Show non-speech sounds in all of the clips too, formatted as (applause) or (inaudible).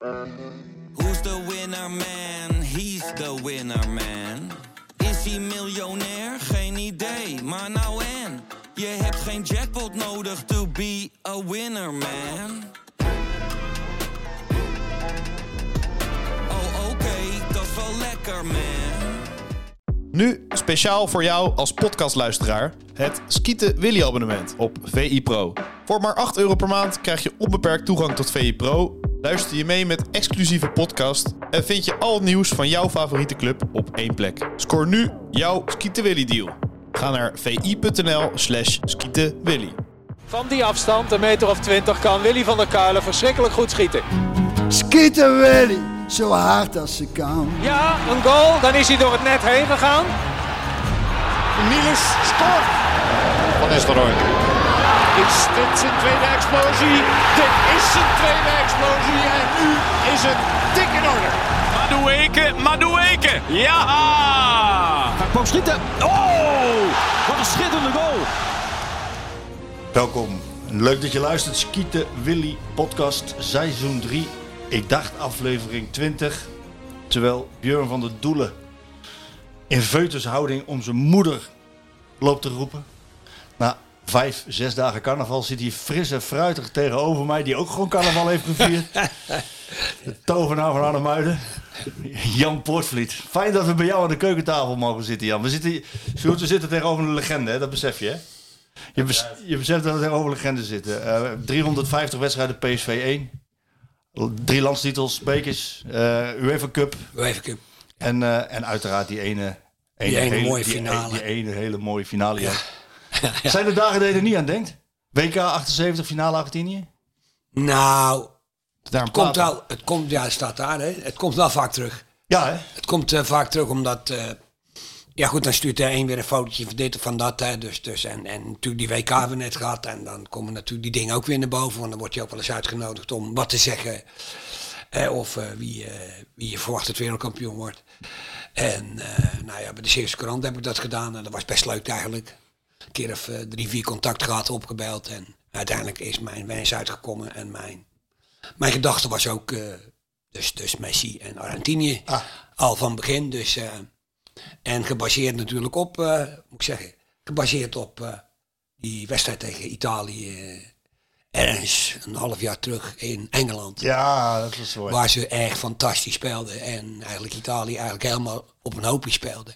Who's the winner man? He's the winner man. Is hij miljonair? Geen idee, maar nou en. Je hebt geen jackpot nodig to be a winner man. Oh oké, dat is wel lekker man. Nu speciaal voor jou als podcastluisteraar het Skieten Willy abonnement op VI Pro. Voor maar 8 euro per maand krijg je onbeperkt toegang tot VI Pro. Luister je mee met exclusieve podcast en vind je al het nieuws van jouw favoriete club op één plek. Scoor nu jouw Skieten Willy deal. Ga naar vi.nl slash skietenwilly. Van die afstand, een meter of twintig, kan Willy van der Kuilen verschrikkelijk goed schieten. Schieten Willy, zo hard als ze kan. Ja, een goal, dan is hij door het net heen gegaan. Niels scoort. Van Nistelrooy. Is dit zijn tweede explosie? Dit is zijn tweede explosie en nu is het dik in orde. Madueke, Madueke. Ja! Hij kwam schieten. Oh, wat een schitterende goal. Welkom. Leuk dat je luistert. Skieten Willy podcast seizoen 3. Ik dacht aflevering 20. Terwijl Björn van der Doelen in feutushouding om zijn moeder loopt te roepen. Vijf, zes dagen carnaval zit hij fris en fruitig tegenover mij. Die ook gewoon carnaval heeft gevierd. (laughs) De tovenaar van Arnhem-Muiden. Jan Poortvliet. Fijn dat we bij jou aan de keukentafel mogen zitten, Jan. We zitten, Sjoerd, we zitten tegenover een legende, hè? dat besef je, hè? Je, bes- je beseft dat we tegenover legenden zitten. Eh, 350 wedstrijden PSV 1. Drie landstitels, bekers, eh UEFA Cup. Even cup. En, eh, en uiteraard die ene, Die ene mooie die, finale. Die ene hele mooie finale. Ja. Zijn er dagen dat je er niet aan denkt? WK 78, finale Argentinië? Nou, het komt wel, het komt, ja, het staat daar, hè. Het komt wel vaak terug. Ja, hè? Het komt eh, vaak terug omdat, eh, ja goed, dan stuurt er een weer een fotootje van dit of van dat, hè. Dus, dus, en, en natuurlijk die WK hebben we net gehad en dan komen natuurlijk die dingen ook weer naar boven. Want dan word je ook wel eens uitgenodigd om wat te zeggen. eh, of wie, eh, wie je verwacht het wereldkampioen wordt. En nou ja, bij de Zeeuwse krant heb ik dat gedaan en dat was best leuk eigenlijk. Een keer of eh, drie, vier contact gehad, opgebeld en uiteindelijk is mijn wens uitgekomen en mijn, mijn gedachte was ook eh, dus, dus Messi en Argentinië. Al van begin. Dus, eh, en gebaseerd natuurlijk op, moet ik zeggen, gebaseerd op die wedstrijd tegen Italië. ergens een half jaar terug in Engeland. Ja, dat was mooi. Waar ze echt fantastisch speelden. En eigenlijk Italië eigenlijk helemaal op een hoopje speelde.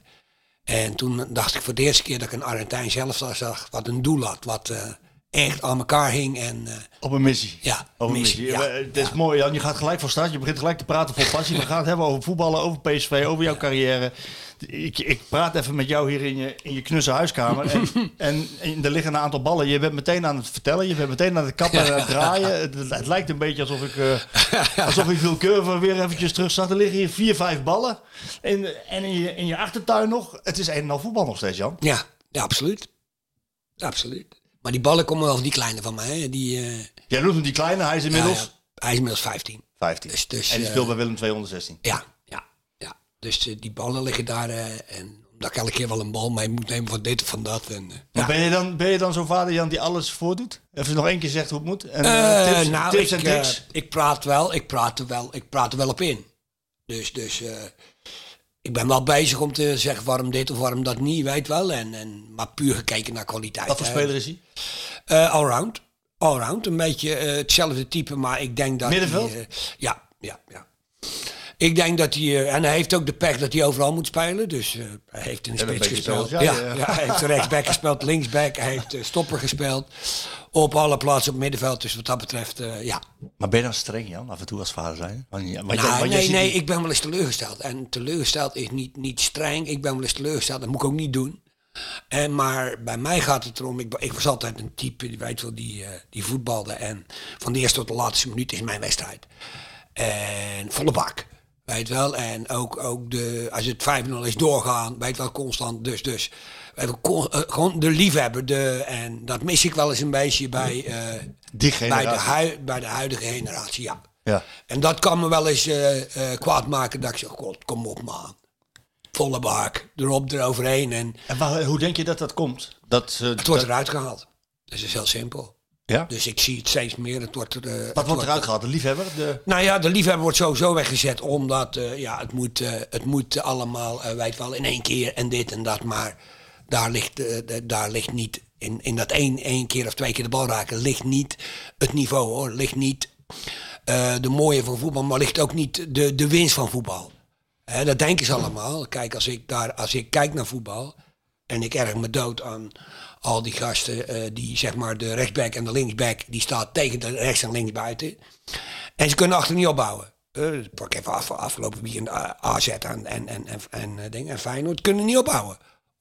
En toen dacht ik voor de eerste keer dat ik een Argentijn zelf zag, wat een doel had. Wat eh, echt aan elkaar hing. En eh, Op een missie. ja, Op een missie, missie. ja, Het is mooi, Jan. Je gaat gelijk van start. Je begint gelijk te praten vol passie. We gaan het hebben over voetballen, over PSV, over jouw carrière. Ik, ik praat even met jou hier in je, in je knusse huiskamer. En, (laughs) en, en er liggen een aantal ballen. Je bent meteen aan het vertellen. Je bent meteen aan het kappen en aan het draaien. Het, het lijkt een beetje alsof ik, eh, (laughs) alsof ik wil curven weer eventjes terug zat. Er liggen hier vier, vijf ballen. En, en in, je, in je achtertuin nog. Het is een en al voetbal nog steeds, Jan. Ja, ja, absoluut. Absoluut. Maar die ballen komen wel van die kleine van mij. Hè. Die, eh, Jij noemt hem die kleine. Hij is inmiddels ja, ja, hij is inmiddels 15. 15. Dus- dus, en die eh, speelt bij Willem 216. Ja, ja, ja. Dus eh, die ballen liggen daar. en omdat ik elke keer wel een bal mee moet nemen van dit of van dat. En, Maar ja. ben, je dan, ben je dan zo'n vader Jan die alles voordoet? Even nog één keer zegt hoe het moet? En, eh, tips, nou, tips ik, en ik praat wel, ik praat er wel, ik praat er wel op in. Dus, dus ik ben wel bezig om te zeggen waarom dit of waarom dat niet, weet wel. En, en, maar puur gekeken naar kwaliteit. Wat voor speler is hij? Eh, allround. Allround. Een beetje eh, hetzelfde type, maar ik denk dat Middenveld? hij... eh, ja, ja, ja. Ik denk dat hij... en hij heeft ook de pech dat hij overal moet spelen. Dus hij heeft een spits gespeeld. Ja, ja, ja. hij heeft rechtsback gespeeld, linksback. Hij heeft stopper gespeeld. Op alle plaatsen op middenveld. Dus wat dat betreft, eh, ja. Maar ben je dan streng Jan, af en toe als vader zijn? Want, want Nou, want nee, nee, die- ik ben wel eens teleurgesteld. En teleurgesteld is niet, niet streng. Ik ben wel eens teleurgesteld. Dat moet ik ook niet doen. En, maar bij mij gaat het erom, ik, ik was altijd een type, die weet wel, die, eh, die voetbalde. En van de eerste tot de laatste minuut is mijn wedstrijd. En volle bak. Weet wel, en ook, ook de, als het 5-0 is doorgaan, weet wel, constant. Dus, dus eh, gewoon de liefhebber. De, en dat mis ik wel eens een beetje bij, eh, Die bij, de, hui- bij de huidige generatie, ja. Ja. En dat kan me wel eens eh, kwaad maken dat ik zeg, god, kom op man. Volle bak, erop, eroverheen en En waar- hoe denk je dat dat komt? Dat, het wordt dat- eruit gehaald. Dat is heel simpel. Ja? Dus ik zie het steeds meer. Het wordt, er, eh, het Wat wordt eruit gehaald? De liefhebber? De... Nou ja, de liefhebber wordt sowieso weggezet. Omdat ja, het, moet, eh, het moet allemaal, weet wel, in één keer en dit en dat. Maar daar ligt, eh, daar ligt niet, in, in dat één, één keer of twee keer de bal raken, ligt niet het niveau hoor. Ligt niet eh, de mooie van voetbal, maar ligt ook niet de, de winst van voetbal. Dat denken ze allemaal. Kijk, als ik, daar, als ik kijk naar voetbal en ik erg me dood aan al die gasten eh, die zeg maar de rechtsback en de linksback die staat tegen de rechts en links buiten. En ze kunnen achter niet opbouwen. Eh, pak even af, afgelopen weekend AZ en, en, en, en, en, ding, en Feyenoord kunnen niet opbouwen.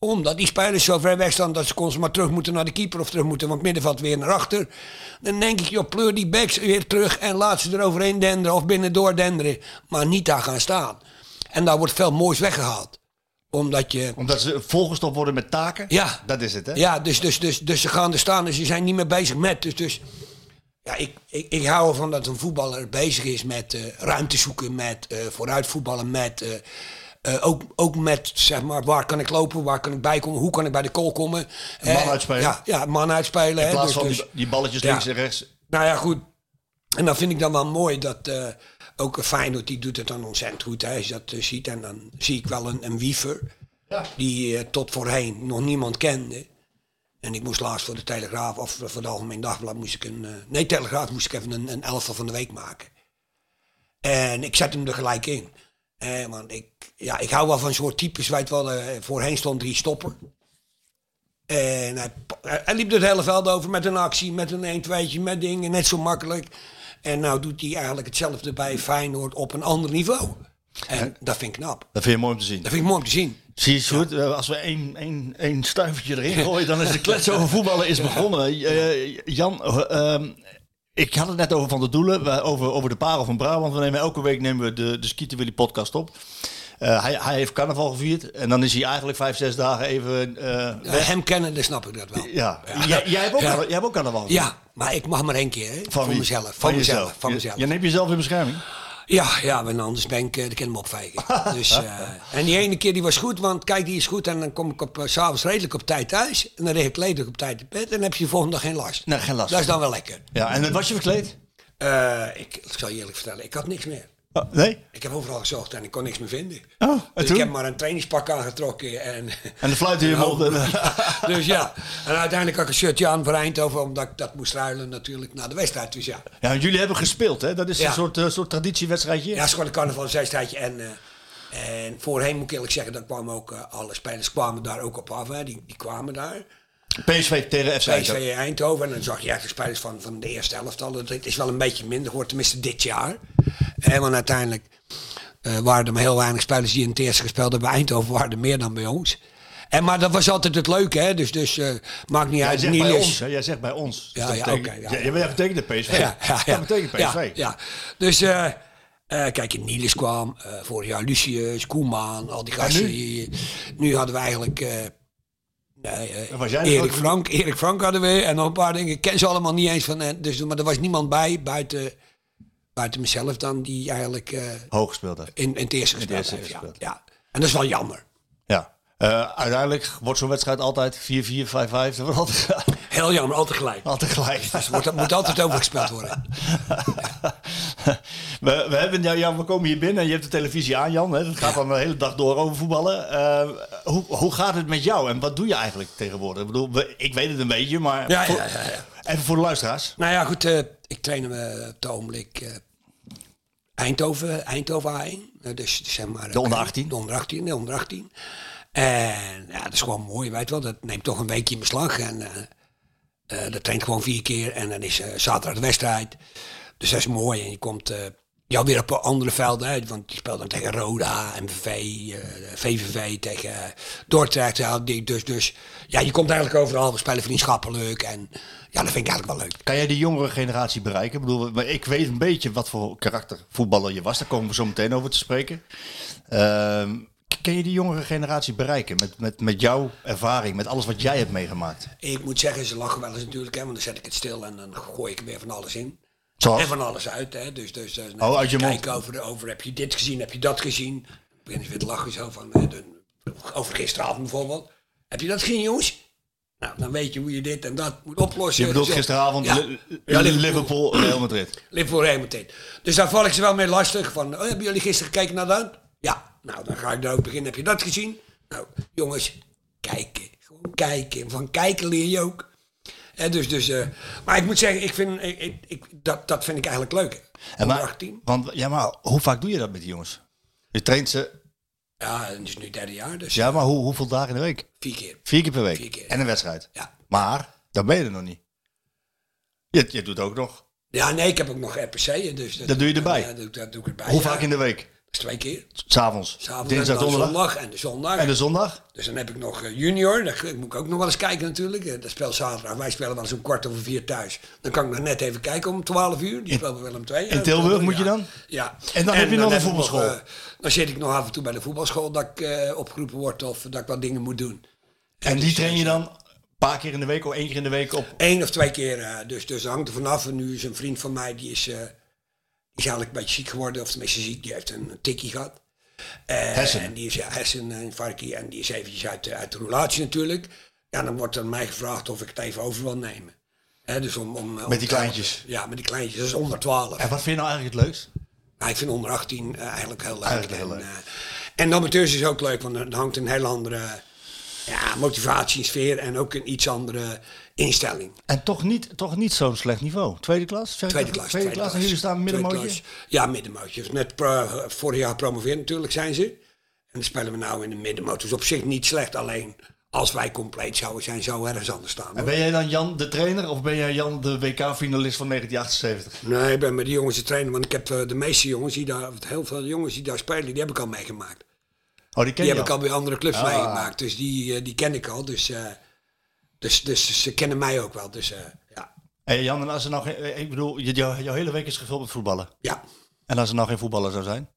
Omdat die spelers zo ver weg staan dat ze constant maar terug moeten naar de keeper of terug moeten van het middenveld weer naar achter. Dan denk ik, joh, pleur die backs weer terug en laat ze eroverheen denderen of binnendoor denderen. Maar niet daar gaan staan. En daar wordt veel moois weggehaald. Omdat je... Omdat ze volgestopt worden met taken? Ja. Dat is het, hè? Ja, dus, dus, dus, dus ze gaan er staan en ze zijn niet meer bezig met. Dus, dus ja, ik, ik, ik hou ervan dat een voetballer bezig is met eh, ruimte zoeken, met eh, vooruit voetballen, met eh, eh, ook, ook met zeg maar waar kan ik lopen, waar kan ik bij komen, hoe kan ik bij de goal komen. Een man Eh, uitspelen. Ja, ja, man uitspelen. In hè, plaats dus- van dus- die, die balletjes Ja. links en rechts. nou ja, goed. En dan vind ik dan wel mooi dat eh, ook Feyenoord, die doet het dan ontzettend goed. Hè, als je dat ziet. En dan zie ik wel een, een wiever. Die eh, tot voorheen nog niemand kende. En ik moest laatst voor de Telegraaf, of voor de Algemeen Dagblad, moest ik een... nee, Telegraaf moest ik even een, een elftal van de week maken. En ik zet hem er gelijk in. Eh, want ik, ja, ik hou wel van soort types, weet wel. eh, voorheen stond drie stopper. En hij, hij liep het hele veld over met een actie, met een 1 2 met dingen, net zo makkelijk. En nou doet hij eigenlijk hetzelfde bij Feyenoord op een ander niveau. En dat vind ik knap. Dat vind je mooi om te zien. Dat vind ik mooi om te zien. Zie je, Sjoerd, eh, als we één, één, één stuivertje erin (laughs) gooien, dan is de klets over voetballen is begonnen. Eh, Jan, eh, ehm, ik had het net over Van de Doelen, over, over de parel van Brabant. We nemen elke week nemen we de, de Skieten Willy podcast op. Eh, hij, hij heeft carnaval gevierd en dan is hij eigenlijk vijf, zes dagen even Ja, weg. hem kennen, dan snap ik dat wel. Ja. Jij, jij, hebt ook, Ja. jij hebt ook carnaval gevierd. Ja, maar ik mag maar één keer, hè? Van, mezelf. Van, mezelf. Van Je- mezelf. Je neemt jezelf in bescherming. Ja, ja, want anders ben ik, eh, de hem opvegen. (laughs) dus, eh, en die ene keer die was goed, want kijk, die is goed. En dan kom ik op, eh, s s'avonds redelijk op tijd thuis. En dan lig ik redelijk op tijd in bed. En dan heb je de volgende dag geen last. Nee, geen last. Dat is dan wel lekker. Ja, en was je verkleed? Ik, ik zal je eerlijk vertellen, ik had niks meer. Oh, nee? Ik heb overal gezocht en ik kon niks meer vinden. Oh, dus ik heb maar een trainingspak aangetrokken. En, En de fluit in je mond. dus ja, en uiteindelijk had ik een shirtje aan voor Eindhoven, omdat ik dat moest ruilen natuurlijk naar de wedstrijd. Dus ja, Ja, want jullie hebben gespeeld, hè? Dat is Ja. een soort, eh, soort traditiewedstrijdje. Ja, het is gewoon een carnavalswedstrijdje. En, eh, en voorheen moet ik eerlijk zeggen, dat kwamen ook eh, alle spelers kwamen daar ook op af. Hè. Die, die kwamen daar. PSV tegen FC. PSV Eindhoven. En dan zag je de spelers van, van de eerste elftal. Het is wel een beetje minder geworden, tenminste dit jaar. Eh, want uiteindelijk eh, waren er maar heel weinig spelers die in het eerste gespeeld hebben. Bij Eindhoven waren er meer dan bij ons. En, maar dat was altijd het leuke, hè? Dus, dus eh, maakt niet Jij uit. zegt bij Niels- ons, hè? Jij zegt bij ons. Dus Ja, ja, betekent- oké, ja, ja, ja. Jij betekent de PSV. Ja, ja, ja. Dat betekent PSV. Ja, ja. Dus kijk, Niels kwam, vorig jaar Lucius, Koeman, al die gasten. nu? Nu hadden we eigenlijk... nee, was jij Erik Frank, Erik Frank hadden we en nog een paar dingen. Ik ken ze allemaal niet eens van. Dus, maar er was niemand bij, buiten, buiten mezelf dan, die eigenlijk eh, Hoog gespeeld heeft. in, in het eerste het gespeeld eerste heeft. Ja. gespeeld. ja. En dat is wel jammer. Ja. Eh, uiteindelijk wordt zo'n wedstrijd altijd 4-4, 5-5. Dat wordt altijd, Heel jammer, altijd gelijk. altijd gelijk. Dus er wordt, moet altijd overgespeeld worden. (laughs) we, we, hebben, ja, ja, we komen hier binnen en je hebt de televisie aan, Jan. Hè? Dat gaat dan de hele dag door over voetballen. Eh, hoe, hoe gaat het met jou en wat doe je eigenlijk tegenwoordig? Ik bedoel, ik weet het een beetje, maar Ja, voor- ja, even voor de luisteraars. Nou ja, goed. eh, ik train hem eh, op het ogenblik Eindhoven, Eindhoven A1. Eh, dus zeg maar, De onder 18? De onder 18, de onder 18. En ja, dat is gewoon mooi, weet wel. Dat neemt toch een weekje in beslag. En dat traint gewoon vier keer. En dan is zaterdag de wedstrijd. Dus dat is mooi. En je komt ja, weer op andere velden uit. Want je speelt dan tegen Roda, MVV, eh, VVV, tegen Dordrecht. Ja, die- dus, dus ja, je komt eigenlijk overal. We spelen vriendschappelijk. En ja, dat vind ik eigenlijk wel leuk. Kan jij de jongere generatie bereiken? Ik bedoel, maar ik weet een beetje wat voor karakter voetballer je was. Daar komen we zo meteen over te spreken. Ehm, kan je die jongere generatie bereiken met, met, met jouw ervaring, met alles wat jij hebt meegemaakt? Ik moet zeggen, ze lachen wel eens natuurlijk, hè, want dan zet ik het stil en dan gooi ik er weer van alles in. Zoals? En van alles uit, hè. Dus, dus, dus Oh, uit je mond. kijken over, over, heb je dit gezien, heb je dat gezien? Dan beginnen ze weer te lachen zo van, eh, de- over gisteravond bijvoorbeeld. Heb je dat gezien, jongens? Nou, dan weet je hoe je dit en dat moet oplossen. Je bedoelt Dus, gisteravond ja. Li- Ja, Liverpool, Liverpool. Real Madrid. Liverpool Real Madrid. Dus daar val ik ze wel mee lastig. Van, oh, hebben jullie gisteren gekeken naar dat? Ja, nou dan ga ik daar ook beginnen. Heb je dat gezien? Nou, jongens, kijken. Gewoon kijken. Van kijken leer je ook. Dus, dus, eh, maar ik moet zeggen, ik vind, ik, dat, dat vind ik eigenlijk leuk. En maar, 18. want, ja, maar hoe vaak doe je dat met die jongens? Je traint ze, Ja, het is nu derde jaar, dus ja, maar hoe, hoeveel dagen in de week? vier keer. Vier keer per week. Vier keer. En een wedstrijd. Ja. Maar, dan ben je er nog niet. Je, je doet ook nog. Ja, nee, ik heb ook nog RPC'en. Dus Dat doe je erbij? Ja, dat, dat doe ik erbij. Hoe ja. vaak in de week? Dat is twee keer. S'avonds. S'avonds Dinsdag, en donderdag. zondag en de zondag. En de zondag? Dus dan heb ik nog eh, junior, daar moet ik ook nog wel eens kijken natuurlijk. Eh, Dat speelt zaterdag, wij spelen wel eens om kwart over vier thuis. Dan kan ik nog net even kijken om 12 uur, die spelen we wel om twee. in Tilburg moet je dan? Ja. En dan heb je nog een ik voetbalschool? eh, dan zit ik nog af en toe bij de voetbalschool dat ik opgeroepen word of dat ik wat dingen moet doen. En die train je dan een paar keer in de week of één keer in de week op? Eén of twee keer, dus, dus dat hangt er vanaf. En nu is een vriend van mij, die is, is eigenlijk een beetje ziek geworden, of tenminste ziek, die heeft een, tikkie gehad. Eh, Hessen. En die is ja, herseninfarctie en die is eventjes uit, de- uit de roulatie natuurlijk. Ja, dan wordt er mij gevraagd of ik het even over wil nemen. Hè, dus om, om, Met die kleintjes? Ja, met die kleintjes. Dat is onder 12. En wat vind je nou eigenlijk het leukst? Nou, ik vind onder 18 eh, eigenlijk heel leuk. Eigenlijk heel en, leuk. eh, en de amateurs is ook leuk, want er hangt een heel andere ja, motivatie, sfeer en ook een iets andere instelling. En toch niet, toch niet zo'n slecht niveau. Tweede klas? Tweede klas. Tweede klas. En jullie staan Tweede middenmootje? klas. Ja, middenmootje. Dus Net pro- vorig jaar gepromoveerd natuurlijk zijn ze. En dan spelen we nou in de middenmoot. Dus op zich niet slecht. Alleen als wij compleet zouden zijn, zou ergens anders staan. En ben jij dan Jan de trainer of ben jij Jan de WK-finalist van 1978? Nee, ik ben met die jongens te trainen. Want ik heb eh, de meeste jongens die daar, heel veel jongens die daar spelen, die heb ik al meegemaakt. Oh, die ken Die je heb ik al bij andere clubs Ah. meegemaakt. Dus die, eh, die ken ik al. Dus, eh, dus, dus ze kennen mij ook wel. Dus eh, ja. Hey Jan, en als er geen, ik bedoel, je- jou- jouw hele week is gevuld met voetballen. ja. En als er nou geen voetballer zou zijn,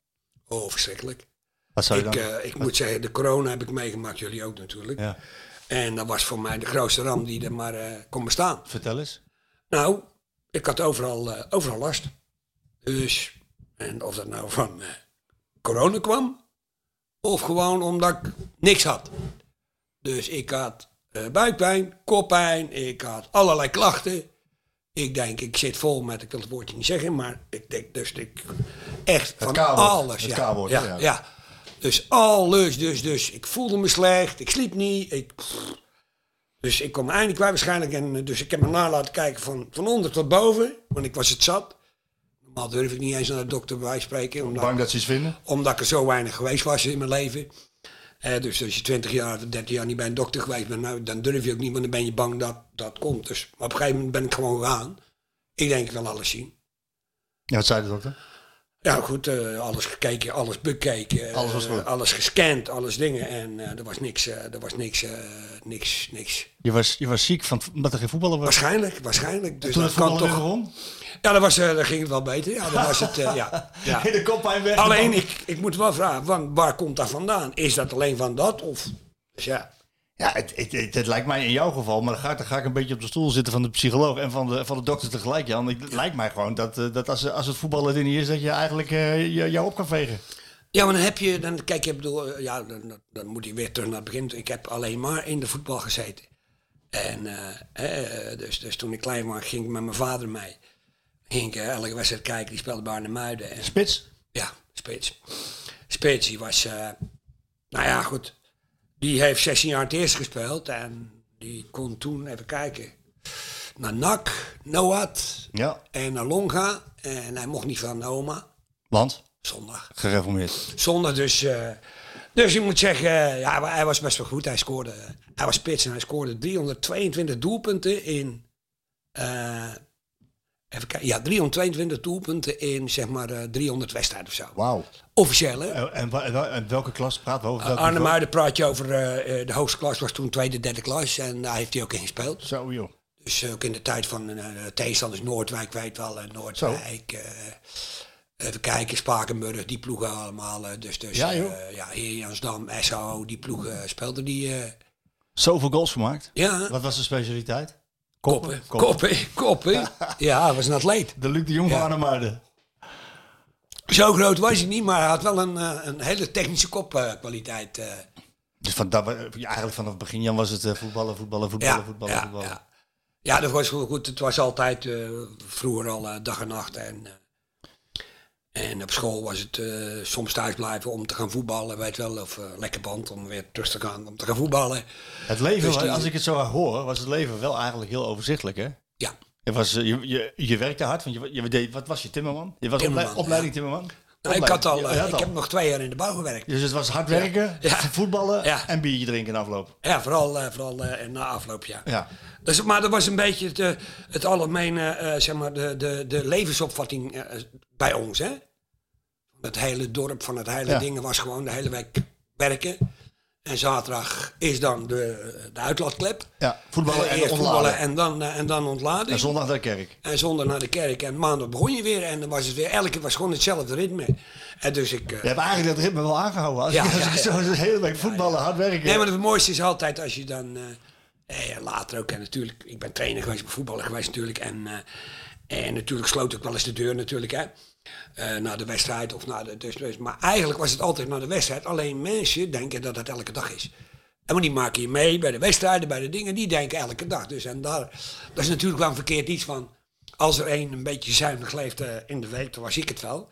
Oh, verschrikkelijk. wat zou je Ik, dan? ik moet zeggen, de corona heb ik meegemaakt. Jullie ook natuurlijk. ja, En dat was voor mij de grootste ramp die er maar kon bestaan. vertel eens. Nou, ik had overal, overal last. Dus, en of dat nou van corona kwam, of gewoon omdat ik niks had. Dus ik had eh, buikpijn, koppijn, ik had allerlei klachten. Ik denk, ik zit vol met, ik wil het woordje niet zeggen, maar ik denk dus ik echt van alles. het ja. Ja, ja. ja. Dus alles, dus, dus ik voelde me slecht, ik sliep niet, ik, dus ik kwam eindelijk kwijt waarschijnlijk. En eh, dus ik heb me na laten kijken van, van onder tot boven. Want ik was het zat. Normaal durf ik niet eens naar de dokter bij spreken. Omdat, Bang dat ze iets vinden? omdat ik er zo weinig geweest was in mijn leven. Eh, dus als je 20 jaar of 30 jaar niet bij een dokter geweest bent, nou, dan durf je ook niet, want dan ben je bang dat dat komt. Dus maar op een gegeven moment ben ik gewoon gegaan. Ik denk, ik wil alles zien. Ja, wat zei de dokter? Ja, goed, eh, alles gekeken, alles bekeken. eh, Alles was goed. alles gescand, alles dingen. En er was niks, er was niks, niks, niks. Je was, je was ziek van, omdat er geen voetballer was. Waarschijnlijk, waarschijnlijk. Dus Toen dat het kan toch. begon? Ja, dat was, eh, dan ging het wel beter. Ja, dan was het, eh, ja. (laughs) ja. In de koppijn weg. Alleen, ik, ik moet wel vragen, van, waar komt dat vandaan? Is dat alleen van dat? Of, dus ja. Ja, het, het, het, het lijkt mij in jouw geval, maar dan ga, ik, dan ga ik een beetje op de stoel zitten van de psycholoog en van de, van de dokter tegelijk, Jan. Het lijkt mij gewoon dat, eh, dat als, als het voetballen er niet is, dat je eigenlijk je- jou op kan vegen. Ja, maar dan heb je, dan, kijk, ik bedoel, ja, dan, dan- moet ik weer terug naar het begin. Ik heb alleen maar in de voetbal gezeten. En eh, dus, dus toen ik klein was, ging ik met mijn vader mee. Ging ik elke wedstrijd kijken, die speelde bij Arnhem Muiden. En, Spits? Ja, Spits. Spits, die was, eh, nou ja, goed. Die heeft 16 jaar het eerst gespeeld en die kon toen, even kijken, naar NAC, Noat Ja. en naar Longa. En hij mocht niet van oma, Want? zondag. Gereformeerd. Zondag dus, eh, dus je moet zeggen, eh, ja, hij was best wel goed. Hij scoorde, hij was spits en hij scoorde 322 doelpunten in, even kijken, ja, 322 doelpunten in, zeg maar, eh, 300 wedstrijden of zo. Wauw. Officieel, hè? En, en, en en welke klas praten we over? Welk Arnhem? Muiden praat je over eh, eh, de hoogste klas, was toen tweede, derde klas. En daar heeft hij ook in gespeeld. Zo joh. Dus ook in de tijd van uh, tegenstanders Noordwijk, weet wel, eh, Noordwijk. eh, even kijken, Spakenburg, die ploegen allemaal. eh, dus dus Ja, joh. eh, ja, Heer Jansdam, SAO, die ploegen speelden die. eh, Zoveel goals gemaakt. ja, Wat was de specialiteit? Koppen, koppen, koppen. ja, hij was een atleet. De Luc de Jong van Ja. Zo groot was hij niet, maar hij had wel een, eh, een hele technische kopkwaliteit. eh. Dus van, dat, eigenlijk vanaf het begin Jan was het eh, voetballen, voetballen, voetballen, Ja, voetballen, ja, voetballen. ja. Ja, dat was goed. Het was altijd vroeger al dag en nacht. En, en op school was het eh, soms thuis blijven om te gaan voetballen, weet wel. Of eh, lekker band om weer terug te gaan om te gaan voetballen. Het leven, Dus als ik het zo hoor, was het leven wel eigenlijk heel overzichtelijk, hè? Ja. Je, was, eh, je, je, je werkte hard, want je, je deed, wat was je, timmerman? Je was Timmerman, opleiding timmerman? Nou, ik, had al, eh, ik heb nog twee jaar in de bouw gewerkt. Dus het was hard werken, Ja. voetballen Ja. en biertje drinken in afloop. Ja, vooral, eh, vooral eh, na afloop, ja. Ja. Dus, maar dat was een beetje het, het algemene, zeg maar, de, de, de levensopvatting bij ons, hè. Het hele dorp van het hele Ja. ding was gewoon de hele week werken. En zaterdag is dan de, de uitlaatklep. Ja, voetballen Eh, en voetballen en dan, eh, en dan ontladen. En zondag naar de kerk. En zondag naar de kerk. En maandag begon je weer. En dan was het weer, elke keer was gewoon hetzelfde ritme. En dus ik... eh, Je hebt eigenlijk dat ritme wel aangehouden. Als Ja, als ja, zo de hele week voetballen, hard werken. Nee, maar het mooiste is altijd als je dan... eh, eh, later ook, en natuurlijk... Ik ben trainer geweest, ik ben voetballer geweest natuurlijk. En, eh, en natuurlijk sloot ik wel eens de deur natuurlijk, hè. Eh, na de wedstrijd of na de... Dus, dus- maar eigenlijk was het altijd na de wedstrijd. Alleen mensen denken dat het elke dag is. En die maken je mee bij de wedstrijden, bij de dingen. Die denken elke dag. Dus en daar... Dat is natuurlijk wel een verkeerd iets van... Als er een een beetje zuinig leeft eh, in de week, dan was ik het wel.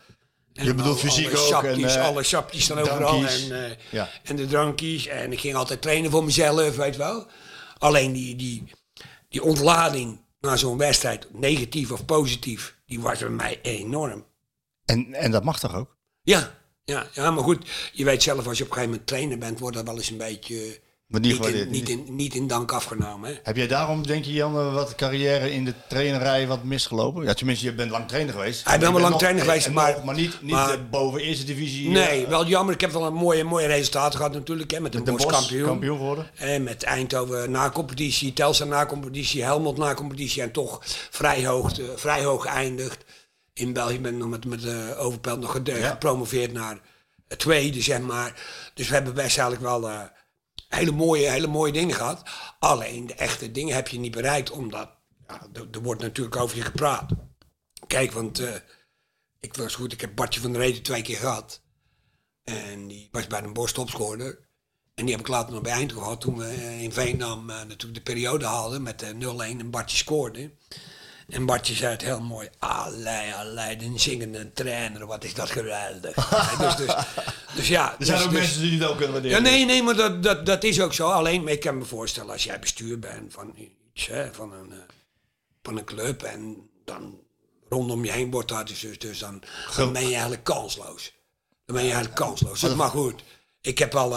En Je bedoelt fysiek alle ook Sapjes, en, eh, alle sapjes staan overal. En, Ja. en de drankjes. En ik ging altijd trainen voor mezelf, weet wel. Alleen die, die, die ontlading na zo'n wedstrijd, negatief of positief, die was bij mij enorm. En, en dat mag toch ook? Ja, ja, ja, maar goed, je weet zelf, als je op een gegeven moment trainer bent, wordt dat wel eens een beetje Maar niet niet, in, niet, in, niet in dank afgenomen. Hè? Heb jij daarom, denk je Jan, eh, wat carrière in de trainerij wat misgelopen? Ja, tenminste, je bent lang trainer geweest. Ik ben wel lang trainer geweest, en maar- nog- maar niet, niet maar- eh, boven eerste divisie. Nee, eh, wel jammer. Ik heb wel een mooie, mooie resultaten gehad natuurlijk. Hè, met de, Met kampioen. kampioen geworden. En met Eindhoven na competitie, Telstar na competitie, Helmond na competitie. En toch vrij hoog, eh, vrij hoog geëindigd. In België ben ik nog met, met uh, Overpelt nog Ja. gepromoveerd naar het tweede, zeg maar. Dus we hebben best eigenlijk wel eh, hele, mooie, hele mooie dingen gehad. Alleen de echte dingen heb je niet bereikt, omdat ja, er, er wordt natuurlijk over je gepraat. Kijk, want eh, ik was goed, ik heb Bartje van der Reden twee keer gehad. En die was bij een topscorer. En die heb ik later nog bij Eindhoven gehad toen we eh, in Veendam eh, natuurlijk de periode haalden met de 0-1 en Bartje scoorde. En Bartje zei het heel mooi. Allee, allee, een zingende trainer, wat is dat geweldig. (laughs) Ja, dus, dus, dus ja. er zijn dus- ook dus- mensen die het ook kunnen ja, waarderen. nee, nee, maar dat, dat, dat is ook zo. Alleen, ik kan me voorstellen, als jij bestuur bent van iets, hè, van, een, eh, van een club en dan rondom je heen wordt dat dus, dus, dus dan, dan ben je eigenlijk kansloos. Dan ben je eigenlijk kansloos. Dus, maar goed, ik heb al,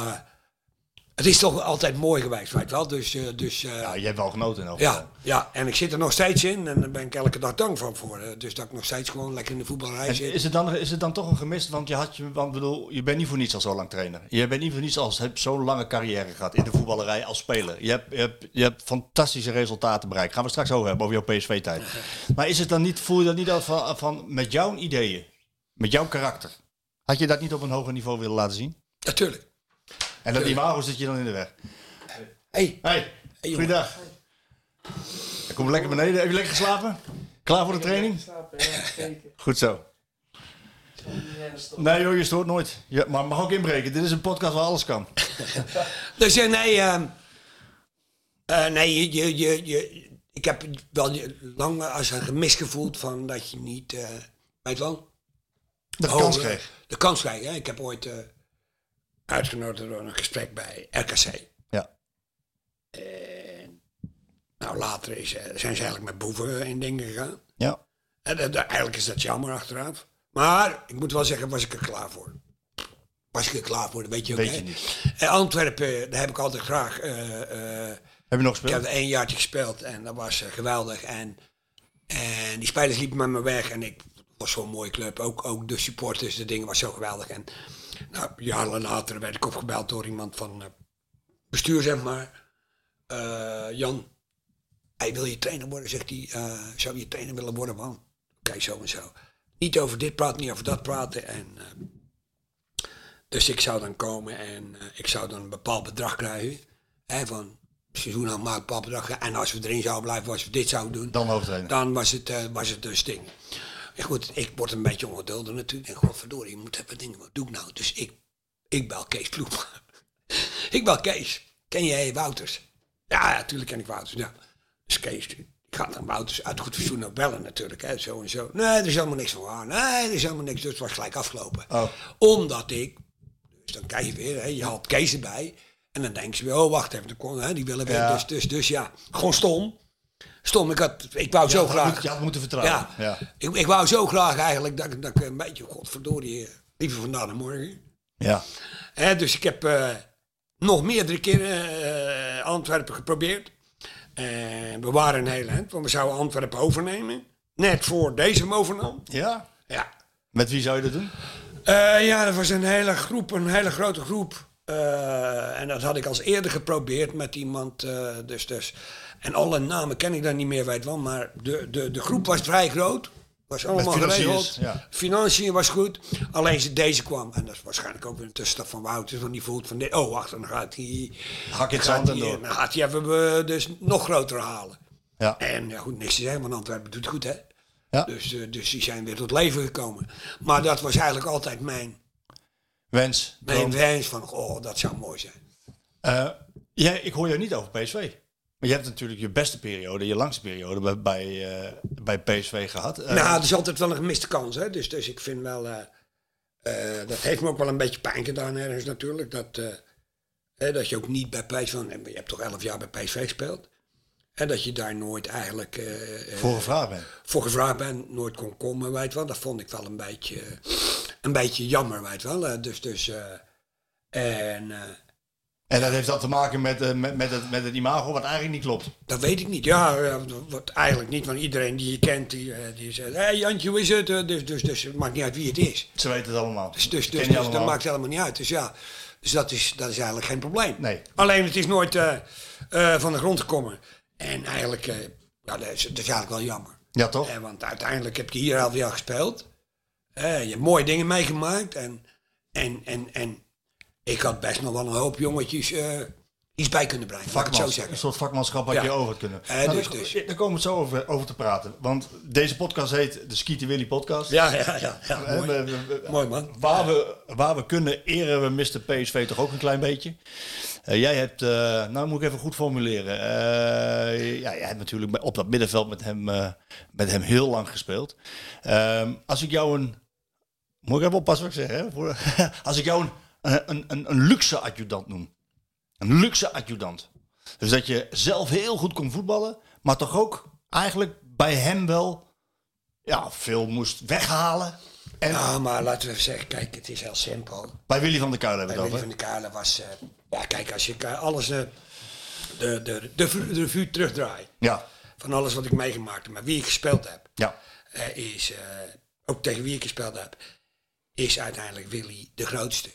het is toch altijd mooi geweest, weet wel. Dus, eh, dus eh, Ja, je hebt wel genoten in elk geval. ja, ja, en ik zit er nog steeds in en daar ben ik elke dag dankbaar voor. Dus dat ik nog steeds gewoon lekker in de voetbalrij En zit. is, het dan, is het dan toch een gemist? Want je, had je, want bedoel, je bent niet voor niets al zo lang trainer. Je bent niet voor niets hebt zo'n lange carrière gehad in de voetballerij als speler. Je hebt, je hebt, je hebt fantastische resultaten bereikt. Gaan we straks over hebben, over jouw PSV-tijd. (laughs) Maar is het dan niet, voel je dat niet als van, van met jouw ideeën, met jouw karakter? Had je dat niet op een hoger niveau willen laten zien? Natuurlijk. En dat imago zit je dan in de weg. Hey, Hey, goeiedag. Ik kom lekker beneden. Heb je lekker geslapen? Klaar voor de training? Goed zo. Nee joh, je stoort nooit. Je, maar mag ook inbreken. Dit is een podcast waar alles kan. (laughs) Dus eh, nee, ehm, eh, nee je, je, je, je, ik heb wel je- lang als een gemis gevoeld van dat je niet, eh weet wel, De kans kreeg. De kans kreeg, hè. Ik heb ooit eh, uitgenodigd door een gesprek bij RKC. Ja. Nou, later is, eh, zijn ze eigenlijk met boeven in dingen gegaan. Ja. En, eh, eigenlijk is dat jammer achteraf. Maar ik moet wel zeggen, was ik er klaar voor. Was ik er klaar voor, dat weet je ook. Weet je niet. En Antwerpen, daar heb ik altijd graag. eh, eh, Heb je nog ik gespeeld? heb er één jaartje gespeeld en dat was eh, geweldig. En, en die spelers liepen met me weg en ik was zo'n mooie club. Ook, ook de supporters, de dingen was zo geweldig. En nou, jaren later werd ik opgebeld door iemand van eh, bestuur, zeg maar. Eh, Jan, hij wil je trainer worden, zegt hij. eh, zou je trainer willen worden, man? Oké, zo en zo. Niet over dit praten, niet over dat praten. En, dus ik zou dan komen en ik zou dan een bepaald bedrag krijgen. Hè, van seizoen aan maak een bepaald bedrag. En als we erin zouden blijven, als we dit zouden doen, Dan hoofdtrainer. dan was het, was het dus ding. Goed, ik word een beetje ongeduldig natuurlijk. En godverdorie, je moet even dingen, wat doe ik nou? Dus ik, ik bel Kees Ploem. (laughs) Ik bel Kees. Ken jij Wouters? Ja, ja, natuurlijk ken ik Wouters. Ja. Dus Kees, ik ga dan Wouters uit goed ook bellen natuurlijk. Hè, zo en zo. Nee, er is helemaal niks van waar. Nee, er is helemaal niks. Dus het was gelijk afgelopen. Oh. Omdat ik, dus dan krijg je weer, hè, je had Kees erbij. En dan denken ze weer, oh wacht even, dan kon, hè, die willen weer. Ja. Dus, dus, dus ja, gewoon stom. Stom, ik, had, ik wou zo graag. moet- je had moeten vertrouwen. Ja, Ja. Ik, ik wou zo graag eigenlijk dat, ik- dat ik een beetje, godverdorie, eh, liever vandaag dan morgen. Ja. Hè, dus ik heb eh, nog meerdere keren eh, Antwerpen geprobeerd. Eh, we waren een heel eind, want we zouden Antwerpen overnemen. Net voor deze hem overnam. Ja? Ja. Met wie zou je dat doen? Ja, dat was een hele groep, een hele grote groep. En dat had ik als eerder geprobeerd met iemand. dus, dus. En alle namen ken ik dan niet meer, weet wel. Maar de, de, de groep was vrij groot. Was allemaal geregeld. ja. Financiën was goed. Alleen ze deze kwam. En dat is waarschijnlijk ook weer een tussenstap van Wouters. Want die voelt van, dit, oh wacht, dan gaat hij... Hak het zand door. Dan gaat hij even eh, dus nog groter halen. Ja. En ja, goed, niks te zeggen, want Antwerpen doet het goed, hè. Ja. Dus, eh, dus die zijn weer tot leven gekomen. Maar dat was eigenlijk altijd mijn Wens. mijn droom. wens van, oh, dat zou mooi zijn. Eh, jij, ik hoor jou niet over PSV. Maar je hebt natuurlijk je beste periode, je langste periode bij, bij, eh, bij PSV gehad. Eh, nou, het is altijd wel een gemiste kans, hè. Dus, dus ik vind wel, eh, dat heeft me ook wel een beetje pijn gedaan ergens natuurlijk. Dat, hè, dat je ook niet bij PSV, je hebt toch elf jaar bij PSV gespeeld. En dat je daar nooit eigenlijk voor gevraagd bent. voor gevraagd bent, nooit kon komen, weet wel. Dat vond ik wel een beetje, een beetje jammer, weet wel. Dus, dus, en... En dat heeft dat te maken met, eh, met, met, het, met het imago, wat eigenlijk niet klopt. Dat weet ik niet. Ja, wat eigenlijk niet. Want iedereen die je kent, die, eh, die zegt... Hé hey, Jantje, hoe is het? Eh, Dus, dus, dus het maakt niet uit wie het is. Ze weten het allemaal. Dus, dus, dus, dus dat maakt helemaal niet uit. Dus ja, dus dat is, dat is eigenlijk geen probleem. Nee. Alleen het is nooit van de grond gekomen. En eigenlijk, ja, dat is, dat is eigenlijk wel jammer. Ja, toch? Eh, want uiteindelijk heb je hier elf jaar gespeeld. Eh, je hebt mooie dingen meegemaakt. En, en, en, en ik had best nog wel een hoop jongetjes eh, iets bij kunnen brengen. Zo zeggen. een soort vakmanschap had Ja. je over kunnen. Nou, dus- daar- dus. Daar komen we het zo over, over te praten. Want deze podcast heet de Skeeter Willy podcast. Ja, ja, ja. ja Eh, mooi. we- we- we- Mooi, man. Waar we, waar we kunnen eren we Mr. PSV toch ook een klein beetje. Jij hebt, nou moet ik even goed formuleren. Ja, jij hebt natuurlijk op dat middenveld met hem, met hem heel lang gespeeld. Ehm, als ik jou een, moet ik even oppassen wat ik zeg, hè? (laughs) Als ik jou een, een, een, een luxe adjudant noem. Een luxe adjudant. Dus dat je zelf heel goed kon voetballen, maar toch ook eigenlijk bij hem wel ja, veel moest weghalen. En Ja, maar laten we even zeggen, kijk, het is heel simpel. bij Willy van der Kuilen hebben we Willy het van der Kuilen was, eh, ja kijk, als je alles, eh, de, de, de, de revue terugdraait, Ja, van alles wat ik meegemaakt heb, met wie ik gespeeld heb, ja. eh, is, eh, ook tegen wie ik gespeeld heb, is uiteindelijk Willy de grootste.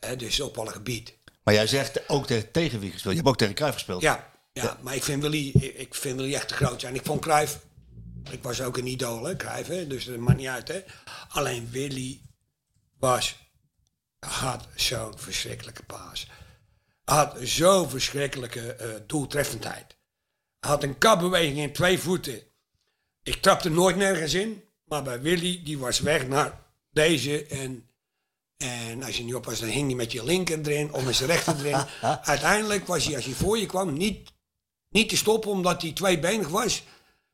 Hè, dus op alle gebied. Maar jij zegt ook tegen, tegen wie gespeeld. Je hebt ook tegen Cruijff gespeeld. Ja, ja, maar ik vind Willy, ik, vind Willy echt te groot zijn. Ik vond Cruijff, ik was ook een idool, hè, Cruijff, hè, dus dat maakt niet uit. Hè. Alleen Willy was, had zo'n verschrikkelijke paas. Had zo'n verschrikkelijke eh, doeltreffendheid. Had een kapbeweging in twee voeten. Ik trapte nooit nergens in, maar bij Willy, die was weg naar deze en... En als je niet oppast, dan hing hij met je linker erin of met zijn rechter erin. (laughs) Uiteindelijk was hij, als hij voor je kwam, niet, niet te stoppen omdat hij tweebenig was.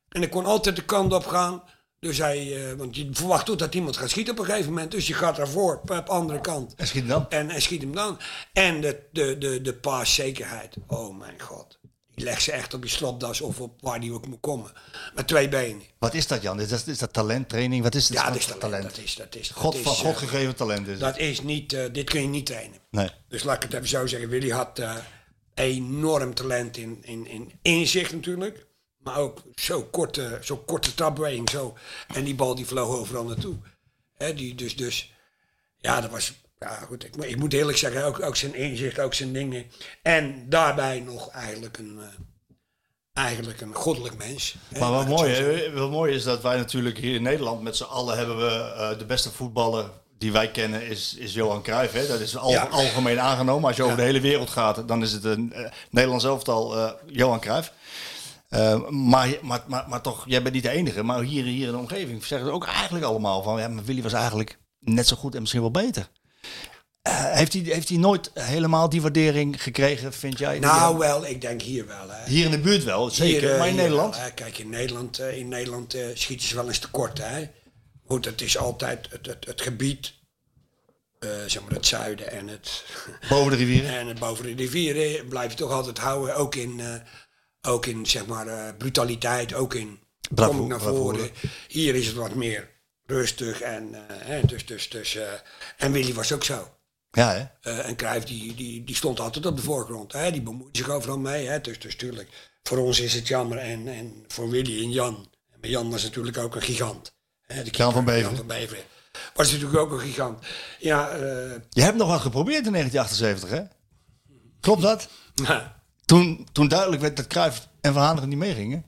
En hij kon altijd de kant op gaan. Dus hij, eh, want je verwacht ook dat iemand gaat schieten op een gegeven moment. Dus je gaat daarvoor, op de andere kant. En schiet dan. En, en schiet hem dan. En de, de, de, de paaszekerheid. Oh mijn god. Legt ze echt op je slopdas of op waar die ook moet komen. Met twee benen. Wat is dat, Jan? Is dat, is dat talenttraining? Wat is het Ja, dat is talent. Dat is, dat is, dat God, is, van eh, God gegeven talent is het. dat is niet, eh, dit kun je niet trainen. Nee. Dus laat ik het even zo zeggen. Willy had eh, enorm talent in, in, in inzicht natuurlijk. Maar ook zo korte, zo korte trapbeweging. Zo. En die bal die vloog overal naartoe. Hè, die, dus, dus ja, dat was... Ja, goed, ik, moet- ik moet eerlijk zeggen, ook, ook zijn inzicht, ook zijn dingen. En daarbij nog eigenlijk een, eh, eigenlijk een goddelijk mens. Maar wat mooi, hè? wat mooi is dat wij natuurlijk hier in Nederland met z'n allen hebben we eh, de beste voetballer die wij kennen is, is Johan Cruijff. Hè? Dat is al, Ja. algemeen aangenomen. Als je over de hele wereld gaat, dan is het een eh, Nederlands elftal Johan Cruijff. Maar, maar, maar, maar toch, jij bent niet de enige. Maar hier, hier in de omgeving zeggen ze ook eigenlijk allemaal van... Ja, maar Willy was eigenlijk net zo goed en misschien wel beter. Eh, heeft, hij, heeft hij nooit helemaal die waardering gekregen, vind jij? Nou, wel, ik denk hier wel. Hè. Hier in de buurt wel, zeker. Hier, eh, maar in hier Nederland? wel. Kijk, in Nederland, eh, in Nederland eh, schieten ze wel eens tekort. Hè. Goed, het is altijd het, het, het gebied, eh, zeg maar het zuiden en het, (laughs) Boven de rivieren? en het boven de rivieren blijf je toch altijd houden. Ook in, eh, ook in zeg maar, eh, brutaliteit, ook in Bravo- kom ik naar voren. Hier is het wat meer rustig en, eh, hè, dus, dus, dus, eh, en Willy was ook zo. Ja, hè? Eh, en Cruijff die, die, die stond altijd op de voorgrond. Hè? Die bemoeide zich overal mee. Hè? Dus, dus tuurlijk, voor ons is het jammer. En, en voor Willy en Jan. Maar Jan was natuurlijk ook een gigant. Hè? De Jan van keeper, Beveren. Jan van Beveren. Was natuurlijk ook een gigant. Ja, eh, Je hebt nog wat geprobeerd in 1978, hè? Klopt dat? (laughs) Toen, toen duidelijk werd dat Cruijff en Van Hanegem niet meegingen,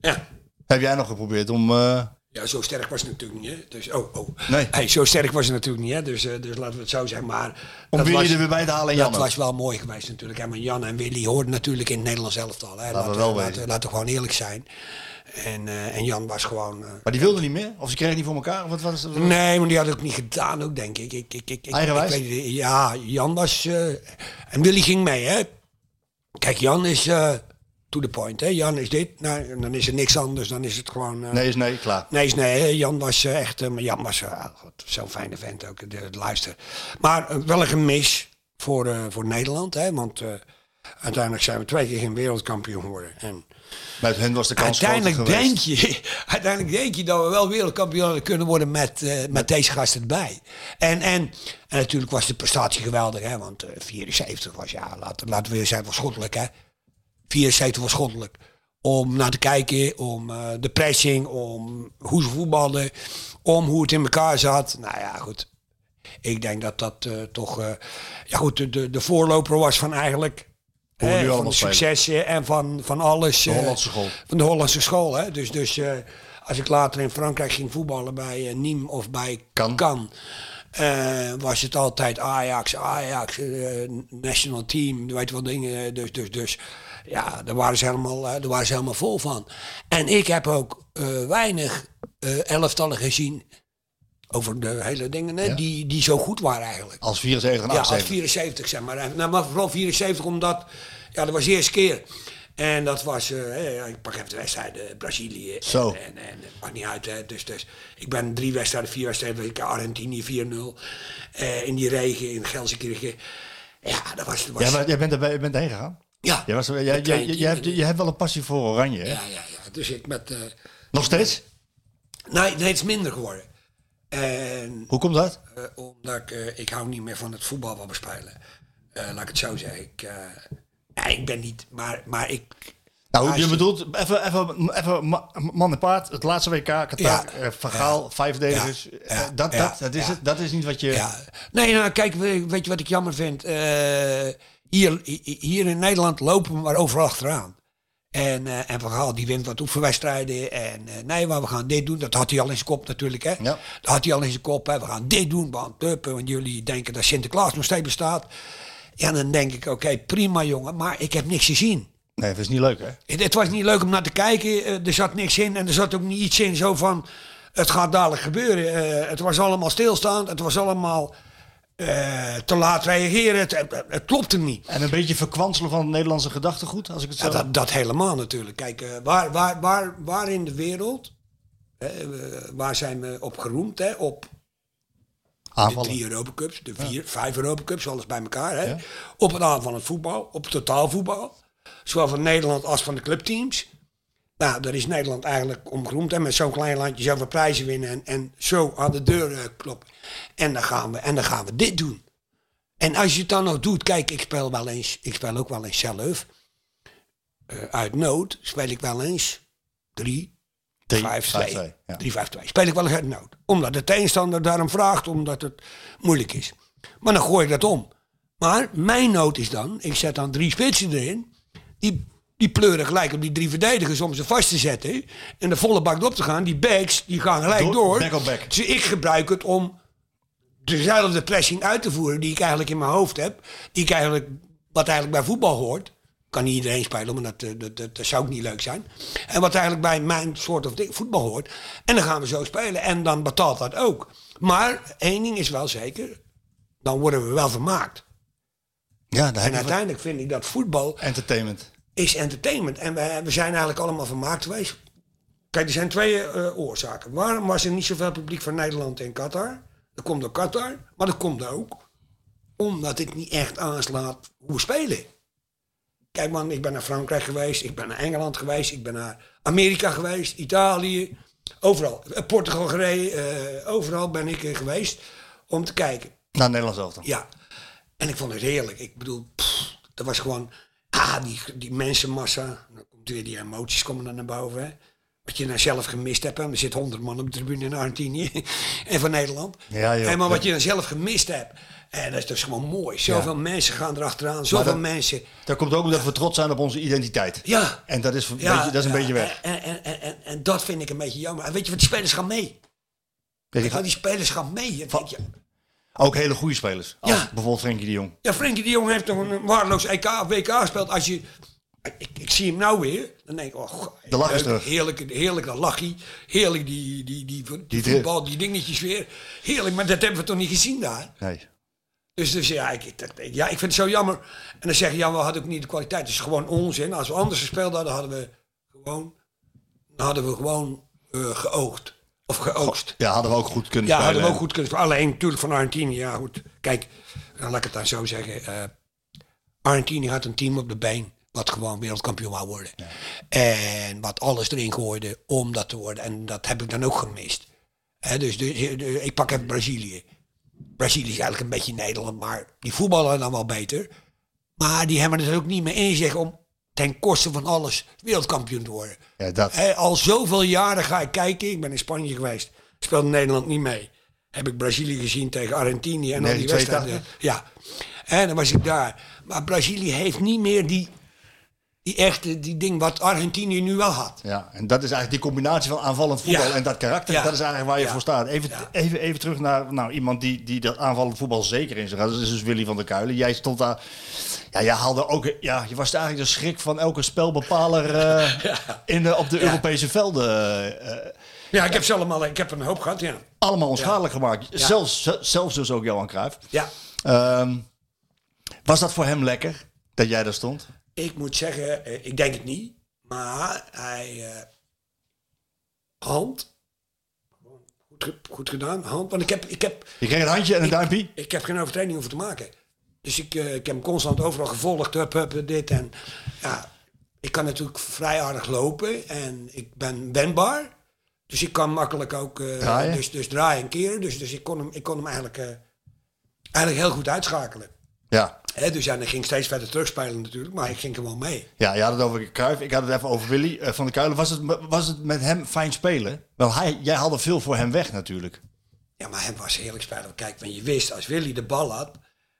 ja. heb jij nog geprobeerd om... eh, ja, zo sterk was het natuurlijk niet. Hè? Dus, oh, oh. Nee. Hey, zo sterk was het natuurlijk niet. Hè? Dus, eh, dus laten we het zo zeggen. Maar Om Willy was- er weer bij te halen en Jan Dat was wel mooi geweest natuurlijk. hè. Maar Jan en Willy hoorden natuurlijk in het Nederlands elftal. Hè? Laten we wel laten, laten we gewoon eerlijk zijn. En, eh, en Jan was gewoon... eh, maar die wilde niet meer? Of ze kregen niet voor elkaar? Of wat was het? Nee, maar die had het ook niet gedaan, ook denk ik. ik, ik, ik, ik Eigenwijs? ik weet ja, Jan was. en Willy ging mee, hè? Kijk, Jan is to the point, hè? Jan is dit, nou, dan is er niks anders, dan is het gewoon. eh, Nee is nee, klaar. Nee, is nee, hè. Jan was eh, echt. eh, maar Jan was god, zo'n fijne vent ook, de, de luister. Maar wel een gemis voor, voor Nederland, hè? Want uiteindelijk zijn we twee keer geen wereldkampioen geworden. En Met hen was de kans uiteindelijk denk, je, (laughs) uiteindelijk denk je dat we wel wereldkampioen hadden kunnen worden met, met deze gasten erbij. En, en, en natuurlijk was de prestatie geweldig, hè? want eh 74 was, ja, laten, laten we weer zeggen, was schottelijk. Hè? 74 was schottelijk. Om naar te kijken, om eh, de pressing, om hoe ze voetbalden, om hoe het in elkaar zat. Nou ja, goed. Ik denk dat dat eh, toch eh, ja, goed, de, de, voorloper was van eigenlijk nu van de successen en van, van alles. De Hollandse school. Van de Hollandse school. Hè? Dus, dus als ik later in Frankrijk ging voetballen bij Nîmes of bij Cannes. Was het altijd Ajax, Ajax, national team, weet je wel dingen. Dus, dus, dus ja, daar waren, ze helemaal, eh, daar waren ze helemaal vol van. En ik heb ook eh, weinig eh, elftallen gezien over de hele dingen, hè, Ja. die, die zo goed waren eigenlijk. Als 74 en Ja, als 78. 74 zeg maar. En- Nou, maar vooral 74 omdat, ja, dat was de eerste keer. En dat was, ik pak even de wedstrijden, Brazilië. En, Zo. En, en, het maakt niet uit, hè. Dus, dus ik ben drie wedstrijden, vier wedstrijden, ik Argentinië 4-0. eh, in die regen, in Gelsenkirchen. Ja, dat was... Dat was Jij, bent- jij bent, erbij, je bent heen gegaan? Ja, Jij was, jij, jij, Met kleine jij, jij hebt, je hebt wel een passie voor oranje, hè? ja, ja, ja. Dus ik met... eh, Nog steeds? nee, het is minder geworden. En Hoe komt dat? Eh, omdat ik, eh, ik hou niet meer van het voetbal wat we spelen. Laat ik het zo zeggen. Ik, ik ben niet, maar, maar ik... Nou, je bedoelt, even, even, even ma- man en paard, het laatste WK, Qatar, Ja. Van Gaal, vijf verdedigers. Ja. Ja. Dat, dat, dat, is het, dat is niet wat je... Ja. Nee, nou, kijk, we- weet je wat ik jammer vind? Eh, hier, hi- hier in Nederland lopen we maar overal achteraan. En, eh en Van Gaal die wint wat oefenwedstrijden. En eh, nee, maar we gaan dit doen. Dat had hij al in zijn kop natuurlijk. Hè? Ja. Dat had hij al in zijn kop. Hè? We gaan dit doen, want, want jullie denken dat Sinterklaas nog steeds bestaat. Ja, dan denk ik, oké, prima jongen, maar ik heb niks gezien. Nee, dat is niet leuk, hè? Het, het was niet leuk om naar te kijken. eh, er zat niks in. En er zat ook niet iets in zo van... Het gaat dadelijk gebeuren. Het was allemaal stilstaand. Het was allemaal eh, te laat reageren. Het, het, het klopte niet. En een beetje verkwanselen van het Nederlandse gedachtegoed, als ik het zo... Ja, dat, dat helemaal natuurlijk. Kijk, eh, waar, waar, waar, waar in de wereld... eh, waar zijn we op geroemd? Hè? Op de drie Europacups, de vier, vijf Europacups, alles bij elkaar. Hè? Ja. Op het aanvallend voetbal, op totaalvoetbal. Zowel van Nederland als van de clubteams. Nou, daar is Nederland eigenlijk om geroemd. En met zo'n klein landje zoveel prijzen winnen en, en zo aan de deur kloppen. En dan, gaan we, en dan gaan we dit doen. En als je het dan nog doet, kijk, ik speel wel eens, ik speel ook wel eens zelf. Eh, uit nood speel ik wel eens drie, Drie, vijf, vijf, twee. twee, ja. 3 5 2 Speel ik wel eens uit nood. Omdat de tegenstander daarom vraagt, omdat het moeilijk is. Maar dan gooi ik dat om. Maar mijn nood is dan, ik zet dan drie spitsen erin. Die, die pleuren gelijk op die drie verdedigers om ze vast te zetten. En de volle bak op te gaan. Die backs, die gaan gelijk Door- door. back op back. Dus ik gebruik het om dezelfde pressing uit te voeren die ik eigenlijk in mijn hoofd heb. Die ik eigenlijk, wat eigenlijk bij voetbal hoort. Kan niet iedereen spelen, maar dat, eh, dat, dat, dat zou ook niet leuk zijn. En wat eigenlijk bij mijn soort of ding, voetbal hoort. En dan gaan we zo spelen. En dan betaalt dat ook. Maar één ding is wel zeker. dan worden we wel vermaakt. Ja, En uiteindelijk vind ik dat voetbal entertainment. Is entertainment. En we, we zijn eigenlijk allemaal vermaakt geweest. Kijk, er zijn twee eh, oorzaken. Waarom was er niet zoveel publiek van Nederland in Qatar? Dat komt door Qatar, maar dat komt ook omdat het niet echt aanslaat hoe we spelen. Kijk man, ik ben naar Frankrijk geweest, ik ben naar Engeland geweest, ik ben naar Amerika geweest, Italië, overal. Eh, Portugal gereden, eh, overal ben ik geweest om te kijken. Naar Nederland zelf dan. Ja, en ik vond het heerlijk. Ik bedoel, pff, dat was gewoon, ah, die, die mensenmassa. Dan komt weer die emoties komen dan naar boven. Hè. Wat je nou zelf gemist hebt. hè. Er zit honderd man op de tribune in Argentinië (laughs) en van Nederland. Ja, joh. en maar wat je dan zelf gemist hebt. En dat is dus gewoon mooi. Zoveel mensen gaan erachteraan. Zoveel dat- mensen. Dat komt ook omdat we trots zijn op onze identiteit. Ja. En dat is, een Ja, beetje, dat is een beetje weg. En, en, en, en, en dat vind ik een beetje jammer. En weet je wat, die spelers gaan mee. Weet je, Ja, die spelers gaan mee. Ook hele goede spelers. Als Ja. bijvoorbeeld Frenkie de Jong. Ja, Frenkie de Jong heeft toch een waardeloos EK of WK gespeeld. Als je, ik, ik zie hem nou weer, dan denk ik, oh, De lach is terug. Heerlijk, heerlijk dat lachie. Heerlijk die, die, die, die, Die voetbal, die dingetjes weer. Heerlijk, maar dat hebben we toch niet gezien daar? Nee. Dus, dus ja, ik, dat- ja, ik vind het zo jammer. En dan zeg je, ja, we hadden ook niet de kwaliteit. Is gewoon onzin. Als we anders gespeeld hadden, hadden we gewoon, hadden we gewoon eh, geoogd. Of geoogst. Ja, hadden we ook goed kunnen Ja, spelen. hadden we ook goed kunnen spelen. Alleen natuurlijk van Argentinië. Ja, goed. Kijk, dan laat ik het dan zo zeggen. eh Argentinië had een team op de been. Wat gewoon wereldkampioen wou worden. En wat alles erin gooide om dat te worden. En dat heb ik dan ook gemist. Hè, dus de, de- ik pak even Brazilië. Brazilië is eigenlijk een beetje Nederland. Maar die voetballen dan wel beter. Maar die hebben het ook niet meer in zich om ten koste van alles wereldkampioen te worden. Ja, dat. Al zoveel jaren ga ik kijken. Ik ben in Spanje geweest. Speelde Nederland niet mee. Heb ik Brazilië gezien tegen Argentinië en al die 1982? wedstrijden. Ja. En dan was ik daar. Maar Brazilië heeft niet meer die, die echte die ding wat Argentinië nu wel had. Ja, en dat is eigenlijk die combinatie van aanvallend voetbal Ja. en dat karakter. Ja. Dat is eigenlijk waar je Ja. voor staat. Even, even, even terug naar nou, iemand die, die dat aanvallend voetbal zeker in zich had. Dat is dus Willy van der Kuilen. Jij stond daar. Ja, jij haalde ook. Ja, je was eigenlijk de schrik van elke spelbepaler eh, (laughs) in de, op de. Europese velden. eh, Ja, ik heb ze allemaal, ik heb een hoop gehad, ja. allemaal onschadelijk gemaakt. Zelfs, zelfs dus ook Johan Cruijff. Ja, Ehm, was dat voor hem lekker dat jij daar stond? Ik moet zeggen, eh, ik denk het niet. Maar hij... eh, hand. Goed, goed gedaan, hand. Want ik heb, ik heb Je kreeg een handje en een duimpje. Ik heb geen overtreding hoeven te maken. Dus ik, eh, ik heb hem constant overal gevolgd, hup, hup, dit en... Ja, ik kan natuurlijk vrij aardig lopen en ik ben wendbaar. Dus ik kan makkelijk ook Draaien? Dus, dus draaien en keren. Dus, dus ik, kon hem, ik kon hem eigenlijk, eigenlijk heel goed uitschakelen. Ja. Dus ja, dan ging steeds verder terugspelen natuurlijk, maar ik ging gewoon mee. Ja, je had het over Cruijff. Ik had het even over Willy eh, van der Kuilen. Was het, was het met hem fijn spelen? Wel, hij, jij haalde veel voor hem weg natuurlijk. Ja, maar hem was heerlijk spelen. Kijk, want je wist, als Willy de bal had...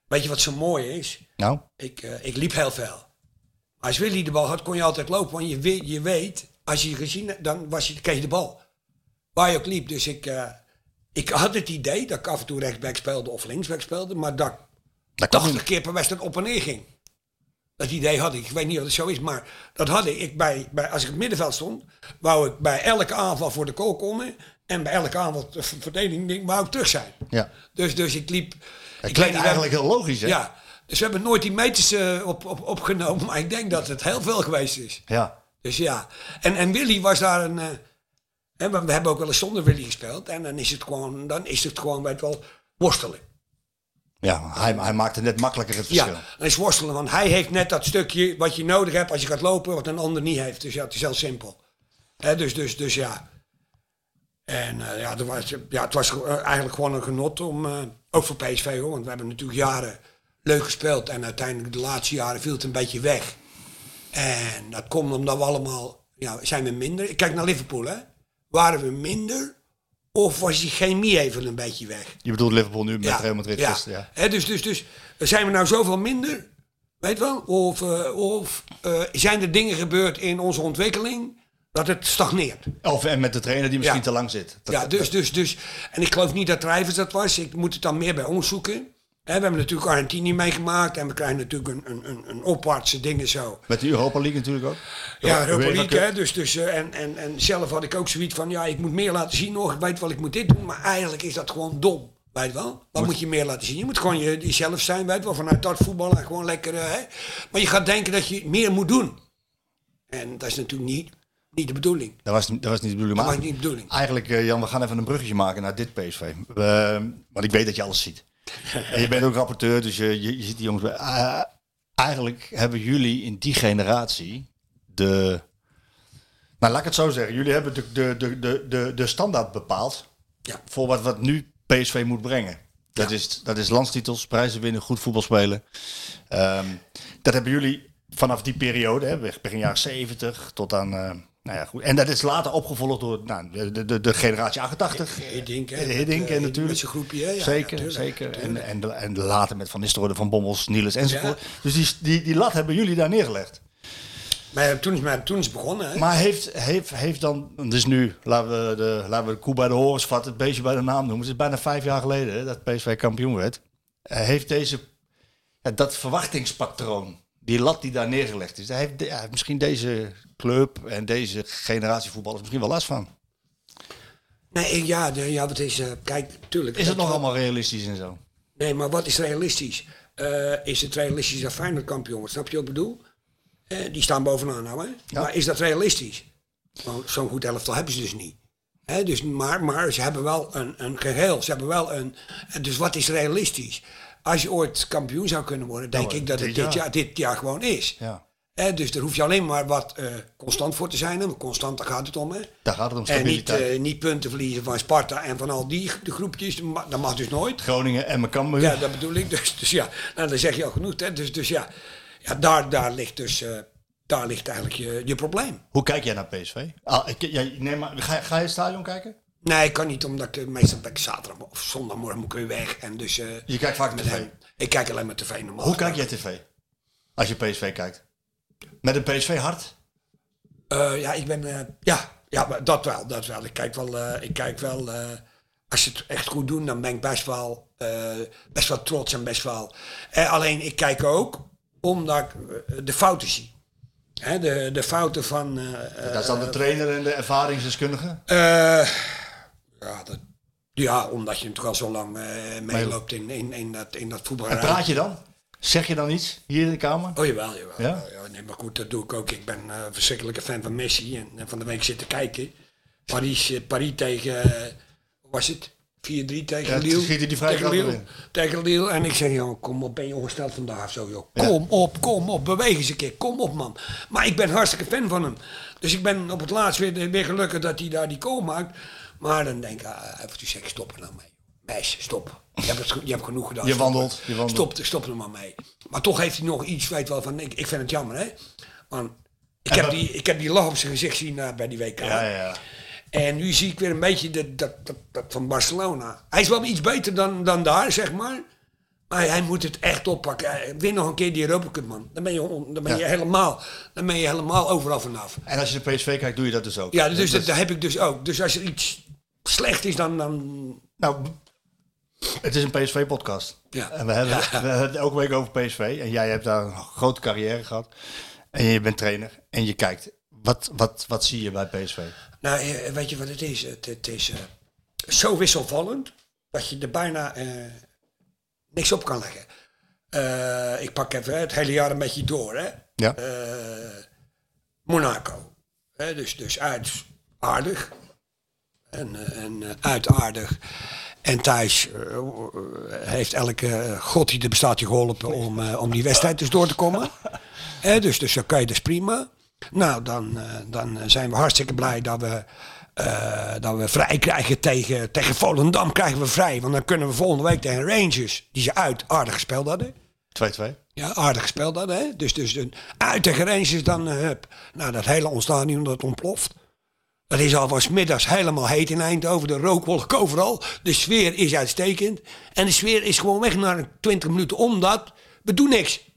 Weet je wat zo mooi is? Nou, Ik, eh, ik liep heel veel. Als Willy de bal had, kon je altijd lopen. Want je weet, je weet als je gezien hebt, dan was je, kreeg je de bal. Waar je ook liep. Dus ik, eh, ik had het idee dat ik af en toe rechtsback speelde of linksback speelde. Maar dat dat kan 80 niet. keer per wedstrijd op en neer ging. Dat idee had ik. Ik weet niet of het zo is, maar dat had ik. ik bij, bij, als ik op het middenveld stond, wou ik bij elke aanval voor de goal komen. En bij elke aanval de verdediging wou ik terug zijn. Ja. Dus, dus ik liep... Het ik klinkt niet, eigenlijk heel logisch, hè? Ja, dus we hebben nooit die meters eh, op, op, opgenomen, (laughs) maar ik denk dat het heel veel geweest is. Ja. Dus ja, en, en Willy was daar een... hè, we we hebben ook wel eens zonder Willy gespeeld en dan is het gewoon, dan is het gewoon, weet wel, worstelen. Ja, hij, hij maakte net makkelijker het verschil. Ja, dan is worstelen, want hij heeft net dat stukje wat je nodig hebt als je gaat lopen, wat een ander niet heeft. Dus ja, het is heel simpel. Dus, dus, dus ja. En eh, ja, er was, ja, het was eh, eigenlijk gewoon een genot om, eh, ook voor PSV hoor, want we hebben natuurlijk jaren leuk gespeeld en uiteindelijk de laatste jaren viel het een beetje weg. En dat komt omdat we allemaal, ja, zijn we minder. Ik kijk naar Liverpool hè. Waren we minder of was die chemie even een beetje weg? Je bedoelt Liverpool nu met Real Madrid ja. gisteren, ja. Dus, dus, dus zijn we nou zoveel minder? Weet wel? Of, eh, of eh, zijn er dingen gebeurd in onze ontwikkeling dat het stagneert? Of en met de trainer die misschien Ja. te lang zit. Dat- ja, dus, dus, dus. En ik geloof niet dat Drijvers dat was. Ik moet het dan meer bij ons zoeken. We hebben natuurlijk Argentinië meegemaakt en we krijgen natuurlijk een, een, een, een opwaartse dingen zo. Met de Europa League natuurlijk ook. Ja, Europa League, hè. Dus, dus, eh, en, en, en zelf had ik ook zoiets van, ja, ik moet meer laten zien nog. Ik weet wel, ik moet dit doen. Maar eigenlijk is dat gewoon dom. Weet je wel? Wat moet, je meer laten zien? Je moet gewoon je, jezelf zijn, weet je wel, vanuit dat voetballen gewoon lekker. eh, hè? Maar je gaat denken dat je meer moet doen. En dat is natuurlijk niet, niet de bedoeling. Dat was, dat was niet de bedoeling. Dat Maar was niet de bedoening. eigenlijk, eh, Jan, we gaan even een bruggetje maken naar dit PSV. Want ik weet dat je alles ziet. En je bent ook rapporteur, dus je, je, je ziet die jongens. bij- Eh, eigenlijk hebben jullie in die generatie de... Nou, laat ik het zo zeggen. Jullie hebben de, de, de, de, de, de standaard bepaald Ja. voor wat, wat nu PSV moet brengen. Dat, is, dat is landstitels, prijzen winnen, goed voetbal spelen. Ehm, dat hebben jullie vanaf die periode, hè, begin jaren 70 tot aan... eh, nou ja, goed. En dat is later opgevolgd door nou, de, de, de generatie 88. Hiddink, hè, Hiddink, met, eh, en natuurlijk. met groepje? Ja, zeker, ja, zeker. tuurlijk. En, en, de- en later met Van Nistelrooy, Van Bommels, Niels enzovoort. Dus die, die, die lat hebben jullie daar neergelegd. Maar toen is, maar toen is het begonnen, hè? Maar heeft, heeft, heeft dan, dus nu, laten we, de, laten we de koe bij de horens vatten, het beestje bij de naam noemen. Het is bijna vijf jaar geleden hè, dat PSV kampioen werd. Eh, heeft deze, dat verwachtingspatroon, die lat die daar neergelegd is, daar heeft, de- ja, misschien deze club en deze generatie voetballers misschien wel last van. Nee, ja, de, ja, wat is... eh, kijk, tuurlijk. Is het nog allemaal realistisch en zo? Nee, maar wat is realistisch? Eh, is het realistisch dat Feyenoord kampioen wordt? Snap je wat ik bedoel? Eh, die staan bovenaan nou, hè? Maar is dat realistisch? Nou, Zo'n goed elftal hebben ze dus niet. Hè, dus, maar, maar ze hebben wel een, een geheel. Ze hebben wel een... en Dus wat is realistisch? Als je ooit kampioen zou kunnen worden, denk Nou, ik dat het dit jaar. jaar, dit jaar gewoon is. Ja. Dus daar hoef je alleen maar wat eh, constant voor te zijn. want constant, daar gaat het om. Hè? Daar gaat het om En niet, eh, niet punten verliezen van Sparta en van al die de groepjes. Dat mag- dus nooit. Groningen en Cambuur. Ja, dat bedoel ik. Dus, dus ja, nou, dan zeg je al genoeg. Hè? Dus, dus ja, ja daar, daar ligt dus eh, daar ligt eigenlijk je, je probleem. Hoe kijk jij naar PSV? Ah, ik, neem maar, ga, ga je het stadion kijken? Nee, ik kan niet, omdat ik eh, meestal ben ik zaterdag of zondagmorgen moet ik weer weg. En dus, eh, Je kijkt vaak met tv. hem. Ik kijk alleen maar tv normaal. Hoe kijk jij tv? Als je PSV kijkt. Met een PSV hart? Eh, ja, ik ben, ja, ja, maar dat wel, dat wel. Ik kijk wel, ik kijk wel, als ze het echt goed doen, dan ben ik best wel, best wel trots en best wel. Alleen ik kijk ook omdat ik de fouten zie. Hè, de, de fouten van. Dat is dan de trainer en de ervaringsdeskundige? Ja, dat, ja, omdat je natuurlijk al zo lang eh, meeloopt in, in, in dat, in dat voetbal. En praat je dan? Zeg je dan iets hier in de kamer? Oh jawel, jawel. Ja? Ja? Nee, maar goed, dat doe ik ook. Ik ben eh, een verschrikkelijke fan van Messi. En, en van de week zitten kijken. Paris, eh, Paris tegen, hoe was het? 4-3 tegen Ja, Lille. die tegen Lille. Tegen Lille. En ik zeg, joh, kom op, ben je ongesteld vandaag zo, joh. Kom op, kom op, beweeg eens een keer. Kom op, man. Maar ik ben hartstikke fan van hem. Dus ik ben op het laatst weer, weer gelukkig dat hij daar die goal maakt. Maar dan denk ik, ah, even te zeggen, stop er nou mee. Meisje, stop. Je hebt, het, je hebt genoeg gedaan. Je wandelt, je wandelt. Stop, stop er maar mee. Maar toch heeft hij nog iets, weet wel, van, ik, ik vind het jammer, hè. Want ik En heb, die, ik heb die lach op zijn gezicht zien eh, bij die WK. Ja, ja, ja. En nu zie ik weer een beetje dat, dat, dat, dat van Barcelona. Hij is wel iets beter dan, dan daar, zeg maar. Maar hij moet het echt oppakken. Eh, Win nog een keer die Europa Cup, man. Dan ben je, dan ben je, Ja. helemaal, dan ben je helemaal overal vanaf. En als je de PSV kijkt, doe je dat dus ook? Ja, dus Dat dat, dat heb ik dus ook. Dus als er iets slecht is, dan... dan Nou, het is een PSV-podcast. Ja. En we hebben, (laughs) we hebben het elke week over PSV. En jij hebt daar een grote carrière gehad. En je bent trainer. En je kijkt. Wat, wat, wat zie je bij PSV? nou, eh, weet je wat het is? Het, het is eh, zo wisselvallend dat je er bijna eh, niks op kan leggen. Ik pak even het hele jaar een beetje door, hè. Ja. Monaco. Hè, dus, dus uit aardig. En, eh, en eh, uit aardig. En thuis eh, heeft elke god die er bestaat je geholpen om, eh, om die wedstrijd dus door te komen. (laughs) Hè, dus, dus dan kan je dus prima. Nou, dan, eh, dan zijn we hartstikke blij dat we, eh, dat we vrij krijgen tegen, tegen Volendam. Krijgen we vrij, want dan kunnen we volgende week tegen Rangers, die ze uit aardig gespeeld hadden. 2-2. Ja, aardig gespeeld dat, hè. Dus, dus een, uit grens is dan, eh, hup. Nou, dat hele ons stadion, dat ontploft. Dat is al van 's middags helemaal heet in Eindhoven. De rookwolk overal. De sfeer is uitstekend. En de sfeer is gewoon weg na 20 minuten, omdat we doen niks.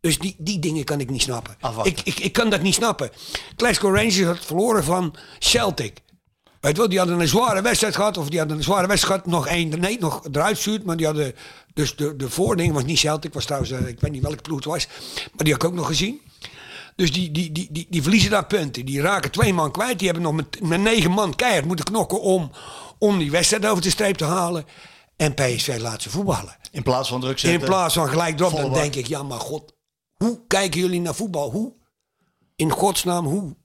Dus die, die dingen kan ik niet snappen. Ik, ik, ik kan dat niet snappen. Glasgow Rangers had verloren van Celtic. Weet wel, die hadden een zware wedstrijd gehad. Of die hadden een zware wedstrijd gehad. Nog één, nee, nog eruit stuurt. Maar die hadden, dus de, de voording was niet Celtic. Was trouwens, eh, ik weet niet welke ploeg het was. Maar die had ik ook nog gezien. Dus die, die, die, die, die verliezen daar punten. Die raken twee man kwijt. Die hebben nog met, met negen man keihard moeten knokken om, om die wedstrijd over de streep te halen. En PSV laat ze voetballen. In plaats van druk zetten. In plaats van gelijk erop, dan denk ik, ja maar god, hoe kijken jullie naar voetbal? Hoe? In godsnaam, hoe?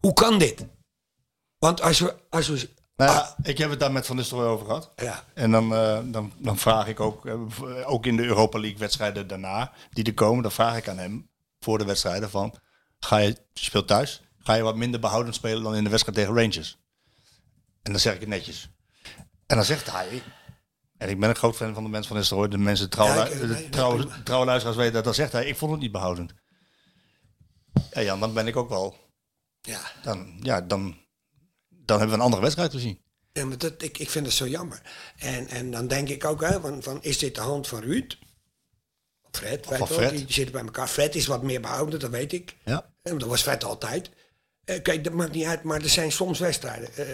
Hoe kan dit? Want als we, als we Nou ja, ik heb het daar met Van Nistelrooy over gehad. ja, En dan, eh, dan, dan vraag ik ook, eh, ook in de Europa League wedstrijden daarna, die er komen, dan vraag ik aan hem voor de wedstrijden van, ga je, je speelt thuis, ga je wat minder behoudend spelen dan in de wedstrijd tegen Rangers? En dan zeg ik het netjes. En dan zegt hij, en ik ben een groot fan van de mensen van Nistelrooy, de mensen trouw, Ja, trouwe luisteraars weten dat, dan zegt hij, ik vond het niet behoudend. Ja Jan, dan ben ik ook wel, ja. dan, ja, dan, dan hebben we een andere wedstrijd gezien. Ja, maar dat, ik, ik vind het zo jammer. En, en dan denk ik ook, hè, van, van, is dit de hand van Ruud? Fred, wel, die zitten bij elkaar. Fred is wat meer behouden, dat weet ik. Ja. En dat was Fred altijd. Eh, kijk, dat maakt niet uit, maar er zijn soms wedstrijden. Eh,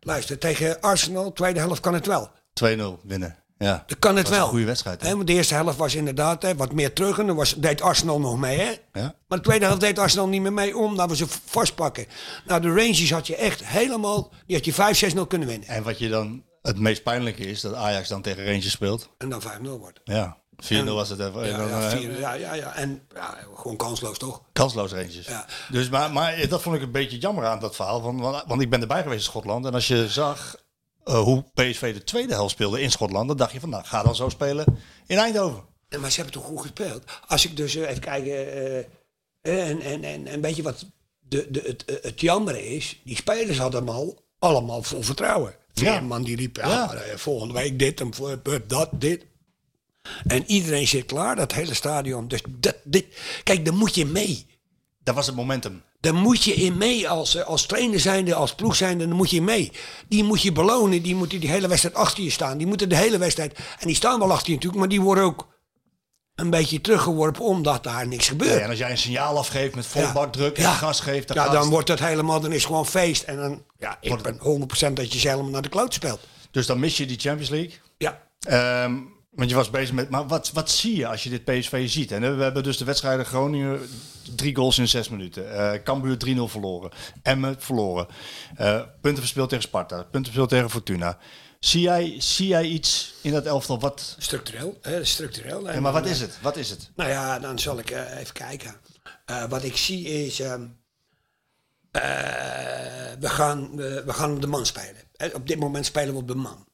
luister, tegen Arsenal, tweede helft kan het wel. 2-0 winnen. Ja. Dat kan het was een wel. goede wedstrijd, hè? Want de eerste helft was inderdaad hè, wat meer terug. En dan was, deed Arsenal nog mee. Hè? Ja. Maar de tweede helft deed Arsenal niet meer mee omdat we ze vastpakken. Nou, de Rangers had je echt helemaal... Die had je 5-6-0 kunnen winnen. En wat je dan het meest pijnlijke is, dat Ajax dan tegen Rangers speelt. En dan 5-0 wordt. Ja, 4-0 was het even. Ja, en dan, ja, eh, vier, ja, ja, ja. En ja, gewoon kansloos toch? Kansloos Rangers. Ja. Dus, maar, maar dat vond ik een beetje jammer aan dat verhaal. Want, want, want ik ben erbij geweest in Schotland. En als je zag eh, hoe PSV de tweede helft speelde in Schotland, dan dacht je van nou, ga dan zo spelen in Eindhoven. En, maar ze hebben toch goed gespeeld. Als ik dus eh, even kijken... eh, eh, en, en, en, en weet je wat de, de, het, eh, het jammer is? Die spelers hadden hem al allemaal vol vertrouwen. Veerman die riep, ja, Ja. eh, volgende week dit en eh, dat, dit. En iedereen zit klaar, dat hele stadion. Dus dat, dit, kijk, daar moet je mee. Dat was het momentum. Daar moet je in mee als, eh, als trainer zijnde, als ploeg zijnde, dan moet je in mee. Die moet je belonen, die moeten die hele wedstrijd achter je staan. Die moeten de hele wedstrijd, en die staan wel achter je natuurlijk, maar die worden ook een beetje teruggeworpen omdat daar niks gebeurt. Ja, en als jij een signaal afgeeft met vol Ja. bak druk en Ja. gas geeft, dan, ja, dan wordt het helemaal, dan is het gewoon feest. En dan, ja, ik ben 100% dat je ze helemaal naar de kloot speelt. Dus dan mis je die Champions League. Ja. Ehm, want je was bezig met. Maar wat, wat zie je als je dit PSV ziet? En we hebben dus de wedstrijden Groningen drie goals in zes minuten. Eh Cambuur 3-0 verloren. Emmen verloren. Eh, punten verspeeld tegen Sparta. Punten verspeeld tegen Fortuna. Zie jij, zie jij iets in dat elftal? Wat, Structureel, hè, structureel. ja, maar wat is het? Wat is het? Nou ja, dan zal ik eh, even kijken. Wat ik zie is, ehm, eh, we, gaan, we, gaan op de man spelen. Op dit moment spelen we op de man.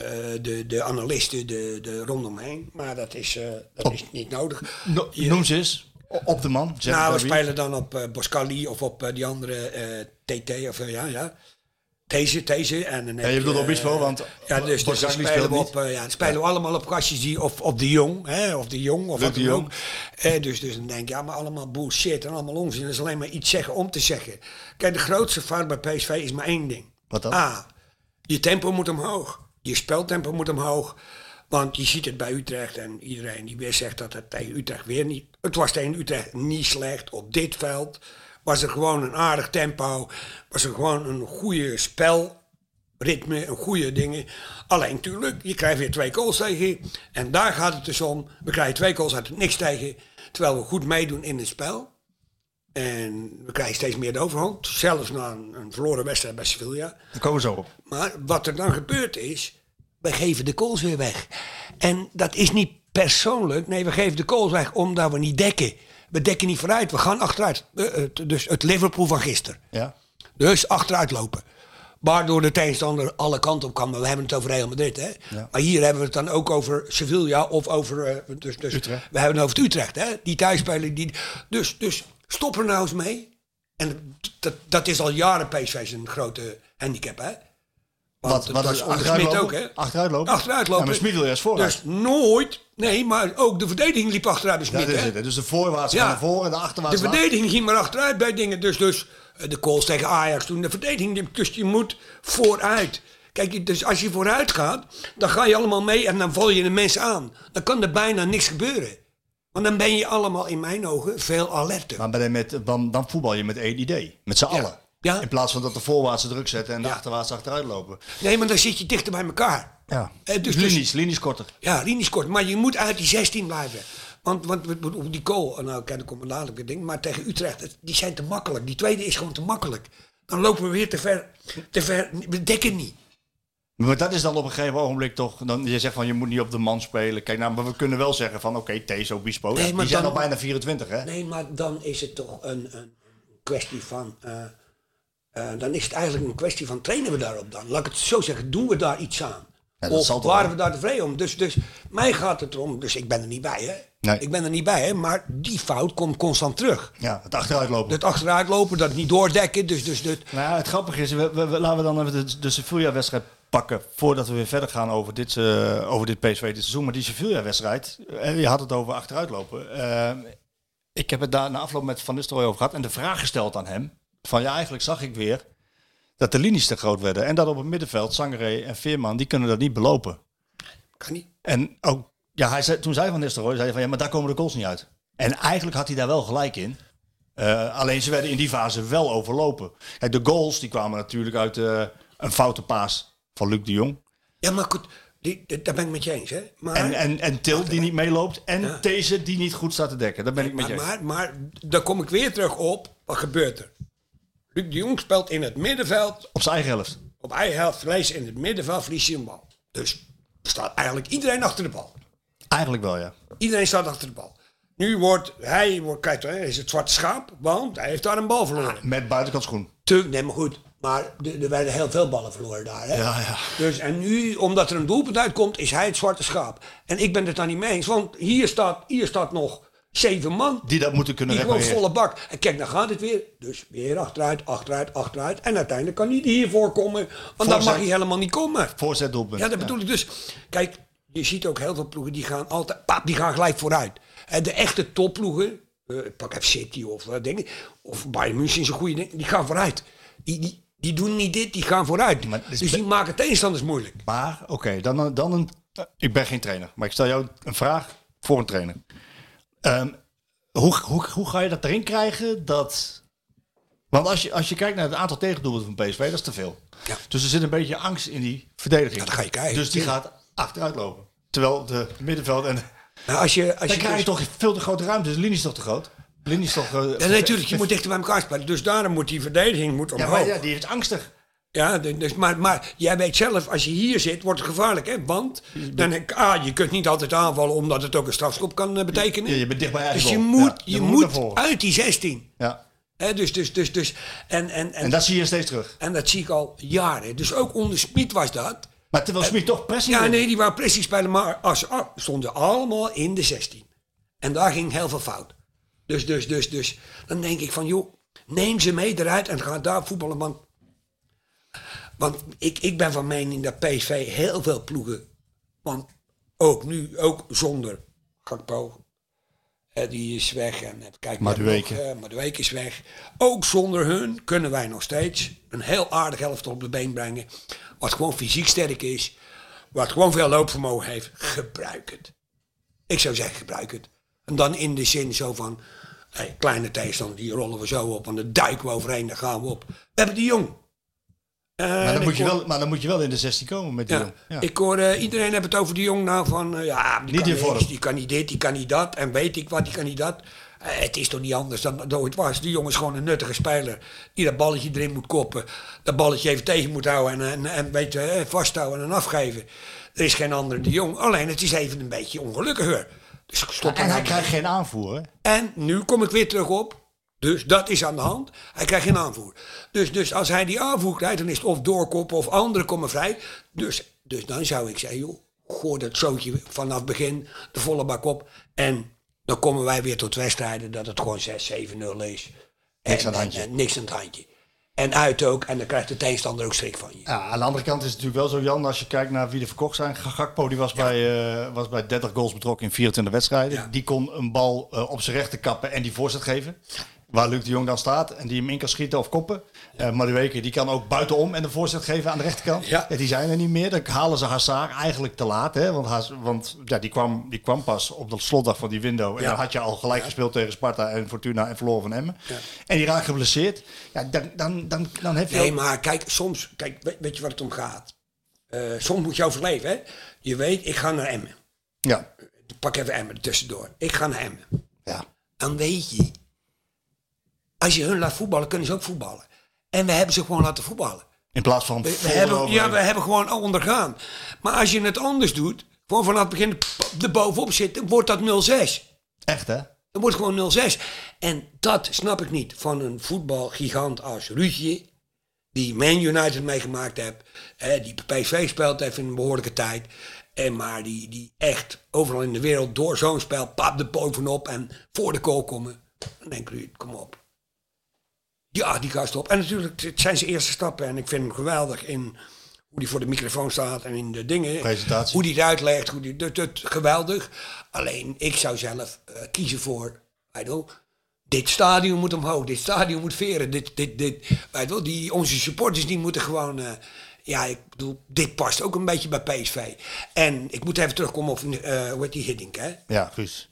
Eh, de, de analisten de, de rondomheen, maar dat is, eh, dat is niet nodig. No, Je- noem ze eens. Op de man. Nou, we spelen dan op eh Boscali of op die andere TT of ja, ja. Deze, deze. En dan heb je bedoelt eh, Obispo, want ja, dus, dus dan spelen speelt we, op, ja, dan spelen we allemaal op kastjes die, of op de Jong, hè, of de Jong, of wat dan ook. Dus, dus dan denk ik, ja, maar allemaal bullshit en allemaal onzin. Dat is alleen maar iets zeggen om te zeggen. Kijk, de grootste fout bij PSV is maar één ding. Wat dan? A, je tempo moet omhoog. Je speltempo moet omhoog. Want je ziet het bij Utrecht en iedereen die weer zegt dat het tegen Utrecht weer niet... Het was tegen Utrecht niet slecht. Op dit veld was er gewoon een aardig tempo. Was er gewoon een goede spelritme, een goede dingen. Alleen natuurlijk, je krijgt weer twee goals tegen. En daar gaat het dus om. We krijgen twee goals uit het niks tegen. Terwijl we goed meedoen in het spel. En we krijgen steeds meer de overhand. Zelfs na een, een verloren wedstrijd bij Sevilla. Daar komen we zo op. Maar wat er dan gebeurt is, wij geven de goals weer weg. En dat is niet persoonlijk. Nee, we geven de goals weg omdat we niet dekken. We dekken niet vooruit, we gaan achteruit. Eh, Dus het Liverpool van gisteren. Ja. Dus achteruit lopen. Waardoor de tegenstander alle kanten op kan. Maar we hebben het over Real Madrid. Hè? Ja. Maar hier hebben we het dan ook over Sevilla of over... eh, dus, dus Utrecht. We hebben het over het Utrecht. Hè? Die thuisspelen. Die, dus, dus stop er nou eens mee. En dat, dat is al jaren PSV zijn grote handicap. Hè? Want Wat, wat was is onder achteruit Smit lopen? ook, hè? Achteruit lopen? Achteruit lopen. Ja, maar Smit wil juist vooruit. Dus nooit, nee, maar ook de verdediging liep achteruit bij Ja, Smit. dat is hè? het. Dus de voorwaarts Ja. gaan naar voren en de de achterwaarts naar verdediging ging maar achteruit bij dingen. Dus, dus eh, de calls tegen Ajax toen. De verdediging, dus je moet vooruit. Kijk, je- dus als je vooruit gaat, dan ga je allemaal mee en dan val je de mensen aan. Dan kan er bijna niks gebeuren. Want dan ben je allemaal in mijn ogen veel alerter. Maar ben je met, dan, dan voetbal je met één idee. Met z'n allen. Ja. In plaats van dat de voorwaartse druk zetten en de Ja. achterwaarts achteruit lopen. Nee, maar dan zit je dichter bij elkaar. Ja. Eh, dus- dus- linies, linies korter. Ja, linies kort. Maar je moet uit die 16 blijven. Want, want die goal, nou kijk, komt een dadelijk ding. Maar tegen Utrecht, die zijn te makkelijk. Die tweede is gewoon te makkelijk. Dan lopen we weer te ver. Te ver we dekken niet. Maar dat is dan op een gegeven ogenblik toch... Dan, je zegt van je moet niet op de man spelen. Kijk, nou, maar we kunnen wel zeggen van oké, Tezo, Bispo. Nee, maar die zijn dan- al bijna 24 hè? Nee, maar dan is het toch een, een kwestie van. eh, eh, dan is het eigenlijk een kwestie van trainen we daarop dan? Laat ik het zo zeggen, doen we daar iets aan? Ja, of waren wel. we daar tevreden om? Dus, dus mij gaat het erom, dus ik ben er niet bij hè. Nee. Ik ben er niet bij hè, maar die fout komt constant terug. Ja, het achteruitlopen. Dat achteruitlopen, dat niet doordekken, dus, dus, dus Nou ja, het grappige is, we, we- we- laten we dan even de, de Sevilla-wedstrijd pakken voordat we weer verder gaan over dit, eh, over dit PSV dit seizoen. Maar die Sevilla-wedstrijd, eh, je had het over achteruitlopen. Eh, ik heb het daar na afloop met Van Nistelrooy over gehad en de vraag gesteld aan hem. Van ja, eigenlijk zag ik weer dat de linies te groot werden. En dat op het middenveld, Sangaré en Veerman, die kunnen dat niet belopen. kan niet. En ook, ja, hij zei, toen zei Van Nistelrooy, zei hij van ja, maar daar komen de goals niet uit. En eigenlijk had hij daar wel gelijk in. Alleen ze werden in die fase wel overlopen. Kijk, de goals die kwamen natuurlijk uit een foute paas van Luc de Jong. Ja, maar goed, die, die- daar ben ik met je eens hè. Maar, En, en, en Til die niet meeloopt. En Ja. deze die niet goed staat te dekken. Daar ben ik met je maar, eens. maar, maar daar kom ik weer terug op, wat gebeurt er? Luc de Jong speelt in het middenveld Op zijn eigen helft. Op eigen helft verlies in het middenveld verlies je een bal. Dus staat eigenlijk iedereen achter de bal. Eigenlijk wel, ja. Iedereen staat achter de bal. Nu wordt hij, wordt, kijk, hij is het zwarte schaap, want hij heeft daar een bal verloren. Met buitenkant schoen. Te, nee, maar goed. Maar er er werden heel veel ballen verloren daar. Hè? Ja, ja. Dus, en nu, omdat er een doelpunt uitkomt, is hij het zwarte schaap. En ik ben het daar niet mee eens, want hier staat, hier staat nog zeven man. Die dat moeten kunnen Die gewoon volle bak. En kijk, dan gaat het weer. Dus weer achteruit, achteruit, achteruit. En uiteindelijk kan hij hier voorkomen. Want dan mag hij helemaal niet komen. Voorzet doelpunt. Ja, dat bedoel ik dus. Kijk, je ziet ook heel veel ploegen die gaan altijd, pap, die gaan gelijk vooruit. En de echte topploegen, eh, ik pak even City of wat denk ik, of Bayern München is een goede ding, die gaan vooruit. Die, die, die doen niet dit, die gaan vooruit. Maar dus be- die maken tegenstanders moeilijk. Maar, oké, dan, dan een... eh, Ik ben geen trainer, maar ik stel jou een vraag voor een trainer. Ehm, hoe, hoe, hoe ga je dat erin krijgen dat... Want als je, als je kijkt naar het aantal tegendoelpunten van PSV, dat is te veel. Ja. Dus er zit een beetje angst in die verdediging. Ja, dat ga je krijgen. Dus die gaat achteruit lopen. Terwijl de middenveld en... Nou, als je, als Dan je krijg je dus- toch veel te grote ruimte. Dus de linie is toch te groot? Toch... eh, Ja, natuurlijk, je moet dichter bij elkaar spelen. Dus daarom moet die verdediging moet Ja, omhoog. maar Ja, ja, die is angstig. dus, maar, maar jij weet zelf, als je hier zit, wordt het gevaarlijk. Hè? Want dan, ah, je kunt niet altijd aanvallen, omdat het ook een strafschop kan eh, betekenen. Ja, je bent dicht bij je dus je goal. moet, Ja, je moet uit die 16. Ja. Hè, dus, dus, dus, dus, en, en, en, En dat zie je steeds terug. en dat zie ik al jaren. Dus ook onder Smit was dat. Maar terwijl Smit toch pressing Ja, deed. nee, die waren pressie spelen, maar als, ah, stonden allemaal in de 16. En daar ging heel veel fout. Dus, dus, dus, dus, dan denk ik van, joh, neem ze mee eruit en ga daar voetballen. Want, want ik, ik ben van mening dat PSV heel veel ploegen, want ook nu, ook zonder Gakpo, eh, die is weg. En even kijken, Madueke. nog, eh, Madueke is weg. Ook zonder hun kunnen wij nog steeds een heel aardig elftal op de been brengen. Wat gewoon fysiek sterk is. Wat gewoon veel loopvermogen heeft. Gebruik het. Ik zou zeggen, gebruik het. En dan in de zin zo van... Hey, kleine tegenstander, die rollen we zo op. En dan duiken we overheen, dan gaan we op. We hebben die jong. Eh, Maar dan, moet je hoor- wel, maar dan moet je wel in de 16 komen met die ja. jong. Ja. Ik hoor eh, iedereen heeft het over die jong nou van eh, ja, die Niet kan niks, die kan niet dit, die kan niet dat en weet ik wat, die kan niet dat. Het is toch niet anders dan het ooit was. Die jongen is gewoon een nuttige speler die dat balletje erin moet koppen, dat balletje even tegen moet houden en, en, en weet je, vasthouden en afgeven. Er is geen andere de jong, alleen het is even een beetje ongelukkiger. Dus stop En hij krijgt geen aanvoer. Hè? En nu kom ik weer terug op. Dus dat is aan de hand. Hij krijgt geen aanvoer. Dus, dus als hij die aanvoer krijgt, dan is het of doorkoppen of anderen komen vrij. Dus, dus dan zou ik zeggen, joh, gooi dat zootje vanaf begin de volle bak op. En dan komen wij weer tot wedstrijden dat het gewoon 6-7-0 is. Niks En- aan het handje. En, en niks aan het handje. En uit ook, en dan krijgt de tegenstander ook schrik van je. Ja, aan de andere kant is het natuurlijk wel zo, Jan, als je kijkt naar wie er verkocht zijn. Gakpo die was, bij, eh, was bij 30 goals betrokken in 24 wedstrijden. Ja. Die kon een bal eh, op zijn rechter kappen en die voorzet geven. Waar Luc de Jong dan staat en die hem in kan schieten of koppen. Eh Madueke die kan ook buitenom en de voorzet geven aan de rechterkant. Ja. die zijn er niet meer. Dan halen ze Hazard eigenlijk te laat. Hè? Want, want ja, die, kwam, die kwam pas op de slotdag van die window. En Ja. dan had je al gelijk gespeeld tegen Sparta en Fortuna en verloren van Emmen. En die raakt geblesseerd. Ja, dan, dan, dan, dan heb je... Nee, ook- maar kijk, soms, kijk, weet, je waar het om gaat? Eh, soms moet je overleven, hè? Je weet, ik ga naar Emmen. Ja. Pak even Emmen tussendoor. Ik ga naar Emmen. ja. dan weet je, als je hun laat voetballen, kunnen ze ook voetballen. En we hebben ze gewoon laten voetballen. In plaats van We, hebben, ja, we hebben gewoon ondergaan. Maar als je het anders doet, gewoon vanaf het begin er bovenop zitten, wordt dat 0-6. Echt, hè? Dan wordt gewoon 0-6. En dat snap ik niet van een voetbalgigant als Ruudje, die Man United meegemaakt heeft, hè, die PSV speelt heeft in een behoorlijke tijd. En maar die, die echt overal in de wereld door zo'n spel, pap de bovenop en voor de goal komen. Dan denk ik, kom op. Ja, die gast op. En natuurlijk, het zijn zijn eerste stappen. En ik vind hem geweldig in hoe hij voor de microfoon staat en in de dingen. Presentatie. Hoe hij het uitlegt. Hoe die, dat, dat, geweldig. Alleen, ik zou zelf eh, kiezen voor, weet wel, dit stadion moet omhoog. Dit stadion moet veren. Dit, dit, dit, weet wel, die, onze supporters die moeten gewoon... eh, ja, ik bedoel, dit past ook een beetje bij PSV. En ik moet even terugkomen op, eh hoe heet die Hiddink, hè? Ja, Guus.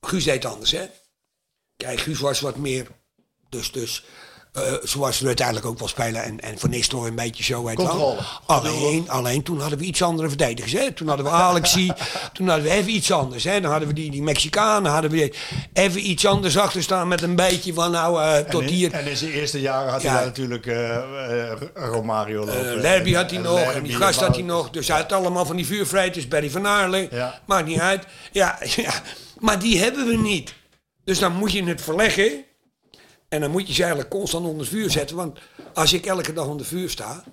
Guus deed anders, hè? Kijk, Guus was wat meer. Dus, dus eh, zoals we uiteindelijk ook wel spelen. En, en Van Nistelrooy een beetje zo. Controle. Alleen, alleen toen hadden we iets andere verdedigers. Hè? Toen hadden we Alexie. (laughs) toen hadden we even iets anders. Hè? Dan hadden we die, die Mexicanen. Hadden we even iets anders achter staan. Met een beetje van nou eh, tot en in, hier. En in zijn eerste jaren had Ja. hij natuurlijk eh, Romario lopen. Lerby En- had hij nog, en die gast had hij nog. Dus hij had allemaal van die vuurvrijters, Barry van Aarle. Ja. Maakt niet uit. Ja, (laughs) ja, maar die hebben we niet. Dus dan moet je het verleggen. En dan moet je ze eigenlijk constant onder vuur zetten. Want als ik elke dag onder vuur sta...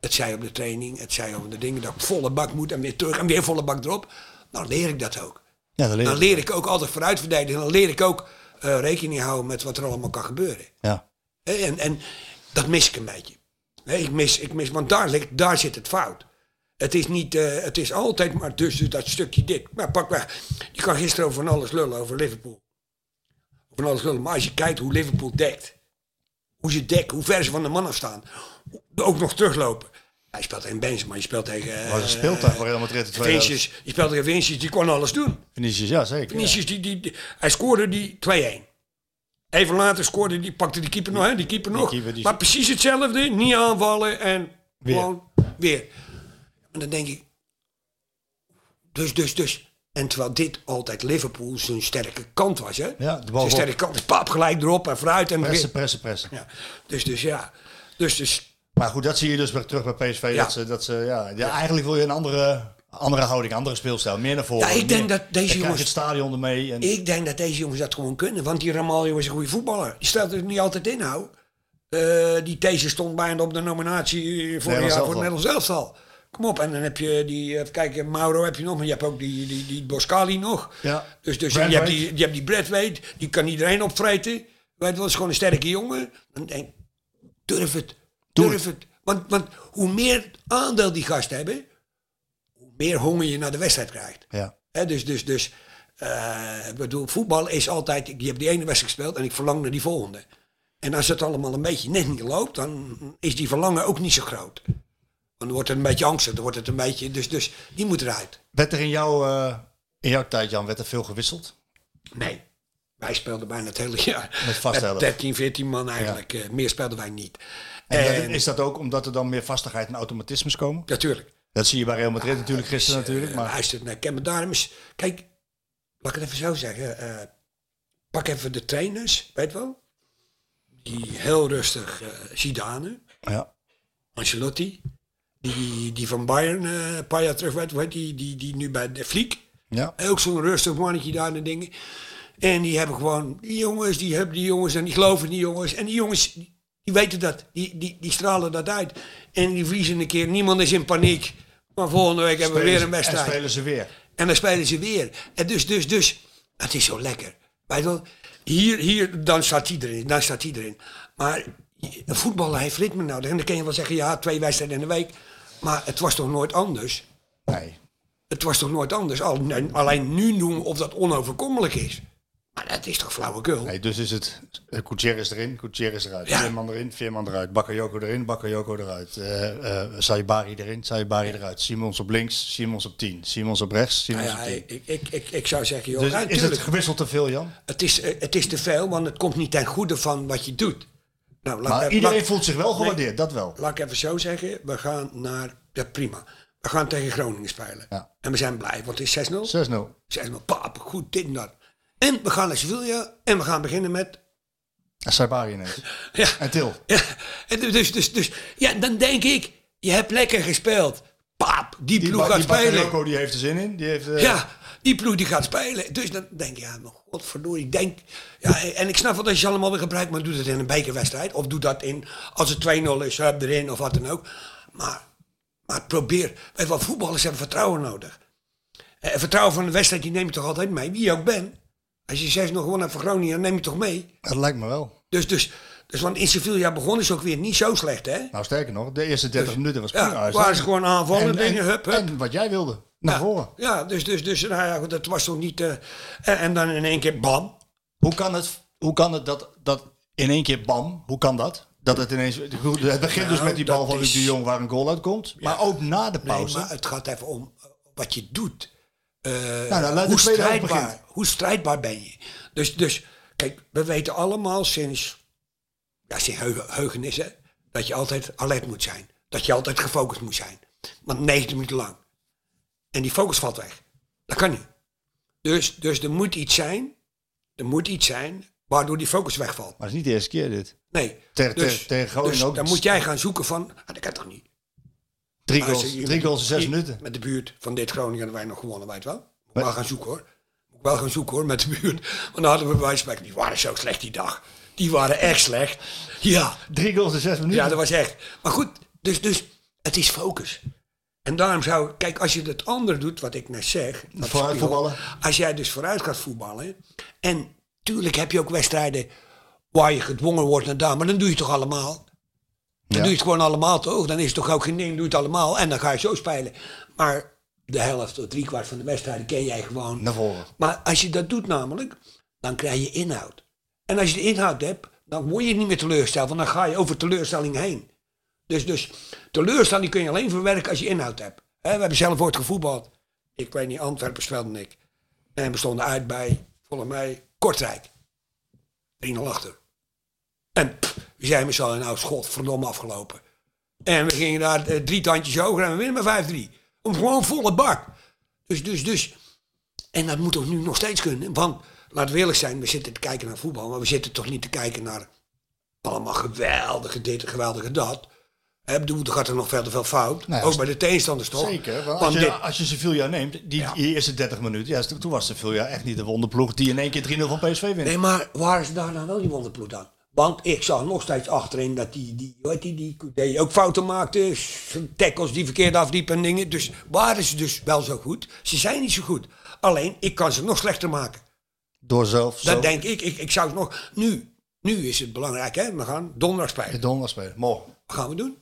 Het zij op de training, het zij op de dingen... dat ik volle bak moet en weer terug en weer volle bak erop... dan leer ik dat ook. Ja, leer Dan leer ik ook altijd vooruit verdedigen. Dan leer ik ook eh, rekening houden met wat er allemaal kan gebeuren. Ja. En, en dat mis ik een beetje. Ik mis, ik mis, want daar, ligt, daar zit het fout. Het is, niet, eh, het is altijd maar dus, dus dat stukje dit. Maar pak weg. Je kan gisteren over van alles lullen over Liverpool. Van alles lullen. Maar als je kijkt hoe Liverpool dekt. Hoe ze dekken, hoe ver ze van de man afstaan. hoe- Ook nog teruglopen. Hij speelt tegen Benzema, je speelt tegen... Was een speeltuig voor Real Madrid in 2000. Vinicius, je speelt tegen Vinicius, die kon alles doen. Vinicius, ja zeker. ja. Vinicius, die, die, die- hij scoorde die 2-1. Even later scoorde die, pakte die keeper nog, hè, die keeper nog. keeper die- Maar precies hetzelfde, niet aanvallen en Weer. gewoon weer. En dan denk ik, dus, dus, dus. En terwijl dit altijd Liverpool zijn sterke kant was, hè? Ja, de bal zijn sterke kant pap gelijk erop en vooruit en Pressen, pressen, pressen. Ja. Dus, dus ja. Dus, dus Maar goed, dat zie je dus weer terug bij PSV. Ja. Dat ze, dat ze, ja, ja, Eigenlijk wil je een andere, andere houding, andere speelstijl. Meer naar voren. Ja, ik denk meer- dat deze jongens- het stadion ermee. En, Ik denk dat deze jongens dat gewoon kunnen. Want die Ramaljo is een goede voetballer. Die stelt er niet altijd in, nou. Eh, die These stond bijna op de nominatie voor jaar voor het. Nederlands elftal. Kom op, en dan heb je die, even kijken, Mauro heb je nog, maar je hebt ook die, die, die Boscali nog. Ja. Dus, dus je, hebt die, je hebt die Bradwaite, die kan iedereen opvreten. Weet wel, is gewoon een sterke jongen. Dan denk durf het, durf het. Want, want hoe meer aandeel die gasten hebben, hoe meer honger je naar de wedstrijd krijgt. ja. Hè, dus, dus, dus eh, ik bedoel, voetbal is altijd, je hebt die ene wedstrijd gespeeld en ik verlang naar die volgende. En als het allemaal een beetje net niet loopt, dan is die verlangen ook niet zo groot. Dan wordt het een beetje angstig, dan wordt het een beetje, dus, dus die moet eruit. Werd er in, jouw eh, in jouw tijd, Jan, werd er veel gewisseld? Nee. Wij speelden bijna het hele jaar. Met vaste elf. 13, 14 man eigenlijk. eh, meer speelden wij niet. En, is dat ook omdat er dan meer vastigheid en automatismes komen? natuurlijk. Dat zie je bij Real Madrid natuurlijk gisteren natuurlijk. Maar Luister, naar Kemmer daarom is... Kijk, laat ik het even zo zeggen. eh, pak even de trainers, weet wel. Die heel rustig, eh Zidane, ja. Ancelotti. Die, die van Bayern eh, een paar jaar terug werd, die, die, die nu bij de Fliek. Ja. Ook zo'n rustig mannetje daar en dingen. En die hebben gewoon, die jongens, die hebben die jongens en die geloven die jongens. En die jongens, die, weten dat. Die, die, die stralen dat uit. En die verliezen een keer. Niemand is in paniek. Maar volgende week hebben we weer een En wedstrijd. spelen ze weer. En dan spelen ze weer. En dus, dus, dus, het is zo lekker. Weet wel, hier, hier, dan staat erin, dan staat erin. Maar een voetballer heeft ritme nodig. En dan kun je wel zeggen, ja, twee wedstrijden in de week. Maar het was toch nooit anders? Nee. Het was toch nooit anders? Al- Alleen nu noemen of dat onoverkomelijk is. Maar dat is toch flauwekul? nee. Dus is het uh, Gutierrez erin, Gutierrez eruit. Ja. Veerman erin, Veerman eruit. Bakayoko erin, Bakayoko eruit. eh Saibari erin, Saibari eruit. Simons op links, Simons op 10. Simons op rechts, Nou Simons ja, op 10. ik, ik, ik, ik zou zeggen, joh, Dus is het gewisseld te veel, Jan? het, is, het is te veel, want het komt niet ten goede van wat je doet. Nou, Maar iedereen laat- voelt zich wel Nee. gewaardeerd, dat wel. laat ik even zo zeggen, we gaan naar, ja prima, we gaan tegen Groningen spelen. Ja. En we zijn blij, want het is 6-0. 6-0. 6-0, pap, goed, dit en dat. En we gaan naar Sevilla en we gaan beginnen met En Saibari ineens. (laughs) Ja. En Til. Ja, en dus, dus, dus, ja, dan denk ik, je hebt lekker gespeeld. Paap, die, Die, ploeg gaat die spelen. Bakayoko, die heeft er zin in. Die heeft, eh, Ja, die ploeg die gaat spelen. Dus dan denk je, ja, maar godverdorie, ik denk... Ja, en ik snap wel dat je ze allemaal weer gebruikt, maar doe dat in een bekerwedstrijd. Of doe dat in, als het 2-0 is, hup erin of wat dan ook. Maar, maar probeer, weet wel, voetballers hebben vertrouwen nodig. Eh, vertrouwen van de wedstrijd, die neem je toch altijd mee, wie je ook bent. Als je zegt nog gewoon voor Groningen, dan neem je toch mee. Dat lijkt me wel. Dus, dus, dus want in Sevilla begonnen ze ook weer niet zo slecht, hè? Nou, sterker nog, de eerste 30 minuten was Dus, ja, prima. waren ze gewoon aanvallen, En- dingen, en- hup, hup. En wat jij wilde, naar voren. Ja, dus, dus, dus nou ja, goed, dat was toch niet... eh, en, en dan in één keer bam. Hoe kan het, hoe kan het dat, dat in één keer bam, hoe kan dat? Dat het ineens, goed, het begint dus Nou, met die bal van Luc de Jong waar een goal uitkomt. Maar ook na de Nee, pauze. maar het gaat even om eh, wat je doet. Eh, nou, hoe, strijdbaar, hoe strijdbaar ben je? Dus, dus kijk, we weten allemaal sinds, ja, sinds heugen, heugenis, hè, dat je altijd alert moet zijn. Dat je altijd gefocust moet zijn. Want 90 minuten lang. En die focus valt weg. Dat kan niet. Dus, dus er moet iets zijn, er moet iets zijn, waardoor die focus wegvalt. Maar het is niet de eerste keer dit. Nee. Tegen- dus, Groningen dus ook. dan moet jij gaan zoeken van, ah, dat kan toch niet. Drie Maar goals, drie goals in zes minuten. Met de buurt van dit Groningen hebben wij nog gewonnen, weet je wel. Moet ik wel gaan zoeken hoor. Moet ik wel gaan zoeken hoor, met de buurt. Want dan hadden we bij spreken, die waren zo slecht die dag. Die waren echt slecht. Ja, Drie goals in zes minuten. ja dat was echt. Maar goed, dus, dus het is focus. En daarom zou, kijk, als je het andere doet, wat ik net zeg. Vooruit voetballen. Als jij dus vooruit gaat voetballen. En tuurlijk heb je ook wedstrijden waar je gedwongen wordt naar daar. Maar dan doe je het toch allemaal. Dan Ja. doe je het gewoon allemaal toch? Dan is het toch ook geen ding, doe je het allemaal. En dan ga je zo spelen. Maar de helft tot driekwart van de wedstrijden ken jij gewoon. Naar voren. Maar als je dat doet namelijk, dan krijg je inhoud. En als je de inhoud hebt, dan word je niet meer teleurgesteld. Want dan ga je over teleurstelling heen. Dus, dus teleurstelling kun je alleen verwerken als je inhoud hebt. We hebben zelf ooit gevoetbald. Ik weet niet, Antwerpen speelde ik. En we stonden uit bij, volgens mij, Kortrijk. 3-0 achter. En pff, we zijn met z'n allen, nou schot, verdomme afgelopen. En we gingen daar eh, drie tandjes hoger en we winnen met 5-3. Om gewoon volle bak. Dus, dus, dus. En dat moet ook nu nog steeds kunnen. Want, laten we eerlijk zijn, we zitten te kijken naar voetbal. Maar we zitten toch niet te kijken naar allemaal geweldige dit en geweldige dat. Hè, bedoel, er gaat er nog verder veel fout. Nou ja, ook bij de tegenstanders toch? Zeker. Want Want als, je, dit- als je Sevilla neemt, die, Ja. die eerste 30 minuten, ja, toen was Sevilla echt niet de wonderploeg die in één keer 3-0 van PSV wint. Nee, maar waar is daar nou wel die wonderploeg dan? Want ik zag nog steeds achterin dat die, die heet die, die, die ook fouten maakte. Tackles die verkeerd afliepen en dingen. Dus waren ze dus wel zo goed? Ze zijn niet zo goed. Alleen, ik kan ze nog slechter maken. Door zelf zo Dat denk ik. ik. Ik zou het nog... Nu, nu is het belangrijk, hè. We gaan donderdag de spelen. donderdag spelen. Morgen. Wat gaan we doen?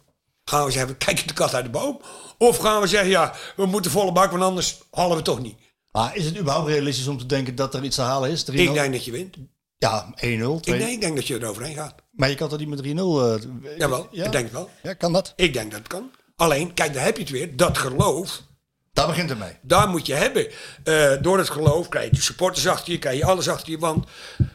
Gaan we zeggen, kijk de kat uit de boom? Of gaan we zeggen, ja, we moeten volle bak, want anders halen we het toch niet. Maar is het überhaupt realistisch om te denken dat er iets te halen is? 3-0? Ik denk dat je wint. Ja, 1-0. 2. Ik denk, ik denk dat je er overheen gaat. Maar je kan toch niet met 3-0? eh, Jawel, ja? ik denk wel. Ja, kan dat? Ik denk dat het kan. Alleen, kijk, daar heb je het weer. Dat geloof, Daar begint het mee. daar moet je hebben. Eh, door het geloof krijg je de supporters achter je, krijg je alles achter je. Want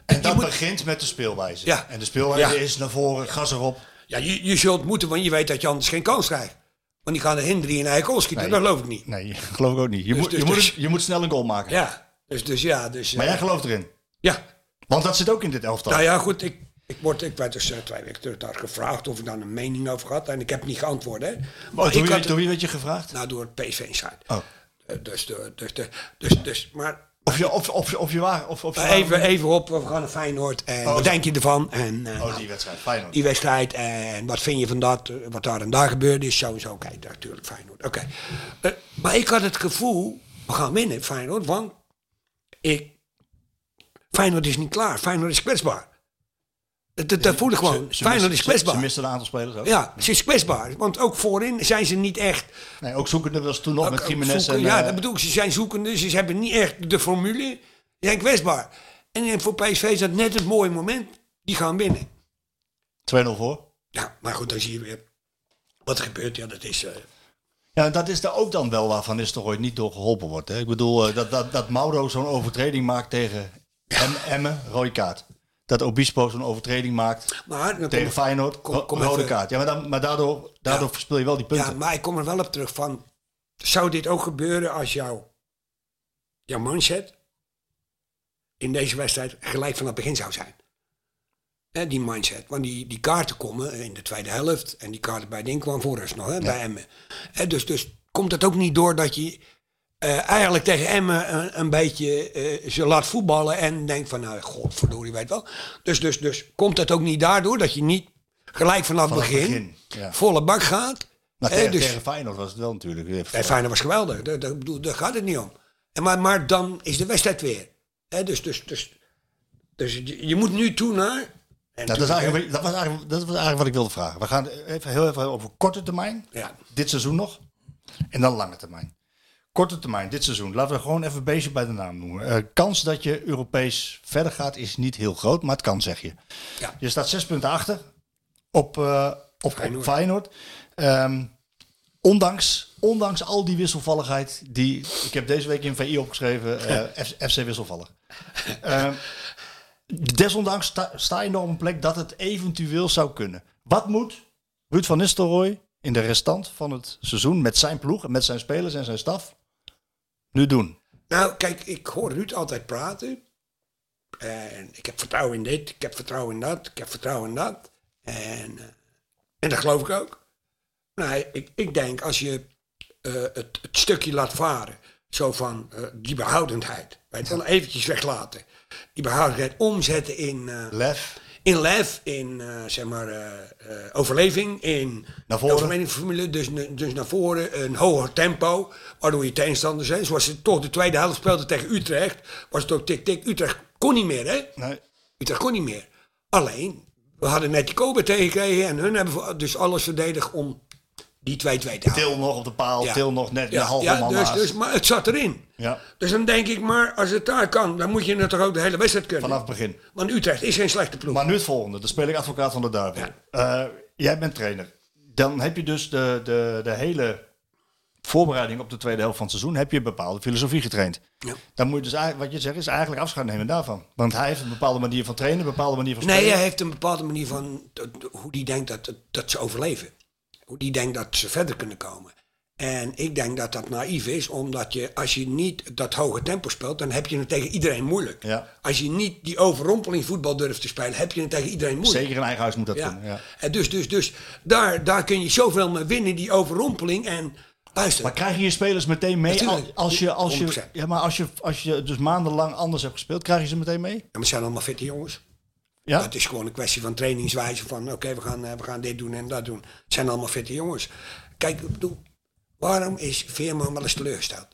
En dat moet- begint met de speelwijze. Ja. En de speelwijze Ja. is naar voren, gas erop. Ja, je, je zult moeten, want je weet dat je anders geen kans krijgt. Want die gaan er Hindri in eigen goal schieten. Nee. Dat geloof ik niet. Nee, (laughs) geloof ik ook niet. Je, Dus- moet, dus- je, moet, dus- je moet snel een goal maken. Ja, dus, dus ja. Dus, Maar eh, jij gelooft erin. ja, Want dat zit ook in dit elftal. Nou ja, goed, ik, ik, word, ik werd dus eh, twee weken terug daar gevraagd of ik daar een mening over had. En ik heb niet geantwoord, hè. Maar Oh, door, ik wie, had, door wie werd je gevraagd? nou, door het PSV Insight. Oh. Eh, dus, de, dus, de, dus, dus, maar Of je, of, of, je- of je waar. Of, of je maar waar- even, even op, we gaan naar Feyenoord. En Oh, wat denk je ervan? En, eh, Oh, die wedstrijd. Feyenoord. die wedstrijd en wat vind je van dat, wat daar en daar gebeurd is, zo en zo. Oké, natuurlijk Feyenoord. Oké. Eh, maar ik had het gevoel, we gaan winnen Feyenoord, want ik, Feyenoord is niet klaar. Feyenoord is kwetsbaar. Dat, dat, dat voel ik gewoon. Ze- ze Feyenoord is kwetsbaar. Ze misten een aantal spelers ook. Ja, ze is kwetsbaar. Want ook voorin zijn ze niet echt... Nee, ook zoekende was toen nog ook- met Jiménez. En, ja, eh, dat bedoel ik. Ze zijn zoekende. Ze hebben niet echt de formule. Ze zijn kwetsbaar. En voor PSV is dat net het mooie moment. Die gaan winnen. 2-0 voor. Ja, maar goed, dan zie je weer wat er gebeurt. Ja, dat is... eh, Ja, dat is er ook dan wel waarvan is toch ooit niet door geholpen wordt. Hè? Ik bedoel, eh, dat, dat, dat Mauro zo'n overtreding maakt tegen Em- Emmen, rode kaart. Dat Obispo zo'n overtreding maakt maar tegen kom, Feyenoord, kom- kom rode kaart. Ja, maar, dan, maar daardoor, daardoor Ja. verspil je wel die punten. ja, maar ik kom er wel op terug van... Zou dit ook gebeuren als jouw, jouw mindset in deze wedstrijd gelijk van het begin zou zijn? Hè, die mindset. Want die, die kaarten komen in de tweede helft. En die kaarten bij Ding kwam voor rust nog, hè, bij Emmen. Dus, dus komt het ook niet door dat je eh, eigenlijk tegen Emmen een, een beetje eh, ze laat voetballen. En denkt van, nou, godverdorie, weet wel. Dus, dus, dus komt het ook niet daardoor dat je niet gelijk vanaf begin, begin, ja. volle bak gaat. Maar Hè, tegen, dus- tegen Feyenoord was het wel natuurlijk. weer- Feyenoord was geweldig, daar, daar, daar gaat het niet om. En maar, maar dan is de wedstrijd weer. Hè, dus, dus, dus, dus je, je moet nu toe naar... En Nou, dat, is eigenlijk, dat, was eigenlijk, dat was eigenlijk wat ik wilde vragen. We gaan even heel even over korte termijn. Ja. Dit seizoen nog. En dan lange termijn. Korte termijn, dit seizoen. Laten we gewoon even een beetje bij de naam noemen. Eh, kans dat je Europees verder gaat is niet heel groot, maar het kan, zeg je. Ja. Je staat zes punten achter op, eh, op Feyenoord. Ehm, ondanks, ondanks al die wisselvalligheid die... Ik heb deze week in VI opgeschreven, eh, FC wisselvallig. Ehm, desondanks sta, sta je nog op een plek dat het eventueel zou kunnen. Wat moet Ruud van Nistelrooy in de restant van het seizoen met zijn ploeg en met zijn spelers en zijn staf nu doen? Nou, kijk, ik hoor Ruud altijd praten. En ik heb vertrouwen in dit, ik heb vertrouwen in dat, ik heb vertrouwen in dat. En, eh, en dat geloof ik ook. Nou, ik, ik denk als je eh, het, het stukje laat varen, zo van eh, die behoudendheid, weet je wel, eventjes weglaten. Die behoudendheid omzetten in, eh, Lef, in lef, in eh, zeg maar eh, eh, overleving, in Naar voren. overlevingsformule, dus, dus naar voren, een hoger tempo, waardoor je tegenstanders zijn. Zoals ze toch de tweede helft speelden tegen Utrecht, was het ook tik-tik. Utrecht kon niet meer, hè? nee, Utrecht kon niet meer. Alleen, we hadden net die Kobe tegengekregen en hun hebben dus alles verdedigd om die 2-2 te. Til nog op de paal. Til nog net een Ja, halve ja, man dus, dus, maar het zat erin. Ja. Dus dan denk ik, maar als het daar kan, dan moet je het toch ook de hele wedstrijd kunnen. Vanaf het begin. Want Utrecht is geen slechte ploeg. Maar nu het volgende. Dan speel ik advocaat van de duivel. Eh, jij bent trainer. Dan heb je dus de, de, de hele voorbereiding op de tweede helft van het seizoen... heb je een bepaalde filosofie getraind. Ja. Dan moet je dus eigenlijk, wat je zegt, is eigenlijk afscheid nemen daarvan. Want hij heeft een bepaalde manier van trainen, een bepaalde manier van spelen. Nee, hij heeft een bepaalde manier van hoe die denkt dat, dat ze overleven. Die denkt dat ze verder kunnen komen. En ik denk dat dat naïef is, omdat je, als je niet dat hoge tempo speelt, dan heb je het tegen iedereen moeilijk. Ja. Als je niet die overrompeling voetbal durft te spelen, heb je het tegen iedereen moeilijk. Zeker in eigen huis moet dat Ja. kunnen. Ja. En dus, dus, dus daar, daar kun je zoveel mee winnen, die overrompeling. En luister, Maar krijg je je spelers meteen mee Natuurlijk. als, als je, als je, 100%. ja, maar als je, als je dus maandenlang anders hebt gespeeld, krijg je ze meteen mee? Ja, maar het zijn allemaal fitte jongens. Ja? Het is gewoon een kwestie van trainingswijze. Van oké, we, gaan, eh, we gaan dit doen en dat doen. Het zijn allemaal fitte jongens. Kijk, ik bedoel, waarom is Veerman wel eens teleurgesteld?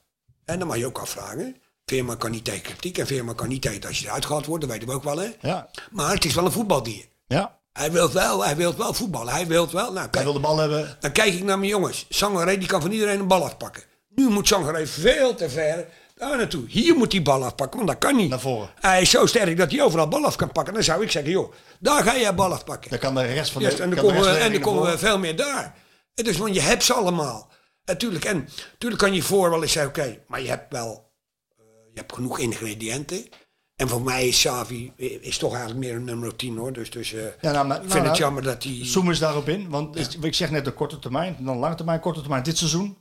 En dan mag je ook afvragen. Veerman kan niet tegen kritiek en Veerman kan niet tegen als je eruit gehaald wordt. Dat weten we ook wel, hè? Ja. Maar het is wel een voetbaldier. ja. Hij wil wel, hij wil wel voetballen. Hij wil wel. Nou, Hij wil de bal hebben. dan kijk ik naar mijn jongens. Sangaré die kan van iedereen een bal afpakken. Nu moet Sangaré veel te ver daar naartoe. Hier moet hij bal afpakken, want dat kan niet. Naar voren. Hij is zo sterk dat hij overal bal af kan pakken. Dan zou ik zeggen, joh, daar ga jij bal afpakken. Dan kan de rest van de Juist, en dan komen, we, en dan komen we veel meer daar. En dus, want je hebt ze allemaal. Natuurlijk, en natuurlijk kan je voor wel eens zeggen, oké, maar je hebt wel eh, je hebt genoeg ingrediënten. En voor mij is Savi is toch eigenlijk meer een nummer 10 hoor. Dus, dus eh, Ja, nou, maar- ik vind nou, het nou, jammer dat hij... Zoom eens daarop in, want ik zeg net de korte termijn, dan lange termijn, korte termijn. Dit seizoen,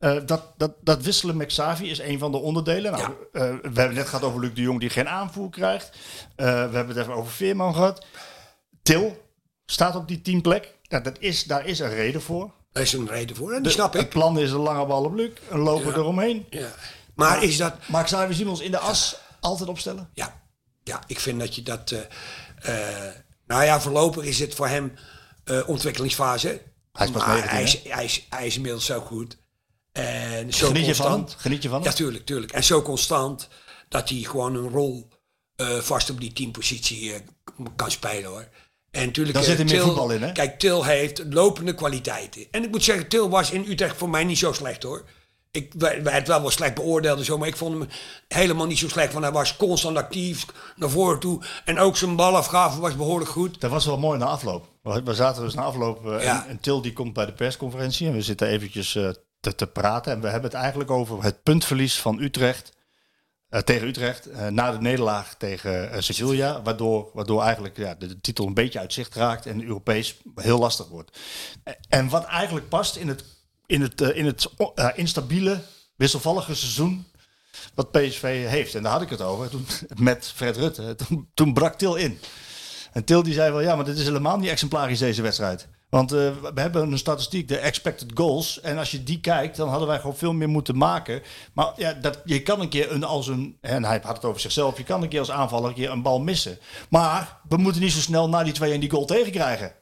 eh, dat, dat, dat wisselen met Xavi is een van de onderdelen. Nou, Ja. eh, we hebben net gehad over Luc de Jong die geen aanvoer krijgt. Eh, we hebben het even over Veerman gehad. Til staat op die teamplek. Ja, dat is, daar is een reden voor. Daar is een reden voor, en die De- snap Het ik. plan is een lange bal op Luc, een loper Ja. eromheen. Ja. Maar is dat... Maar Xavi Simons in de as altijd opstellen? Ja, ja ik vind dat je dat... nou ja, voorlopig is het voor hem ontwikkelingsfase. Hij is pas Maar 19, hij, is, hij, is, hij is inmiddels zo goed. En zo Geniet je van constant. hem? Geniet je van hem? Ja, tuurlijk, tuurlijk. En zo constant dat hij gewoon een rol eh, vast op die teampositie eh, kan spelen hoor. En natuurlijk, Daar eh, zit er meer voetbal in, hè? Kijk, Til heeft lopende kwaliteiten. En ik moet zeggen, Til was in Utrecht voor mij niet zo slecht hoor. Ik werd wel wel slecht beoordeeld en zo, maar ik vond hem helemaal niet zo slecht. Want hij was constant actief naar voren toe. En ook zijn balafgave was behoorlijk goed. Dat was wel mooi na afloop. We, zaten dus na afloop Ja. en, en Til die komt bij de persconferentie en we zitten eventjes te, te praten. En we hebben het eigenlijk over het puntverlies van Utrecht eh, tegen Utrecht eh, na de nederlaag tegen Sevilla. Waardoor, waardoor eigenlijk ja, de, titel een beetje uit zicht raakt en Europees heel lastig wordt. En wat eigenlijk past in het, in het, in het instabiele, wisselvallige seizoen wat PSV heeft. En daar had ik het over toen, (laughs) met Fred Rutte. Toen, toen brak Til in. En Til die zei wel, ja, maar dit is helemaal niet exemplarisch deze wedstrijd. Want eh, we hebben een statistiek, de expected goals. En als je die kijkt, dan hadden wij gewoon veel meer moeten maken. Maar ja, dat, je kan een keer een, als een, en hij had het over zichzelf, je kan een keer als aanvaller een keer een bal missen. Maar we moeten niet zo snel na die twee en die goal tegenkrijgen.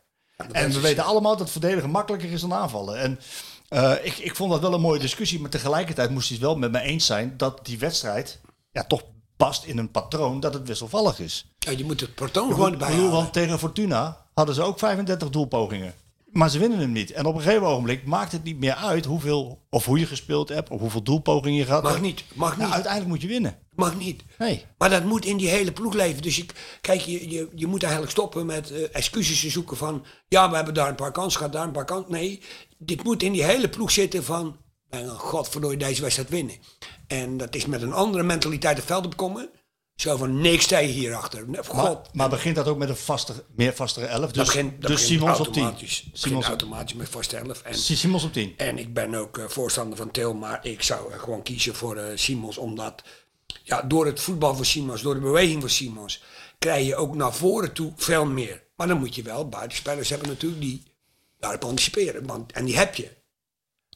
En we weten allemaal dat verdedigen makkelijker is dan aanvallen. En eh, ik, ik vond dat wel een mooie discussie, maar tegelijkertijd moest hij het wel met me eens zijn dat die wedstrijd ja, toch past in een patroon dat het wisselvallig is. Ja, je moet het patroon gewoon halen. want tegen Fortuna hadden ze ook 35 doelpogingen. Maar ze winnen hem niet. En op een gegeven ogenblik maakt het niet meer uit hoeveel, of hoe je gespeeld hebt, of hoeveel doelpogingen je gehad Mag niet, mag Ja, niet. uiteindelijk moet je winnen. Mag niet. Nee. Maar dat moet in die hele ploeg leven. Dus ik, kijk, je, je, je moet eigenlijk stoppen met eh, excuses te zoeken van... Ja, we hebben daar een paar kansen gehad, daar een paar kansen. Nee, dit moet in die hele ploeg zitten van... Nou, godverdorie, deze wedstrijd winnen. En dat is met een andere mentaliteit het veld opkomen. Zo van, niks tegen hierachter. God, Maar, maar begint dat ook met een vaste, meer vastere elf? dat Dus, begint, dat dus Simons op 10. automatisch. Begint Simons automatisch met vaste elf. En, Simons op 10. En ik ben ook eh, voorstander van Til, maar ik zou eh, gewoon kiezen voor eh, Simons. Omdat ja, door het voetbal van Simons, door de beweging van Simons, krijg je ook naar voren toe veel meer. Maar dan moet je wel buitenspelers hebben natuurlijk die daarop anticiperen. Want, en die heb je.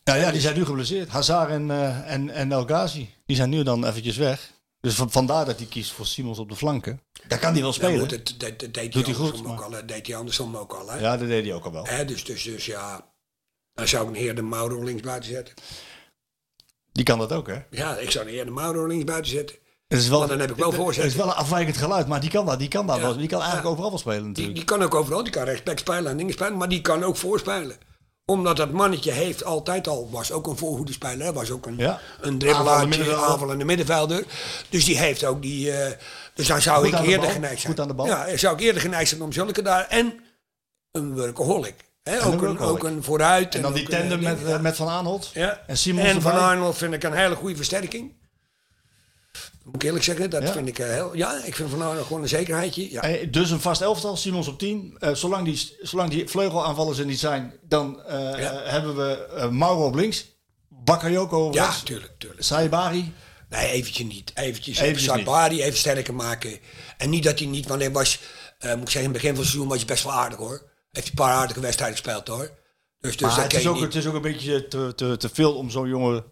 Ja, ja, die zijn nu geblesseerd. Hazard en, en, en El Ghazi. Die zijn nu dan eventjes weg. Dus van- vandaar dat hij kiest voor Simons op de flanken. Daar kan hij wel spelen. dat, dat, dat deed Doet hij goed, ook al. Dat deed hij andersom ook al. Hè? Ja, dat deed hij ook al wel. Hè, dus, dus, dus ja, dan zou ik een heer de Mauro links buiten zetten. Die kan dat ook, hè? Ja, ik zou een heer de Mauro links buiten zetten. Het is wel, dan heb ik wel het- Het voorzet. is wel een afwijkend geluid, maar die kan dat. Die kan, dat Ja. wel. Die kan eigenlijk Ja. overal wel spelen Die, natuurlijk. die kan ook overal, die kan rechtsback spelen en dingen spelen, maar die kan ook voorspelen. Omdat dat mannetje heeft altijd al, was ook een voorhoedenspeler, hè, was ook een, Ja. een Aanvallende dribbelaartje, middenvelder. aanvallende middenvelder. Dus die heeft ook die, eh, dus dan zou Goed ik de eerder geneigd zijn. goed aan de bal. Ja, zou ik eerder geneigd zijn om zulke daar en een workaholic. Hè, een ook, een, workaholic. ook een vooruit. En dan die een, tandem met, eh, ja. met Van Aanholt. Ja. En Simons En Van. Arnold vind ik een hele goede versterking. Moet ik eerlijk zeggen, dat Ja. vind ik eh, heel... Ja, ik vind Van Arnold gewoon een zekerheidje. Ja. Eh, Dus een vast elftal, Simons op 10. Eh, zolang, die, zolang die vleugelaanvallers er niet zijn, dan Ja. hebben we Mauro op links. Bakayoko op Ja, tuurlijk, tuurlijk. Saibari. Nee, eventjes niet. Eventjes, Eventjes niet. Sabari even sterker maken. En niet dat hij niet, want hij was, moet ik zeggen, in het begin van het seizoen was hij best wel aardig hoor. Heeft hij een paar aardige wedstrijden gespeeld hoor. Dus, dus Maar het is, ook, het is ook een beetje te, te, te veel om zo'n jongen...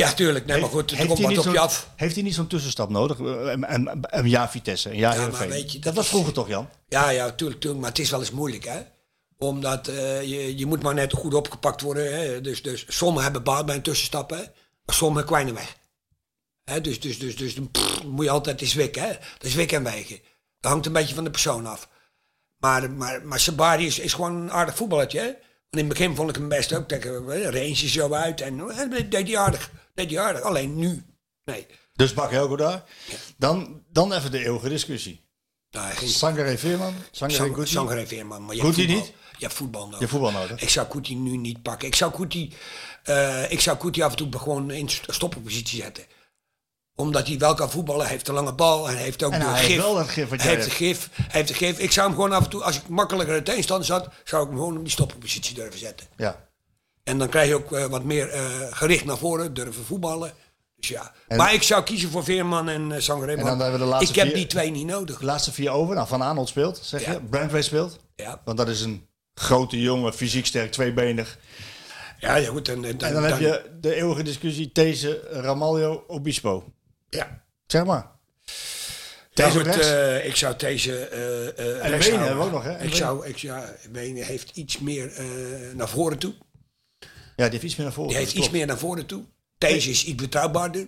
Ja, tuurlijk. Nee, maar goed, er komt wat op je af. heeft hij niet zo'n tussenstap nodig? Eh, Een, een, een jaar Vitesse, een jaar Ja, maar weet je, dat, dat was vroeger toch, Jan? Ja, ja, tuurlijk, tuurlijk. Maar het is wel eens moeilijk hè. Omdat eh, je, je moet maar net goed opgepakt worden. Hè. Dus, dus sommigen hebben baat bij een tussenstap, hè. Maar sommigen kwijnen weg. Hè, dus, dus, dus, dus pff, moet je altijd eens wikken, hè. Dat is wikken en wegen. Dat hangt een beetje van de persoon af. Maar, maar, maar Sabari is, is gewoon een aardig voetballertje, hè. In het begin vond ik hem best ook eh, range zo uit. En eh, deed hij aardig. Deed hij aardig. Alleen nu, nee. Dus Bakayoko daar. Dan, dan even de eeuwige discussie. Nou, geen Sangare Veerman, Sangare Sang- Guti. Sangare Veerman. Maar je Guti hebt voetbal. niet? Je hebt voetbal nodig. Je voetbal nodig. Ik zou Kuti nu niet pakken. Ik zou Kuti, eh, ik zou af en toe gewoon in st- stoppenpositie zetten. Omdat hij wel kan voetballen. Hij heeft een lange bal. En hij heeft ook En de hij gif. heeft wel dat gif wat hij heeft de gif. Hij heeft de gif. Ik zou hem gewoon af en toe, als ik makkelijker in de tegenstander zat, zou ik hem gewoon op die stoppenpositie durven zetten. Ja. En dan krijg je ook eh, wat meer eh, gericht naar voren, durven voetballen. Dus ja. En- maar ik zou kiezen voor Veerman en uh, Sangare. En dan want hebben we de laatste ik heb vier- die twee niet nodig. De laatste vier over. Nou, Van Aanholt speelt, zeg Ja. je. Brandway speelt. Ja, Want dat is een grote jongen, fysiek sterk, tweebenig. ja, ja goed. En, en, En dan heb je de eeuwige discussie These, Ramaljo, Obispo. Ja. Zeg maar. Ja, goed, rechts. eh, ik zou deze. eh eh En hebben we ook nog, hè? En Ik zou, ik, ja, Wenen heeft iets meer naar voren toe. ja, die heeft iets meer naar voren. Die heeft iets meer naar voren toe. Deze is iets betrouwbaarder.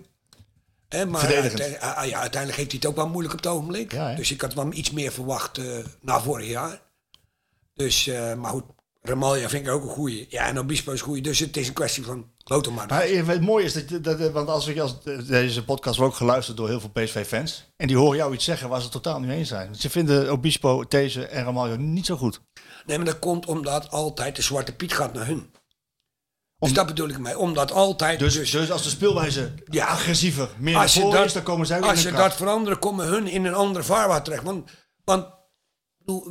Hè, maar ah, ja, uiteindelijk heeft hij het ook wel moeilijk op het ogenblik. Ja, dus ik had wel iets meer verwacht na vorig jaar. Dus, maar goed, Ramalja vind ik ook een goeie. Ja, en Obispo is goeie. Dus het is een kwestie van loten maar. Maar eh, het mooie is dat, dat, want als ik als deze podcast wordt ook geluisterd door heel veel PSV-fans. En die horen jou iets zeggen waar ze het totaal niet mee eens zijn. Ze vinden Obispo, These en Ramaljo niet zo goed. Nee, maar dat komt omdat altijd de Zwarte Piet gaat naar hun. Dus dat bedoel ik mee. Omdat altijd... Dus, dus, als de speelwijze Ja. agressiever, meer als je voren dat, is, dan komen zij als je dat veranderen, komen hun in een andere vaarwater terecht. Want, want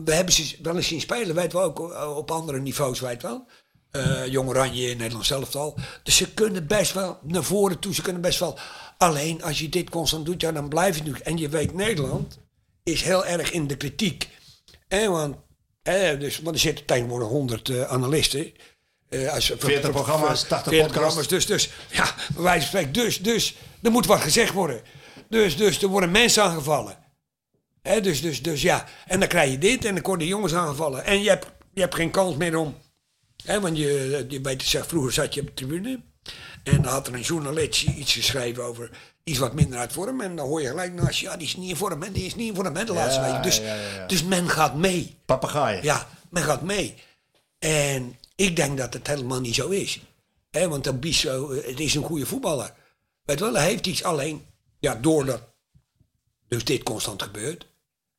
we hebben ze wel eens zien spelen, weet wel, ook eh, op andere niveaus, weet wel. Eh Jong Oranje in Nederland zelf al. Dus ze kunnen best wel naar voren toe, ze kunnen best wel. Alleen als je dit constant doet, ja, dan blijf je nu. En je weet, Nederland is heel erg in de kritiek. En want, eh, dus, want er zitten tegenwoordig 100 eh, analisten. Eh, als, 40 programma's, 80 podcasts. programma's. Dus, dus, ja, bij wijze van spreken. Dus, dus, er moet wat gezegd worden. Dus, dus, er worden mensen aangevallen. Dus, dus, dus ja, en dan krijg je dit en dan worden jongens aangevallen. En je hebt, je hebt geen kans meer om. Hè, want je, je weet vroeger zat je op de tribune. En dan had er een journalist iets geschreven over iets wat minder uit vorm. En dan hoor je gelijk naast, ja, die is niet in vorm, hè, die is niet in vorm, hè, de laatste Ja, week. Dus, ja, ja, ja. dus men gaat mee. Papagaaien. Ja, men gaat mee. En ik denk dat het helemaal niet zo is. hè want Biso, eh, het is een goede voetballer. Weet wel, hij heeft iets alleen, ja, doordat dus dit constant gebeurt.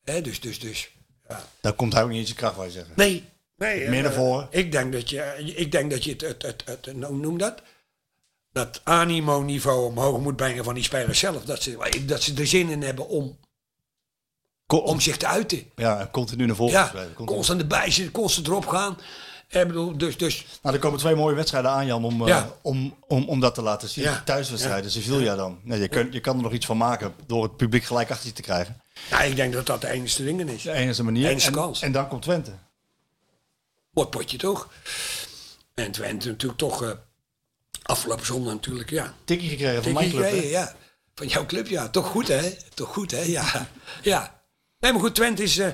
Hè dus, dus, dus, ja. Daar komt hij ook niet in zijn kracht, wij zeggen. Nee, nee. Meer naar voren. Ik denk dat je, ik denk dat je het, het, het, het, hoe noem dat? Dat animo-niveau omhoog moet brengen van die spelers zelf. Dat ze, dat ze er zin in hebben om, om zich te uiten. Ja, continu naar voren Ja. Continu. constant erbij zitten, constant erop gaan. Ik bedoel, dus, dus Nou, er komen twee mooie wedstrijden aan, Jan, om, eh, om, om, om dat te laten zien. Ja. Thuiswedstrijden, Sevilla dan. Nee, je, kunt, je kan er nog iets van maken door het publiek gelijk achter je te krijgen. ja, ik denk dat dat de enige dingen is. De enige manier. Enige en, kans. en dan komt Twente. Mooi potje toch? En Twente natuurlijk toch eh, afgelopen zondag natuurlijk, ja. Tikkie gekregen van mijn club. gekregen, ja. Van jouw club, ja. Toch goed, hè? Toch goed, hè? Ja. ja. Nee, maar goed, Twente is eh,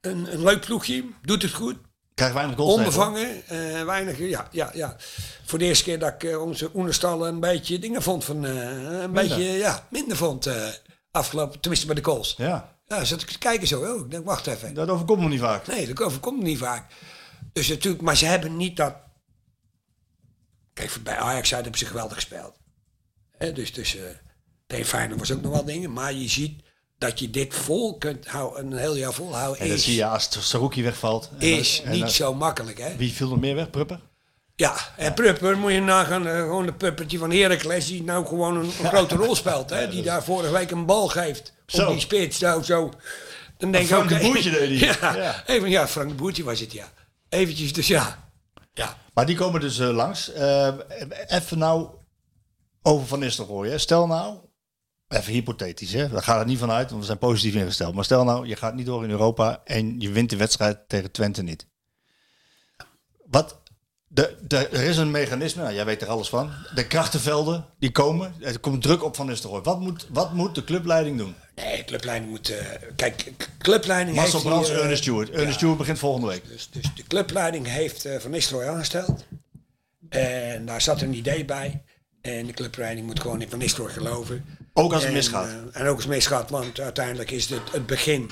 een, een leuk ploegje. Doet het goed. Krijgt weinig goals. Onbevangen. eh, weinig, ja, ja, ja. Voor de eerste keer dat ik eh, onze Oenerstal een beetje dingen vond van... eh, een beetje, ja, minder vond afgelopen. Tenminste bij de goals. Ja, Ja, zat ik te kijken zo. Oh, ik denk, wacht even. dat overkomt me niet vaak. Nee, dat overkomt niet vaak. Dus natuurlijk, maar ze hebben niet dat. Kijk, bij Ajax uit hebben ze geweldig gespeeld. Hè, dus dus eh tegen Feyenoord was ook nog wel dingen. Maar je ziet dat je dit vol kunt houden, een heel jaar volhouden, En dan is, zie je als Saruki wegvalt. En is en niet zo makkelijk. Hè? Wie viel er meer weg? Prupper? Ja, en Prupper moet je nagaan, eh, gewoon de puppertje van Heracles, die nou gewoon een, een (laughs) grote rol speelt. Hè? Die daar vorige week een bal geeft op Zo. die spits. Nou, zo. Dan denk ik Frank ook, de Boertje deed die. (laughs) Ja, Ja. Even, ja, Frank de Boertje was het, ja. Eventjes, dus ja. Ja, Maar die komen dus eh, langs. Eh, even nou over Van Nistelrooy. Hè. Stel nou, even hypothetisch, hè. daar gaat het niet van uit, want we zijn positief ingesteld. Maar stel nou, je gaat niet door in Europa en je wint de wedstrijd tegen Twente niet. Wat, de, de, er is een mechanisme, nou, jij weet er alles van. De krachtenvelden, die komen. Er komt druk op Van Nistelrooy. Wat moet, wat moet de clubleiding doen? nee, clubleiding moet... eh, kijk, clubleiding Marcel heeft... Brands, hier, eh, Ernest Stewart. Ernest Stewart begint volgende week. Dus, dus de clubleiding heeft eh, Van Nistelrooy aangesteld. En daar zat een idee bij. En de clubleiding moet gewoon in Van Nistelrooy geloven. Ook als het En, misgaat. eh, en ook als het misgaat, want uiteindelijk is dit het begin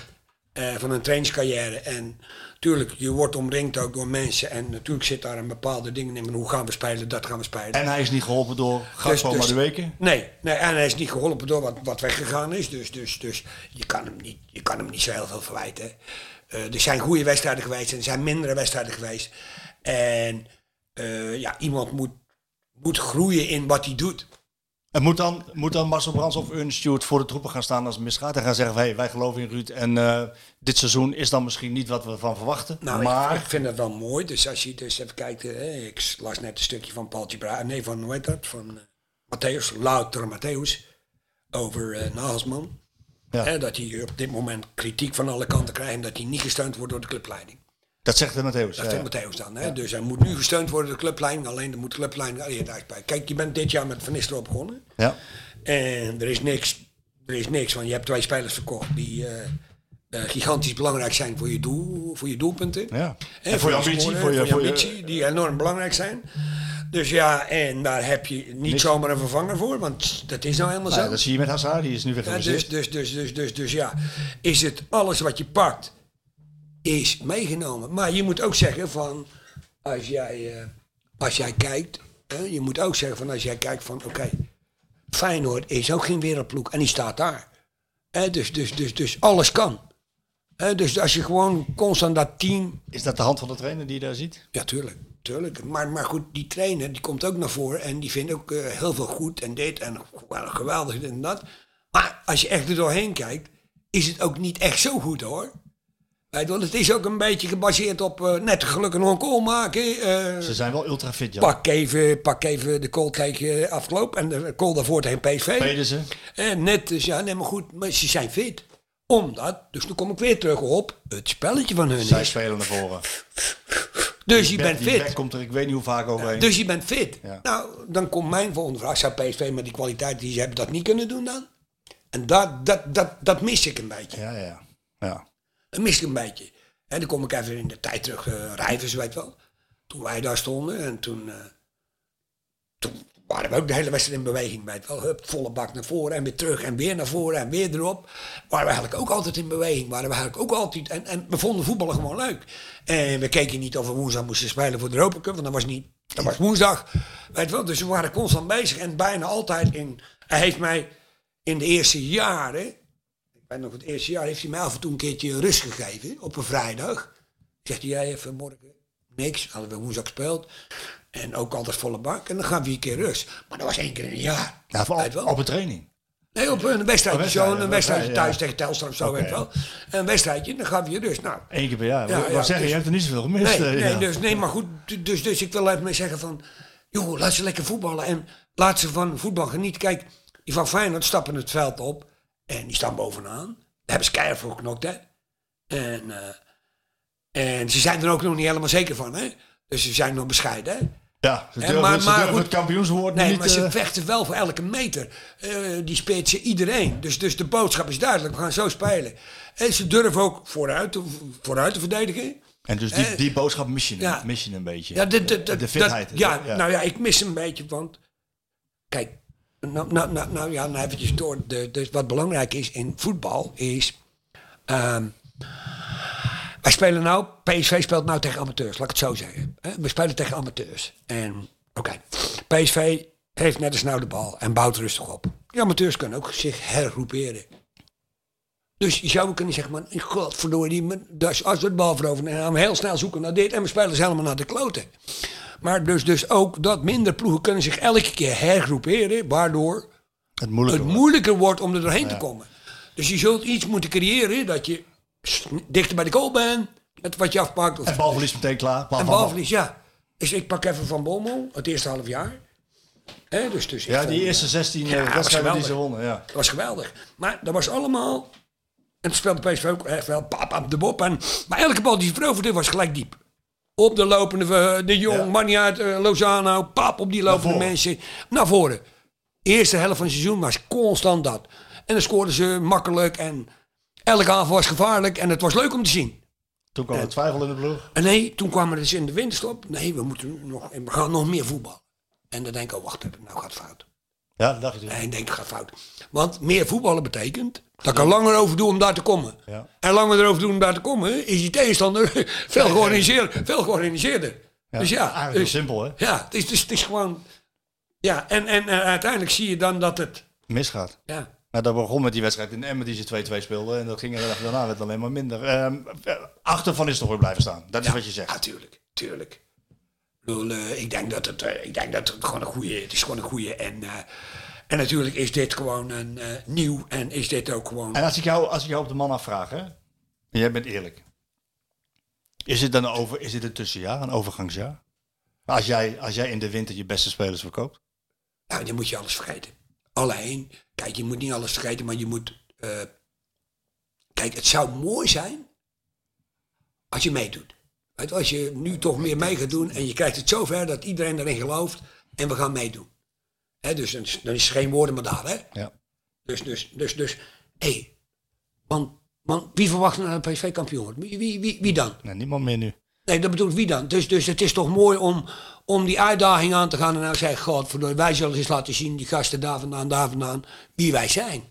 eh, van een trainingscarrière. En natuurlijk, je wordt omringd ook door mensen. En natuurlijk zit daar een bepaalde dingen in. van Hoe gaan we spelen, dat gaan we spelen. En hij is niet geholpen door Gakpo Dus- dus- Madueke. Nee, nee, en hij is niet geholpen door wat, wat weggegaan is. Dus, dus, dus je, kan hem niet, je kan hem niet zo heel veel verwijten. Eh, er zijn goede wedstrijden geweest en er zijn mindere wedstrijden geweest. En ja, iemand moet, moet groeien in wat hij doet. En moet dan, moet dan Marcel Brands of Ernest Stewart voor de troepen gaan staan als het misgaat en gaan zeggen: van, hey, wij geloven in Ruud en eh, dit seizoen is dan misschien niet wat we ervan verwachten. Nou, maar ik, ik vind dat wel mooi. Dus als je dus even kijkt, eh, ik las net een stukje van Paul Bra nee, van hoe dat? Van eh, Matthäus, louter Matthäus, over eh Nagelsman. Ja. Dat hij op dit moment kritiek van alle kanten krijgt en dat hij niet gesteund wordt door de clubleiding. Dat zegt de Matthäus. Dat vindt Matthäus dan. Hè? Dus hij moet nu gesteund worden door de clubleiding. Alleen dan moet de clubleiding bij. Kijk, je bent dit jaar met Van Nistelrooy begonnen. ja. En er is niks. Er is niks, want je hebt twee spelers verkocht die eh, eh, gigantisch belangrijk zijn voor je, doel, voor je doelpunten. Ja. En, En voor je ambitie, scoren, voor je- voor je voor je- ambitie, die enorm belangrijk zijn. Dus ja, en daar heb je niet zomaar een vervanger voor, want dat is nou helemaal Nou, zo. ja, dat zie je met Hazard, die is nu weer Ja, dus, dus, dus, dus, dus, dus ja, is het alles wat je pakt, is meegenomen. Maar je moet ook zeggen van, als jij, eh, als jij kijkt, je moet ook zeggen van, als jij kijkt van, oké, Feyenoord is ook geen wereldploeg en die staat daar. Dus, dus, dus, dus alles kan. Dus als je gewoon constant dat team Is dat de hand van de trainer die je daar ziet? ja, tuurlijk. tuurlijk. Maar, maar goed, die trainer die komt ook naar voren en die vindt ook eh, heel veel goed en dit en wel geweldig dit en dat. Maar als je echt er doorheen kijkt, is het ook niet echt zo goed hoor. Wel, het is ook een beetje gebaseerd op eh, net gelukkig nog een goal maken. eh, Ze zijn wel ultra fit, ja. pak, even, pak even de goal tegen afgelopen en de goal daarvoor tegen PSV. Pedersen. En net, dus ja, nee, maar goed, maar ze zijn fit. Omdat, dus toen kom ik weer terug op het spelletje van hun Zij is. spelen naar voren. Dus je bent die fit. komt er, ik weet niet hoe vaak overheen. Dus je bent fit. Ja. Nou, dan komt mijn volgende vraag. Zou PSV met die kwaliteit die ze hebben dat niet kunnen doen dan? En dat, dat, dat, dat mis ik een beetje. Ja, ja. ja. Dat mis ik een beetje. En dan kom ik even in de tijd terug, uh, Rijvers, weet wel. Toen wij daar stonden en toen, eh, toen waren we ook de hele wedstrijd in beweging, weet wel. Hup, volle bak naar voren en weer terug en weer naar voren en weer erop. Waren we eigenlijk ook altijd in beweging. Waren we eigenlijk ook altijd, en, en we vonden voetballen gewoon leuk. En we keken niet of we woensdag moesten spelen voor de Europa Cup, want dat was niet, dat was woensdag. Weet wel, dus we waren constant bezig en bijna altijd in, hij heeft mij in de eerste jaren, weet nog het eerste jaar, heeft hij mij af en toe een keertje rust gegeven op een vrijdag. Zegt hij, jij even morgen niks, hadden we woensdag gespeeld. En ook altijd volle bak. En dan gaan we een keer rust. Maar dat was één keer in een jaar. Ja, op, op een training. Nee, op een wedstrijdje. Wedstrijd, zo, ja, een wedstrijdje ja. thuis tegen Telstar of zo, Oké. weet wel. Een wedstrijdje, dan gaan we je rust. Nou, Eén keer per jaar. Ja, Ja, zeggen, dus- je hebt er niet zoveel gemist. Nee, eh, nee, dus, nee, maar goed. Dus, dus ik wil even mee zeggen van... joh, laat ze lekker voetballen. En laat ze van voetbal genieten. Kijk, die van Feyenoord stappen het veld op. En die staan bovenaan. Daar hebben ze keihard voor geknokt, hè. En, eh, en ze zijn er ook nog niet helemaal zeker van, hè. Dus ze zijn nog bescheiden, hè. Ja, ze En durven, maar- ze maar durven goed. het kampioenswoord Nee, niet... maar ze eh, vechten wel voor elke meter. Eh, die speelt ze iedereen. Dus, dus de boodschap is duidelijk. We gaan zo spelen. En ze durven ook vooruit te, vooruit te verdedigen. en dus die, die boodschap mis je, ja. mis je een beetje. Ja, de, de, de, de fitheid. dat- ja, nou ja, ik mis een beetje, want... Kijk, nou, nou, nou, nou ja, nou eventjes door. De, dus wat belangrijk is in voetbal is... ehm, wij spelen nou... PSV speelt nou tegen amateurs, laat ik het zo zeggen. We spelen tegen amateurs. En, oké, PSV heeft net als nou de bal en bouwt rustig op. Die amateurs kunnen ook zich hergroeperen. Dus je zou kunnen zeggen, man, godverdorie, dus als we het bal veroveren en gaan we heel snel zoeken naar dit en we spelen ze helemaal naar de kloten. Maar dus, dus ook dat minder ploegen kunnen zich elke keer hergroeperen, waardoor het moeilijker het wordt. moeilijker wordt om er doorheen te komen. Dus je zult iets moeten creëren dat je dichter bij de goal bent, met wat je afpakt. Of, En balverlies meteen klaar. Bal en balverlies, ja. Dus ik pak even Van Bommel, het eerste half jaar. Dus, dus Ja, die eh, eerste 16 ja, eh, wedstrijden die ze wonnen. Ja. dat was geweldig. Maar dat was allemaal... En toen speelde PSV ook echt wel pap, pap, de bop. En, maar elke bal die ze veroverde was gelijk diep. Op de lopende, eh, de Jong, Ja. uit, eh, Lozano, pap op die lopende mensen. Naar voren. Eerste helft van het seizoen was constant dat. En dan scoorden ze makkelijk en elke aanval was gevaarlijk. En het was leuk om te zien. Toen kwam de twijfel in de ploeg. En nee, toen kwamen we dus in de winterstop. Nee, we, moeten nog, we gaan nog meer voetballen. En dan denk ik, oh wacht even, nou gaat het fout. Ja, dat dacht je toen. Nee, ik denk het gaat fout. Want meer voetballen betekent dat ik er langer over doe om daar te komen. Ja. En langer erover doen om daar te komen, is die tegenstander (laughs) veel georganiseerder. Veel georganiseerder. Ja, dus ja, eigenlijk dus, simpel, hè? Ja, het is, het is, het is gewoon... Ja, en, en eh, uiteindelijk zie je dan dat het... Misgaat. Ja, Nou, dat begon met die wedstrijd in Emmen die ze 2-2 speelden. En dat ging er daarna werd alleen maar minder. Ehm, achter van is toch weer blijven staan. Dat is wat je zegt. natuurlijk, tuurlijk. Ik, bedoel, eh, ik denk dat het, ik denk dat het gewoon een goede, het is gewoon een goede en, en natuurlijk is dit gewoon een eh, nieuw en is dit ook gewoon. En als ik jou, als ik jou op de man afvraag, hè? En jij bent eerlijk. Is het dan een over, is dit een tussenjaar, een overgangsjaar? Als jij, als jij in de winter je beste spelers verkoopt? Nou, dan moet je alles vergeten. Alleen, kijk, je moet niet alles vergeten, maar je moet. eh, kijk, het zou mooi zijn als je meedoet. Als je nu toch meer mee gaat doen en je krijgt het zover dat iedereen erin gelooft en we gaan meedoen. Hè, dus dan is, er geen woorden maar daad, hè? Ja. Dus, dus, dus, dus, hé, hey, want, want wie verwacht nou dat PSV kampioen wordt? Wie, wie, wie, wie dan? Nee, niemand meer nu. Nee, dat bedoel ik wie dan. Dus, dus het is toch mooi om, om die uitdaging aan te gaan en nou zeggen, godverdomme, wij zullen eens laten zien, die gasten daar vandaan, daar vandaan, wie wij zijn.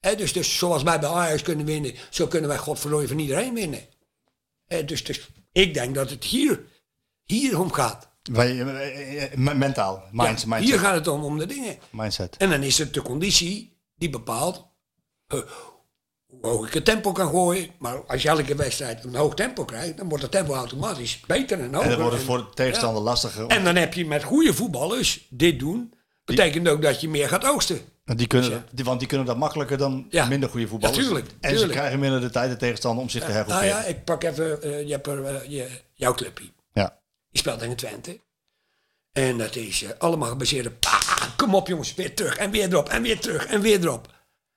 Hè, dus, dus zoals wij bij Ajax kunnen winnen, zo kunnen wij godverdomme van iedereen winnen. Hè, dus, dus ik denk dat het hier, hier om gaat. Eh, eh, me- mentaal, mind, Ja, mindset. hier gaat het om, om de dingen. mindset. En dan is het de conditie die bepaalt eh, hoe hoog ik het tempo kan gooien. Maar als je elke wedstrijd een hoog tempo krijgt, dan wordt het tempo automatisch beter en hoger. En dan wordt het voor de tegenstander Ja. lastiger. En dan heb je met goede voetballers dit doen. Betekent ook dat je meer gaat oogsten. Want die, kunnen, die, want die kunnen dat makkelijker dan Ja. minder goede voetballers. Tuurlijk, En ze krijgen minder de tijd de tegenstander om zich te Nou hergroeperen. ja, ik pak even, eh, je hebt eh, je, jouw clubje. Die speelt tegen Twente. En dat is eh, allemaal gebaseerd op, ah, kom op jongens, weer terug en weer erop en weer terug en weer erop.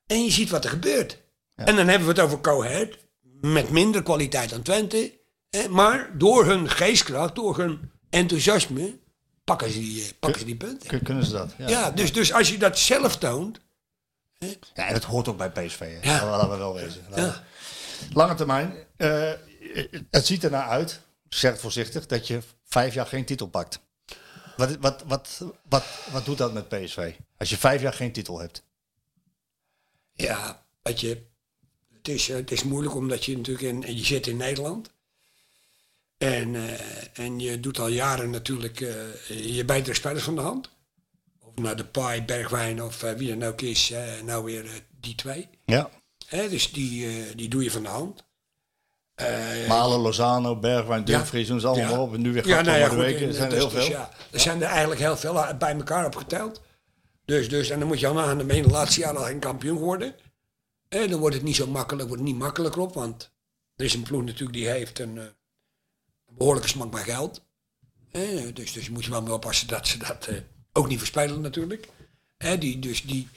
En je ziet wat er gebeurt. En dan hebben we het over Cohet, met minder kwaliteit dan Twente. eh, Maar door hun geestkracht, door hun enthousiasme, pakken ze die, eh, pakken ze die punten. Kun- Kunnen ze dat? Ja, dus, dus als je dat zelf toont, Ja, en dat hoort ook bij PSV. Hè? Ja. Laten we wel wezen. Ja. Lange termijn. eh, het ziet ernaar uit, zeg het voorzichtig, dat je vijf jaar geen titel pakt. Wat, wat, wat, wat, wat doet dat met PSV? Als je vijf jaar geen titel hebt. ja, je, het is, eh, het is moeilijk omdat je natuurlijk in, je zit in Nederland. En, eh, en je doet al jaren natuurlijk eh, je betere spelers van de hand. Of nou de Pai, Bergwijn of wie dan ook is, nou weer die twee. Ja. Hè, dus die, die doe je van de hand. Eh, Malen, Lozano, Bergwijn, Dumfries, ze allemaal Ja. op. En nu weer Ja, Gakpo, nou ja, goed, weken. en, Er zijn er dus- heel dus veel. ja, er zijn er eigenlijk heel veel uh, bij elkaar opgeteld. Dus, dus, en dan moet je je de laatste jaren al geen kampioen geworden. En dan wordt het niet zo makkelijk, wordt het niet makkelijker op, want er is een ploeg natuurlijk die heeft een, eh, een behoorlijke smak bij geld. Eh, dus, dus je moet je wel mee oppassen dat ze dat eh, ook niet verspelen natuurlijk. Eh, die, dus die,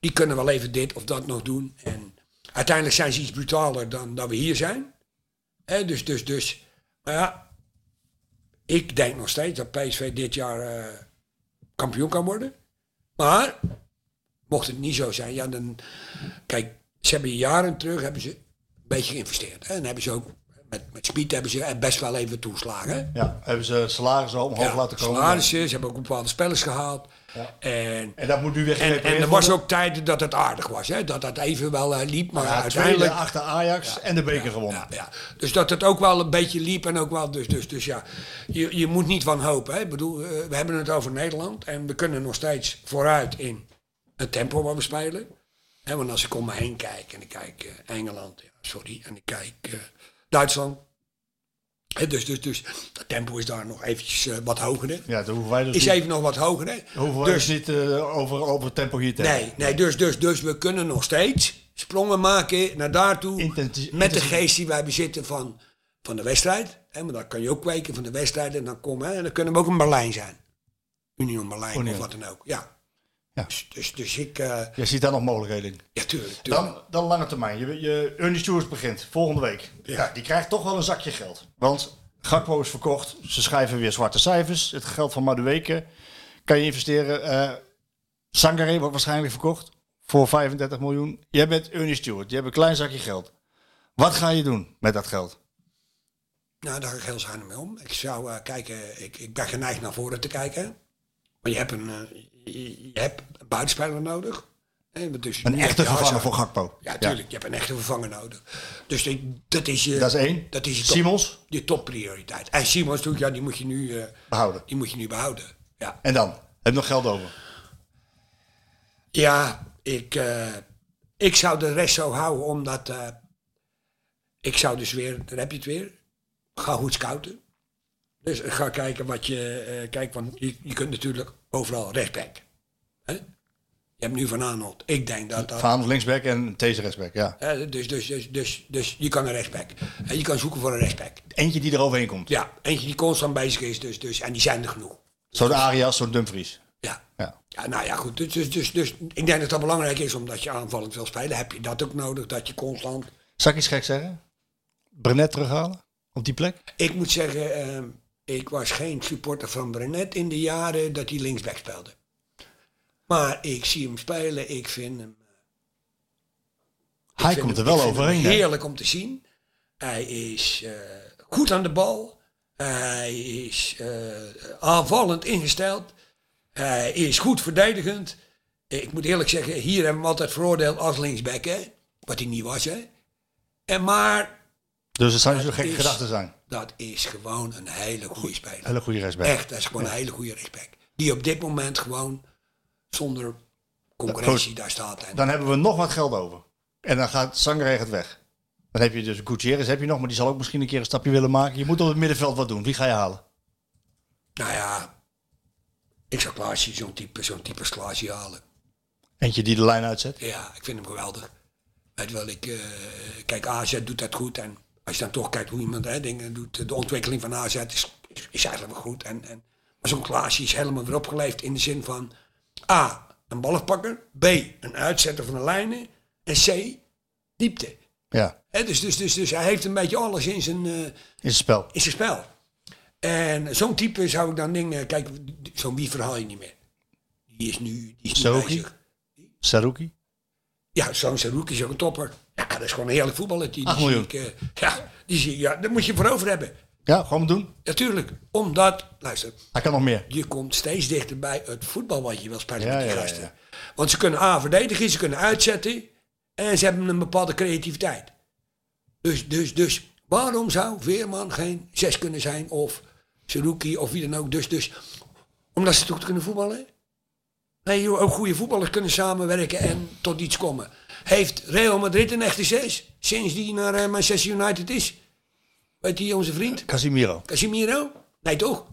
die kunnen wel even dit of dat nog doen. En uiteindelijk zijn ze iets brutaler dan dat we hier zijn. Dus, dus, dus, maar ja, ik denk nog steeds dat PSV dit jaar eh, kampioen kan worden. Maar, mocht het niet zo zijn, ja dan... Kijk, ze hebben jaren terug hebben ze een beetje geïnvesteerd. Hè? En hebben ze ook, met, met Speed hebben ze best wel even toeslagen. hè? Ja, hebben ze salarissen omhoog Ja, laten komen. salarissen, ze hebben ook bepaalde spelers gehaald. Ja. En, En dat moet nu weer en, er was ook tijden dat het aardig was. Hè? Dat dat even wel eh, liep, maar Ja, uiteindelijk... achter Ajax en de beker gewonnen. Ja. Dus dat het ook wel een beetje liep en ook wel. Dus, dus, dus ja, je, je moet niet van hopen. Hè. Ik bedoel, eh, we hebben het over Nederland en we kunnen nog steeds vooruit in het tempo waar we spelen. Hè, want als ik om me heen kijk en ik kijk eh, Engeland, sorry, en ik kijk Duitsland. Dus, dus, dus het tempo is daar nog eventjes eh, wat hoger. Hè. Ja, dan hoeven wij dus Is niet, even nog wat hoger. Hè. hoeven wij Dus- dus niet eh, over, over het tempo hier te Nee, hebben. nee dus, dus, dus we kunnen nog steeds sprongen maken naar daartoe. Intensi- met de geest die wij bezitten van, van de wedstrijd. Hè, maar dan kan je ook kweken van de wedstrijd. En dan, kom, hè, en dan kunnen we ook in Berlijn zijn. Union Berlijn Union. of wat dan ook. Ja. Ja. Dus, dus, dus ik... eh, Je ziet daar nog mogelijkheden in. ja, tuurlijk. tuurlijk. Dan, dan lange termijn. Je, je Ernie Stewards begint volgende week. Ja. die krijgt toch wel een zakje geld. Want Gakpo is verkocht. Ze schrijven weer zwarte cijfers. Het geld van Madueke kan je investeren. Eh Sangare wordt waarschijnlijk verkocht voor 35 miljoen. Jij bent Ernie Stewart. Je hebt een klein zakje geld. Wat ga je doen met dat geld? Nou, daar ga ik heel zuinig mee om. Ik zou eh, kijken, ik, ik ben geneigd naar voren te kijken. Maar je hebt een, je, je hebt een buitenspeler nodig. Hè, dus Een echte vervanger voor Gakpo. Ja, tuurlijk. Je hebt een echte vervanger nodig. Dus dat is je... Dat is één. Dat is je top, Simons? Je topprioriteit. En Simons natuurlijk, ja, die moet je nu, eh, Behouden. die moet je nu behouden. Ja, En dan? Heb je nog geld over? ja ik, eh, ik zou de rest zo houden, omdat... eh, ik zou dus weer, daar heb je het weer, ga goed scouten. Dus ga kijken wat je... kijk, want je, je kunt natuurlijk overal rechtsback. Je hebt nu Van Aanholt. Ik denk dat dat... Vaan linksback en deze rechtsback, ja. dus, dus, dus, dus, dus je kan een rechtsback. En je kan zoeken voor een rechtsback. Eentje die er overheen komt. Ja, eentje die constant bezig is, dus, dus, en die zijn er genoeg. Zo de Arias, zo'n Dumfries. Ja. Ja. ja, nou ja, goed. Dus, dus, dus, dus ik denk dat dat belangrijk is, omdat je aanvallend wil spelen. Heb je dat ook nodig, dat je constant... Zal ik iets gek zeggen? Brenet terughalen? Op die plek? Ik moet zeggen, ehm, ik was geen supporter van Brenet in de jaren dat hij linksback speelde. Maar ik zie hem spelen, ik vind hem... ik Hij vind komt er wel overheen. Heerlijk om te zien. Hij is eh, goed aan de bal. Hij is eh, aanvallend ingesteld. Hij is goed verdedigend. Ik moet eerlijk zeggen, hier hebben we hem altijd veroordeeld als linksback, hè? Wat hij niet was, hè? En maar Dus het zou niet zo gekke gedachten zijn. Dat is gewoon een hele goede speler. Hele goede rechtsback. Echt, dat is gewoon een hele goede rechtsback. Die op dit moment gewoon zonder concurrentie daar staat. En Dan hebben we nog wat geld over. En dan gaat Sangre het weg. Dan heb je dus Gutierrez heb je nog, maar die zal ook misschien een keer een stapje willen maken. Je moet op het middenveld wat doen. Wie ga je halen? Nou ja, ik zou Klaasje, zo'n type, zo'n type Klaasje halen. Eentje die de lijn uitzet. Ja, ik vind hem geweldig. Weet wel, ik, eh, kijk, AZ doet dat goed. En als je dan toch kijkt hoe iemand hè, dingen doet, de ontwikkeling van AZ is, is, is eigenlijk wel goed. En, en, maar zo'n Klaasje is helemaal weer opgeleefd in de zin van A, een ballenpakker. B, een uitzetter van de lijnen. En C, diepte. Ja, dus, dus, dus, dus hij heeft een beetje alles in zijn, eh, is het spel. in zijn spel. En zo'n type zou ik dan denken, kijk, zo'n wie verhaal je niet meer. Die is nu, die is Saruki? bezig. Saruki? Ja, zo'n Saruki is ook een topper. Dat is gewoon een heerlijk voetballer. Die, die Acht zie ik, eh, ja, die zie ja, daar moet je voor over hebben. Ja, gewoon doen. Natuurlijk, omdat, luister, Hij kan nog meer. je komt steeds dichter bij het voetbal wat je wil spelen Ja, met die ja, gasten. ja. Want ze kunnen A verdedigen, ze kunnen uitzetten en ze hebben een bepaalde creativiteit. Dus, dus, dus waarom zou Veerman geen zes kunnen zijn of Saruki of wie dan ook? Dus, dus omdat ze toch kunnen voetballen? Nee, ook goede voetballers kunnen samenwerken en tot iets komen. Heeft Real Madrid een echte zes sinds die naar eh, Manchester United is? Weet je, onze vriend? Casimiro. Casimiro? Nee, toch?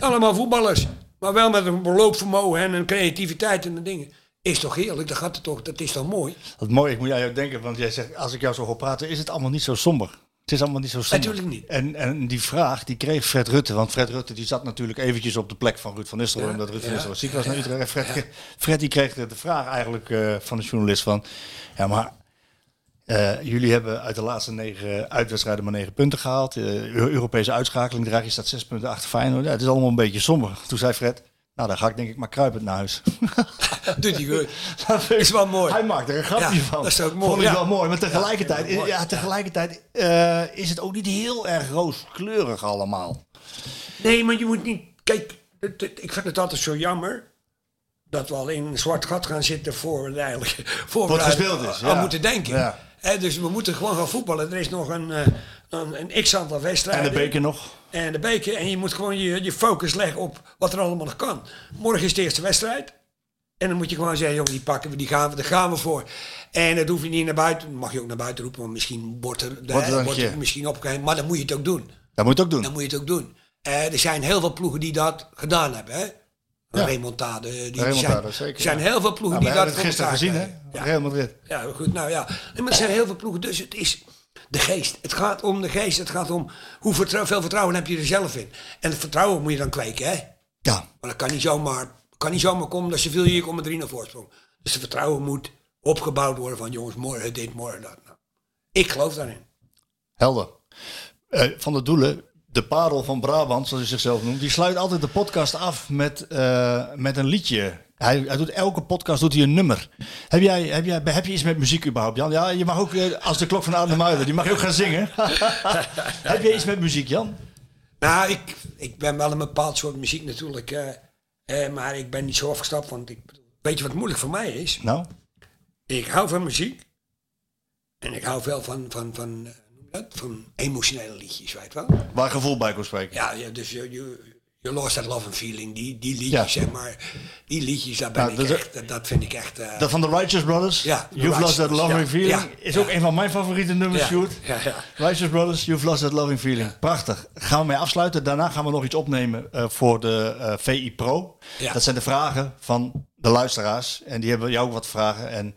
Allemaal voetballers. Maar wel met een loopvermogen en een creativiteit en de dingen. Is toch heerlijk? Dat, gaat het toch, dat is toch mooi? Wat mooi, ik moet aan jou denken, want jij zegt, als ik jou zo hoor praten, is het allemaal niet zo somber. Het is allemaal niet zo somber. Natuurlijk niet. En, en die vraag, die kreeg Fred Rutte, want Fred Rutte die zat natuurlijk eventjes op de plek van Ruud van Nistelrooy, omdat Ruud van Nistelrooy ziek was naar Utrecht. Fred, Fred die kreeg de vraag eigenlijk eh, van de journalist van, ja maar eh, jullie hebben uit de laatste negen uitwedstrijden maar negen punten gehaald. Eh, Eu- Europese uitschakeling, draag je staat zes punten achter Feyenoord. Ja, het is allemaal een beetje somber. Toen zei Fred, nou dan ga ik denk ik maar kruipend naar huis. (laughs) Doet hij goed. (laughs) is wel mooi. Hij maakt er een grapje Ja, van. dat is ook mooi, Vond ik ja. wel mooi. Maar tegelijkertijd, Ja, tegelijkertijd eh, is het ook niet heel erg rooskleurig allemaal. Nee, maar je moet niet... Kijk, het- het- ik vind het altijd zo jammer... dat we al in een zwart gat gaan zitten voor we eigenlijk voor Wat we gespeeld is, aan moeten denken. Dus we moeten gewoon gaan voetballen. Er is nog een, eh, een, een x-aantal En wedstrijden. de beker nog. En de beker. En je moet gewoon je, je focus leggen op wat er allemaal nog kan. Morgen is de eerste wedstrijd. En dan moet je gewoon zeggen, jongen, die pakken we, die gaan we, daar gaan we voor. En dat hoef je niet naar buiten, mag je ook naar buiten roepen, want misschien wordt er, de, Wordt er misschien opgegeven. Maar dan moet je het ook doen. Dat moet je ook doen. Dan moet je het ook doen. Eh, er zijn heel veel ploegen die dat gedaan hebben. Hè? Ja. remontade. Die, remontade, zijn, zeker, Er zijn ja. heel veel ploegen Nou, die dat hebben gisteren gezien, hè? Ja. Real Madrid. Ja, goed, nou ja. Maar er zijn heel veel ploegen, dus het is de geest. Het gaat om de geest, het gaat om hoe vertrouw, veel vertrouwen heb je er zelf in. En het vertrouwen moet je dan kweken, hè. Ja, Maar dat kan niet zomaar, kan niet zomaar komen dat ze veel hier komen met 3 voorsprong. Dus het vertrouwen moet opgebouwd worden van jongens, morgen dit, morgen dat. Nou, ik geloof daarin. helder. Eh, van de Doelen, de parel van Brabant, zoals hij zichzelf noemt, die sluit altijd de podcast af met, eh, met een liedje. Hij, hij doet elke podcast doet hij een nummer. Heb jij, heb, jij, heb je iets met muziek überhaupt, Jan? Ja, je mag ook, eh, als de klok van Adem Muiden, die mag je ook gaan zingen. (laughs) heb jij iets met muziek, Jan? Nou, ik, ik ben wel een bepaald soort muziek natuurlijk. eh, eh, maar ik ben niet zo afgestapt. Want ik, weet je wat moeilijk voor mij is? Nou, Ik hou van muziek. En ik hou veel van, van, van, je dat? van emotionele liedjes, weet je wel. waar gevoel bij kon spreken. Ja, ja dus je, je, je lost that love and feeling. Die, die liedjes, Ja. zeg maar. Die liedjes, daar ben Nou, ik dat echt, dat- vind ik echt... eh, Dat van de Righteous Brothers, Ja, You've Lost That Loving. Feeling, Ja, is ook een van mijn favoriete nummers, ja, Sjoerd. ja, ja. Righteous Brothers, You've Lost That Loving Feeling. Prachtig. Gaan we mee afsluiten. Daarna gaan we nog iets opnemen eh, voor de eh, VI Pro. Ja. Dat zijn de vragen van de luisteraars. En die hebben jou ook wat vragen. En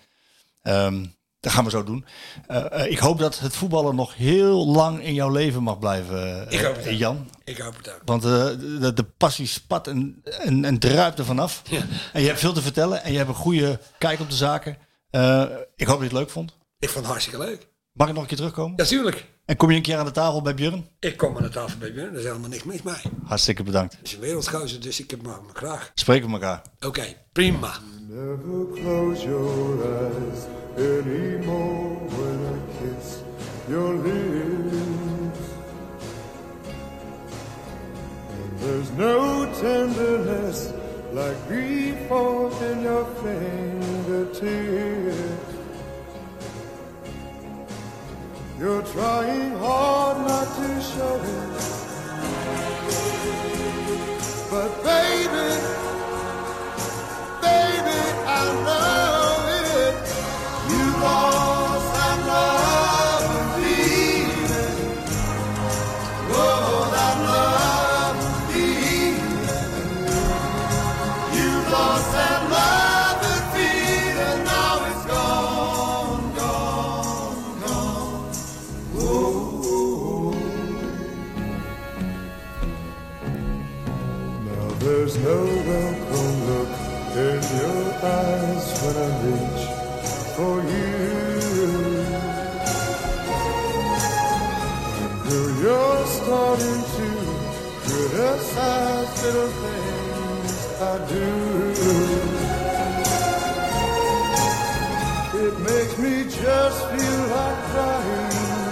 ehm, dat gaan we zo doen. Eh, eh, ik hoop dat het voetballen nog heel lang in jouw leven mag blijven, Ik hoop het eh. Jan. Ik hoop het ook. Want de, de passie spat en, en, en druipt er vanaf. Ja. En je hebt veel te vertellen. En je hebt een goede kijk op de zaken. Ik hoop dat je het leuk vond. Ik vond het hartstikke leuk. Mag ik nog een keer terugkomen? Natuurlijk. En kom je een keer aan de tafel bij Björn? Ik kom aan de tafel bij Björn. Er is helemaal niks mis mee. Hartstikke bedankt. Het is een wereldgozer, dus ik heb me graag. Spreken we elkaar. Oké, prima. Never close your eyes anymore when I kiss your lips. And there's no tenderness like grief in your fingertips. You're trying hard not to show it. But baby, baby, I know eyes when I reach for you. And you're starting to criticize little things I do. It makes me just feel like crying.